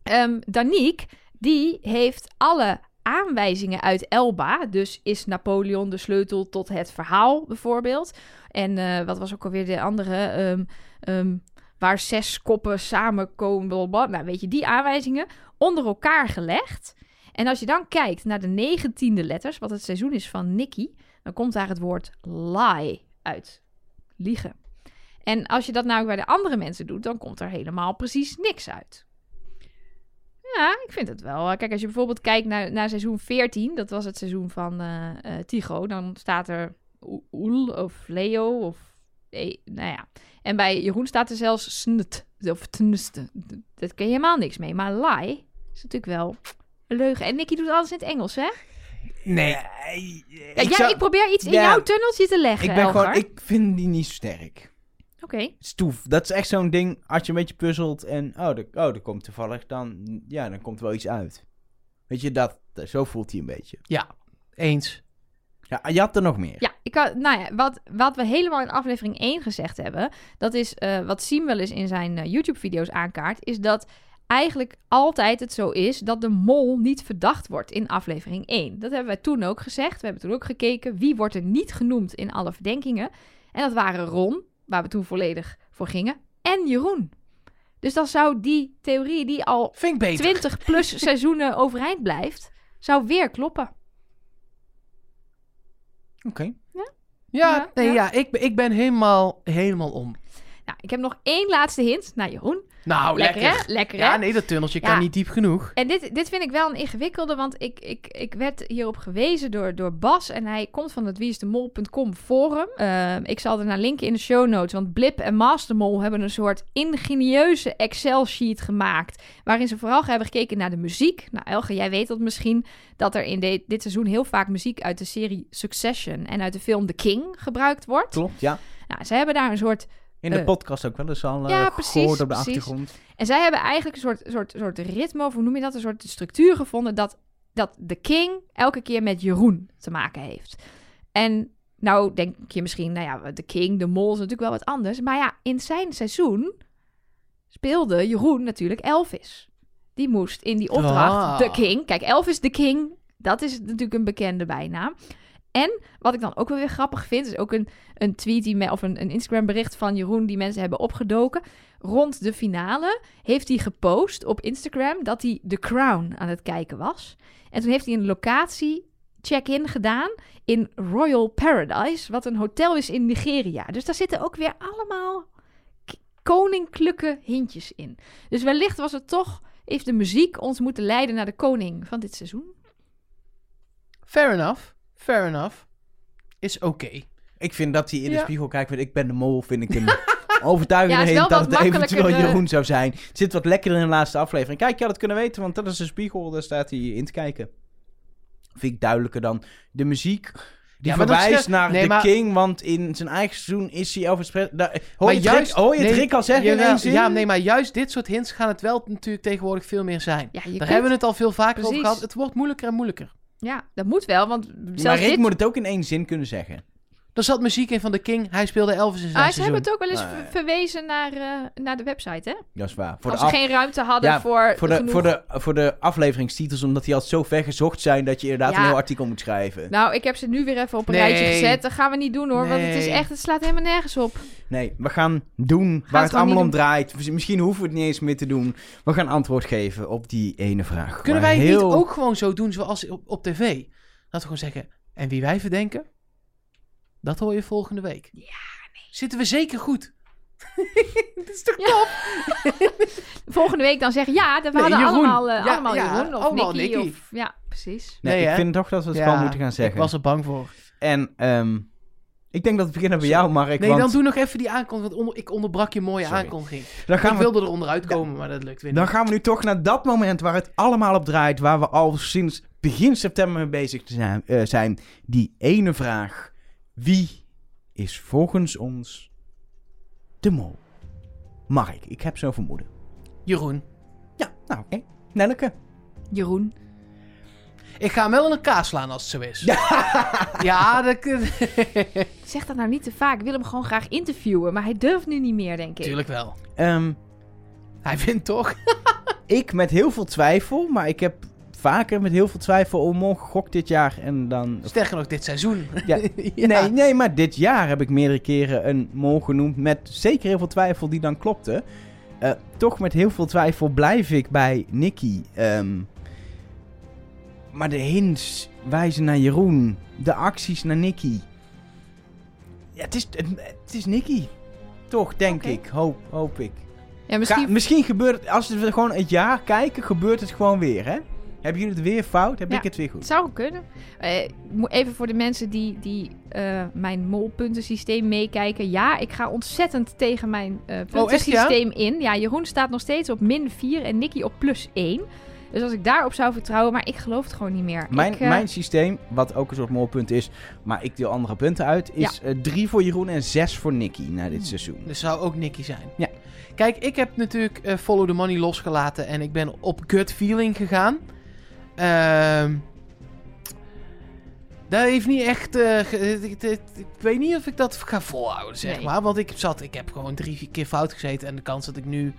Ehm Danique, die heeft alle aanwijzingen uit Elba. Dus is Napoleon de sleutel tot het verhaal, bijvoorbeeld. En eh, wat was ook alweer de andere? Ehm, ehm, waar zes koppen samenkomen. blablabla. Nou, weet je, die aanwijzingen onder elkaar gelegd. En als je dan kijkt naar de negentiende letters, wat het seizoen is van Nicky, dan komt daar het woord lie uit. Liegen. En als je dat nou bij de andere mensen doet, dan komt er helemaal precies niks uit. Ja, ik vind het wel. Kijk, als je bijvoorbeeld kijkt naar, naar seizoen 14, dat was het seizoen van eh, Tycho, dan staat er Oel of Leo of... eh, nou ja. En bij Jeroen staat er zelfs snut of tnuste. Dat ken je helemaal niks mee. Maar lie is natuurlijk wel een leugen. En Nicky doet alles in het Engels, hè? Nee. Ja, ik, zou- ik probeer iets in jouw tunneltje te leggen, ik ben gewoon, ik vind die niet zo sterk. Oké. Stoef. Dat is echt zo'n ding, als je een beetje puzzelt en, oh, er, oh, er komt toevallig dan, ja, dan komt er wel iets uit. Weet je, dat, zo voelt hij een beetje. Eens. Ja, je had er nog meer. Ja, ik had, nou ja, wat, wat we helemaal in aflevering 1 gezegd hebben, dat is eh, wat Siem wel eens in zijn eh, YouTube-video's aankaart, is dat eigenlijk altijd het zo is dat de mol niet verdacht wordt in aflevering 1. Dat hebben wij toen ook gezegd. We hebben toen ook gekeken wie wordt er niet genoemd in alle verdenkingen. En dat waren Ron, waar we toen volledig voor gingen, en Jeroen. Dus dan zou die theorie die al Vind ik beter. 20 plus seizoenen overeind blijft, zou weer kloppen. Oké. Ja, Ja, nee, ja. ja. ik, ben- ik ben helemaal, helemaal om. Nou, ik heb nog één laatste hint naar Jeroen. Nou, lekker, lekker. hè? Lekker, hè? Ja, nee, dat tunneltje Ja. kan niet diep genoeg. En dit, dit vind ik wel een ingewikkelde, want ik, ik, ik werd hierop gewezen door, door Bas. En hij komt van het wieisdemol.com forum. Eh, ik zal er naar linken in de show notes, want Blip en Mastermol hebben een soort ingenieuze Excel-sheet gemaakt. Waarin ze vooral hebben gekeken naar de muziek. Nou, Elge, jij weet dat misschien, dat er in de- dit seizoen heel vaak muziek uit de serie Succession en uit de film The King gebruikt wordt. Klopt, ja. Nou, ze hebben daar een soort In de Eh. podcast ook wel eens al Ja, eh, precies, gehoord op de precies. achtergrond. En zij hebben eigenlijk een soort, soort, soort ritme, of hoe noem je dat? Een soort structuur gevonden dat, dat de king elke keer met Jeroen te maken heeft. En nou denk je misschien, nou ja, de king, de mol is natuurlijk wel wat anders. Maar ja, in zijn seizoen speelde Jeroen natuurlijk Elvis. Die moest in die opdracht Ah. de king. Kijk, Elvis de king, dat is natuurlijk een bekende bijnaam. En wat ik dan ook wel weer grappig vind, is ook een, een tweet die me, of een, een Instagram bericht van Jeroen die mensen hebben opgedoken. Rond de finale heeft hij gepost op Instagram dat hij The Crown aan het kijken was. En toen heeft hij een locatie check-in gedaan in Royal Paradise, wat een hotel is in Nigeria. Dus daar zitten ook weer allemaal koninklijke hintjes in. Dus wellicht was het toch, heeft de muziek ons moeten leiden naar de koning van dit seizoen. Fair enough. Fair enough. Is oké. Ik vind dat hij in de Ja. spiegel kijkt met ik ben de mol, vind ik een overtuigende Ja, wel dat het eventueel eh, Jeroen zou zijn. Het zit wat lekkerder in de laatste aflevering. Kijk, je had het kunnen weten, want dat is een spiegel, daar staat hij in te kijken. Vind ik duidelijker dan de muziek. Die Ja, verwijst naar nee, de maar- King, want in zijn eigen seizoen is hij Presley. Daar- Hoor je, juist- Rick, hoor je het nee, Rick al zeggen in jawel, één zin? Ja, nee, maar juist dit soort hints gaan het wel natuurlijk tegenwoordig veel meer zijn. Ja, Daar kunt- hebben we het al veel vaker over gehad. Het wordt moeilijker en moeilijker. Ja, dat moet wel, want maar zelfs Rick dit... moet het ook in één zin kunnen zeggen. Er zat muziek in van The King. Hij speelde Elvis in zijn Ah, ze hebben het ook wel eens ver- verwezen naar, eh, naar de website, hè? Dat is waar. Voor Als de ze af- geen ruimte hadden Ja, voor, voor de, genoeg... voor, de, voor de afleveringstitels, omdat die al zo ver gezocht zijn dat je inderdaad Ja. een heel artikel moet schrijven. Nou, ik heb ze nu weer even op een Nee. rijtje gezet. Dat gaan we niet doen, hoor. Want het is echt... Het slaat helemaal nergens op. Nee, we gaan doen waar het allemaal om draait. Misschien hoeven we het niet eens meer te doen. We gaan antwoord geven op die ene vraag. Kunnen Maar wij het heel... niet ook gewoon zo doen zoals op, op tv? Dat we gewoon zeggen, en wie wij verdenken, dat hoor je volgende week. Ja, Zitten we zeker goed? Dit is toch Ja. top? Volgende week dan zeggen... Ja, we Nee, hadden Jeroen. allemaal, eh, Ja, allemaal ja, Jeroen of allemaal Nicky. Nicky. Of, ja, precies. Nee, Nee, ik vind toch dat we het Ja, gewoon moeten gaan zeggen. Ik was er bang voor. En ehm, ik denk dat we beginnen bij jou, Mark. nee, want dan doe nog even die aankondiging, want onder, ik onderbrak je mooie Sorry. aankondiging. dan, gaan ik we, wilde er onderuit komen, maar dat lukt weer dan niet. gaan we nu toch naar dat moment waar het allemaal op draait. Waar we al sinds begin september mee bezig te zijn, eh, zijn. Die ene vraag. Wie is volgens ons de mol? Mark, ik heb zo'n vermoeden. Jeroen, Ja, nou oké. Nelleke. Jeroen. ik ga hem wel in elkaar slaan als het zo is. ja, dat... Zeg dat nou niet te vaak. Ik wil hem gewoon graag interviewen. Maar hij durft nu niet meer, denk ik. Tuurlijk wel. Ehm, Hij vindt toch? ik met heel veel twijfel, maar ik heb vaker met heel veel twijfel om mol gegokt dit jaar. En dan... Sterker nog, dit seizoen. Ja. Ja. Nee, nee, maar dit jaar heb ik meerdere keren een mol genoemd met zeker heel veel twijfel die dan klopte. Eh, toch met heel veel twijfel blijf ik bij Nicky. Ehm, maar de hints wijzen naar Jeroen. De acties naar Nicky. Ja, het is, het, het is Nicky. Toch, denk ik. Hoop, hoop ik. Ja, Misschien... misschien... misschien gebeurt het, als we gewoon het jaar kijken, gebeurt het gewoon weer, hè? Hebben jullie het weer fout? Heb Ja. ik het weer Het goed? zou kunnen. Eh, even voor de mensen die, die eh, mijn molpuntensysteem meekijken. Ja, ik ga ontzettend tegen mijn eh Oh, puntensysteem in. Ja, Jeroen staat nog steeds op min 4 en Nicky op plus 1. Dus als ik daarop zou vertrouwen, maar ik geloof het gewoon niet meer. Mijn, ik, mijn systeem, wat ook een soort molpunt is, maar ik deel andere punten uit, is eh, drie voor Jeroen en zes voor Nicky na dit seizoen. Dus zou ook Nicky zijn. Ja. Kijk, ik heb natuurlijk eh, Follow the Money losgelaten en ik ben op gut feeling gegaan. Ehm dat heeft niet echt... eh, ik, weet niet of ik dat ga volhouden, zeg Nee. maar. Want ik zat... Ik heb gewoon drie, keer fout gezeten. En de kans dat ik nu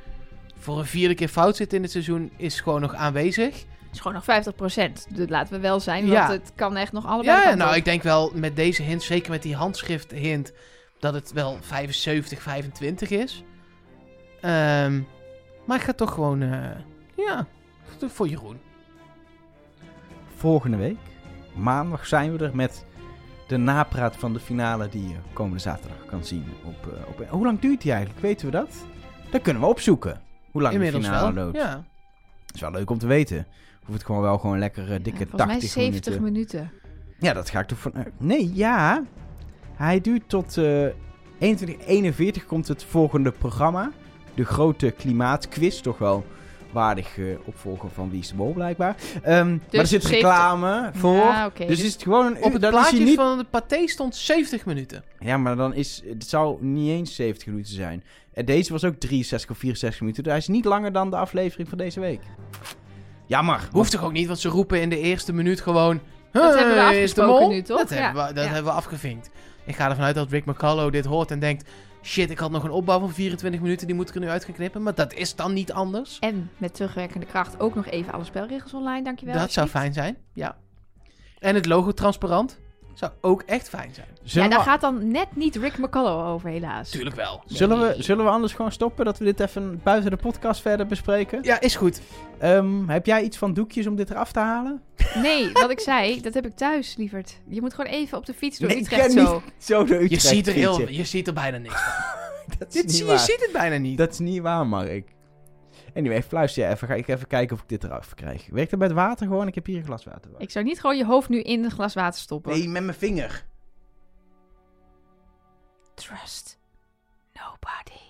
voor een vierde keer fout zit in het seizoen... is gewoon nog aanwezig. Het is gewoon nog 50%. Dat laten we wel zijn, Ja. want het kan echt nog allebei Ja, nou, op. ik denk wel met deze hint, zeker met die handschrift hint, dat het wel 75, 25 is. Ehm, maar ik ga toch gewoon, eh, ja, voor Jeroen. Volgende week, maandag, zijn we er met de napraat van de finale die je komende zaterdag kan zien. Op, eh, op, hoe lang duurt die eigenlijk? Weten we dat? Dat kunnen we opzoeken. Hoe lang Inmiddels de finale wel. loopt. Ja. Dat is wel leuk om te weten. Hoeft het gewoon wel gewoon lekker eh, dikke Ja, volgens mij 80 70 minuten. minuten. Ja, dat ga ik toch van... eh, nee, ja. Hij duurt tot eh 2141 komt het volgende programma. De grote klimaatquiz. Toch wel waardig eh, opvolger van Wie is de Mol blijkbaar. Ehm, maar er zit 70 reclame voor. Ja. Dus is het gewoon een Op het plaatje niet... van de paté stond 70 minuten. Ja, maar dan is... Het zou niet eens 70 minuten zijn. En deze was ook 63 of 64 minuten. Dus hij is niet langer dan de aflevering van deze week. Jammer. Hoeft toch ook niet, want ze roepen in de eerste minuut gewoon... Dat hebben we "Hey, is de afgesproken mol?" nu, toch? Dat, Ja. hebben, we, dat Ja. hebben we afgevinkt. Ik ga ervan uit dat Rick McCullough dit hoort en denkt... Shit, ik had nog een opbouw van 24 minuten, die moet ik er nu uit gaan knippen. Maar dat is dan niet anders. En met terugwerkende kracht ook nog even alle spelregels online, dankjewel. dat zou fijn zijn, ja. En het logo transparant zou ook echt fijn zijn. Ja, Zullen, daar we, gaat dan net niet Rick McCullough over, helaas. Tuurlijk wel. zullen, we, zullen we anders gewoon stoppen? Dat we dit even buiten de podcast verder bespreken? Ja, is goed. Ehm, heb jij iets van doekjes om dit eraf te halen? Nee, wat ik zei, dat heb ik thuis, lieverd. Je moet gewoon even op de fiets door Nee, ik Utrecht ken zo. Zo de Je ziet, er heel, je ziet er bijna niks van. Dat is Dit, niet zie- je waar. ziet het bijna niet. Dat is niet waar, Mark. Anyway, fluister je even. Ga ik even kijken of ik dit eraf krijg. Werkt het met water gewoon? Ik heb hier een glas water. Ik zou niet gewoon je hoofd nu in een glas water stoppen. Nee, met mijn vinger. Trust nobody.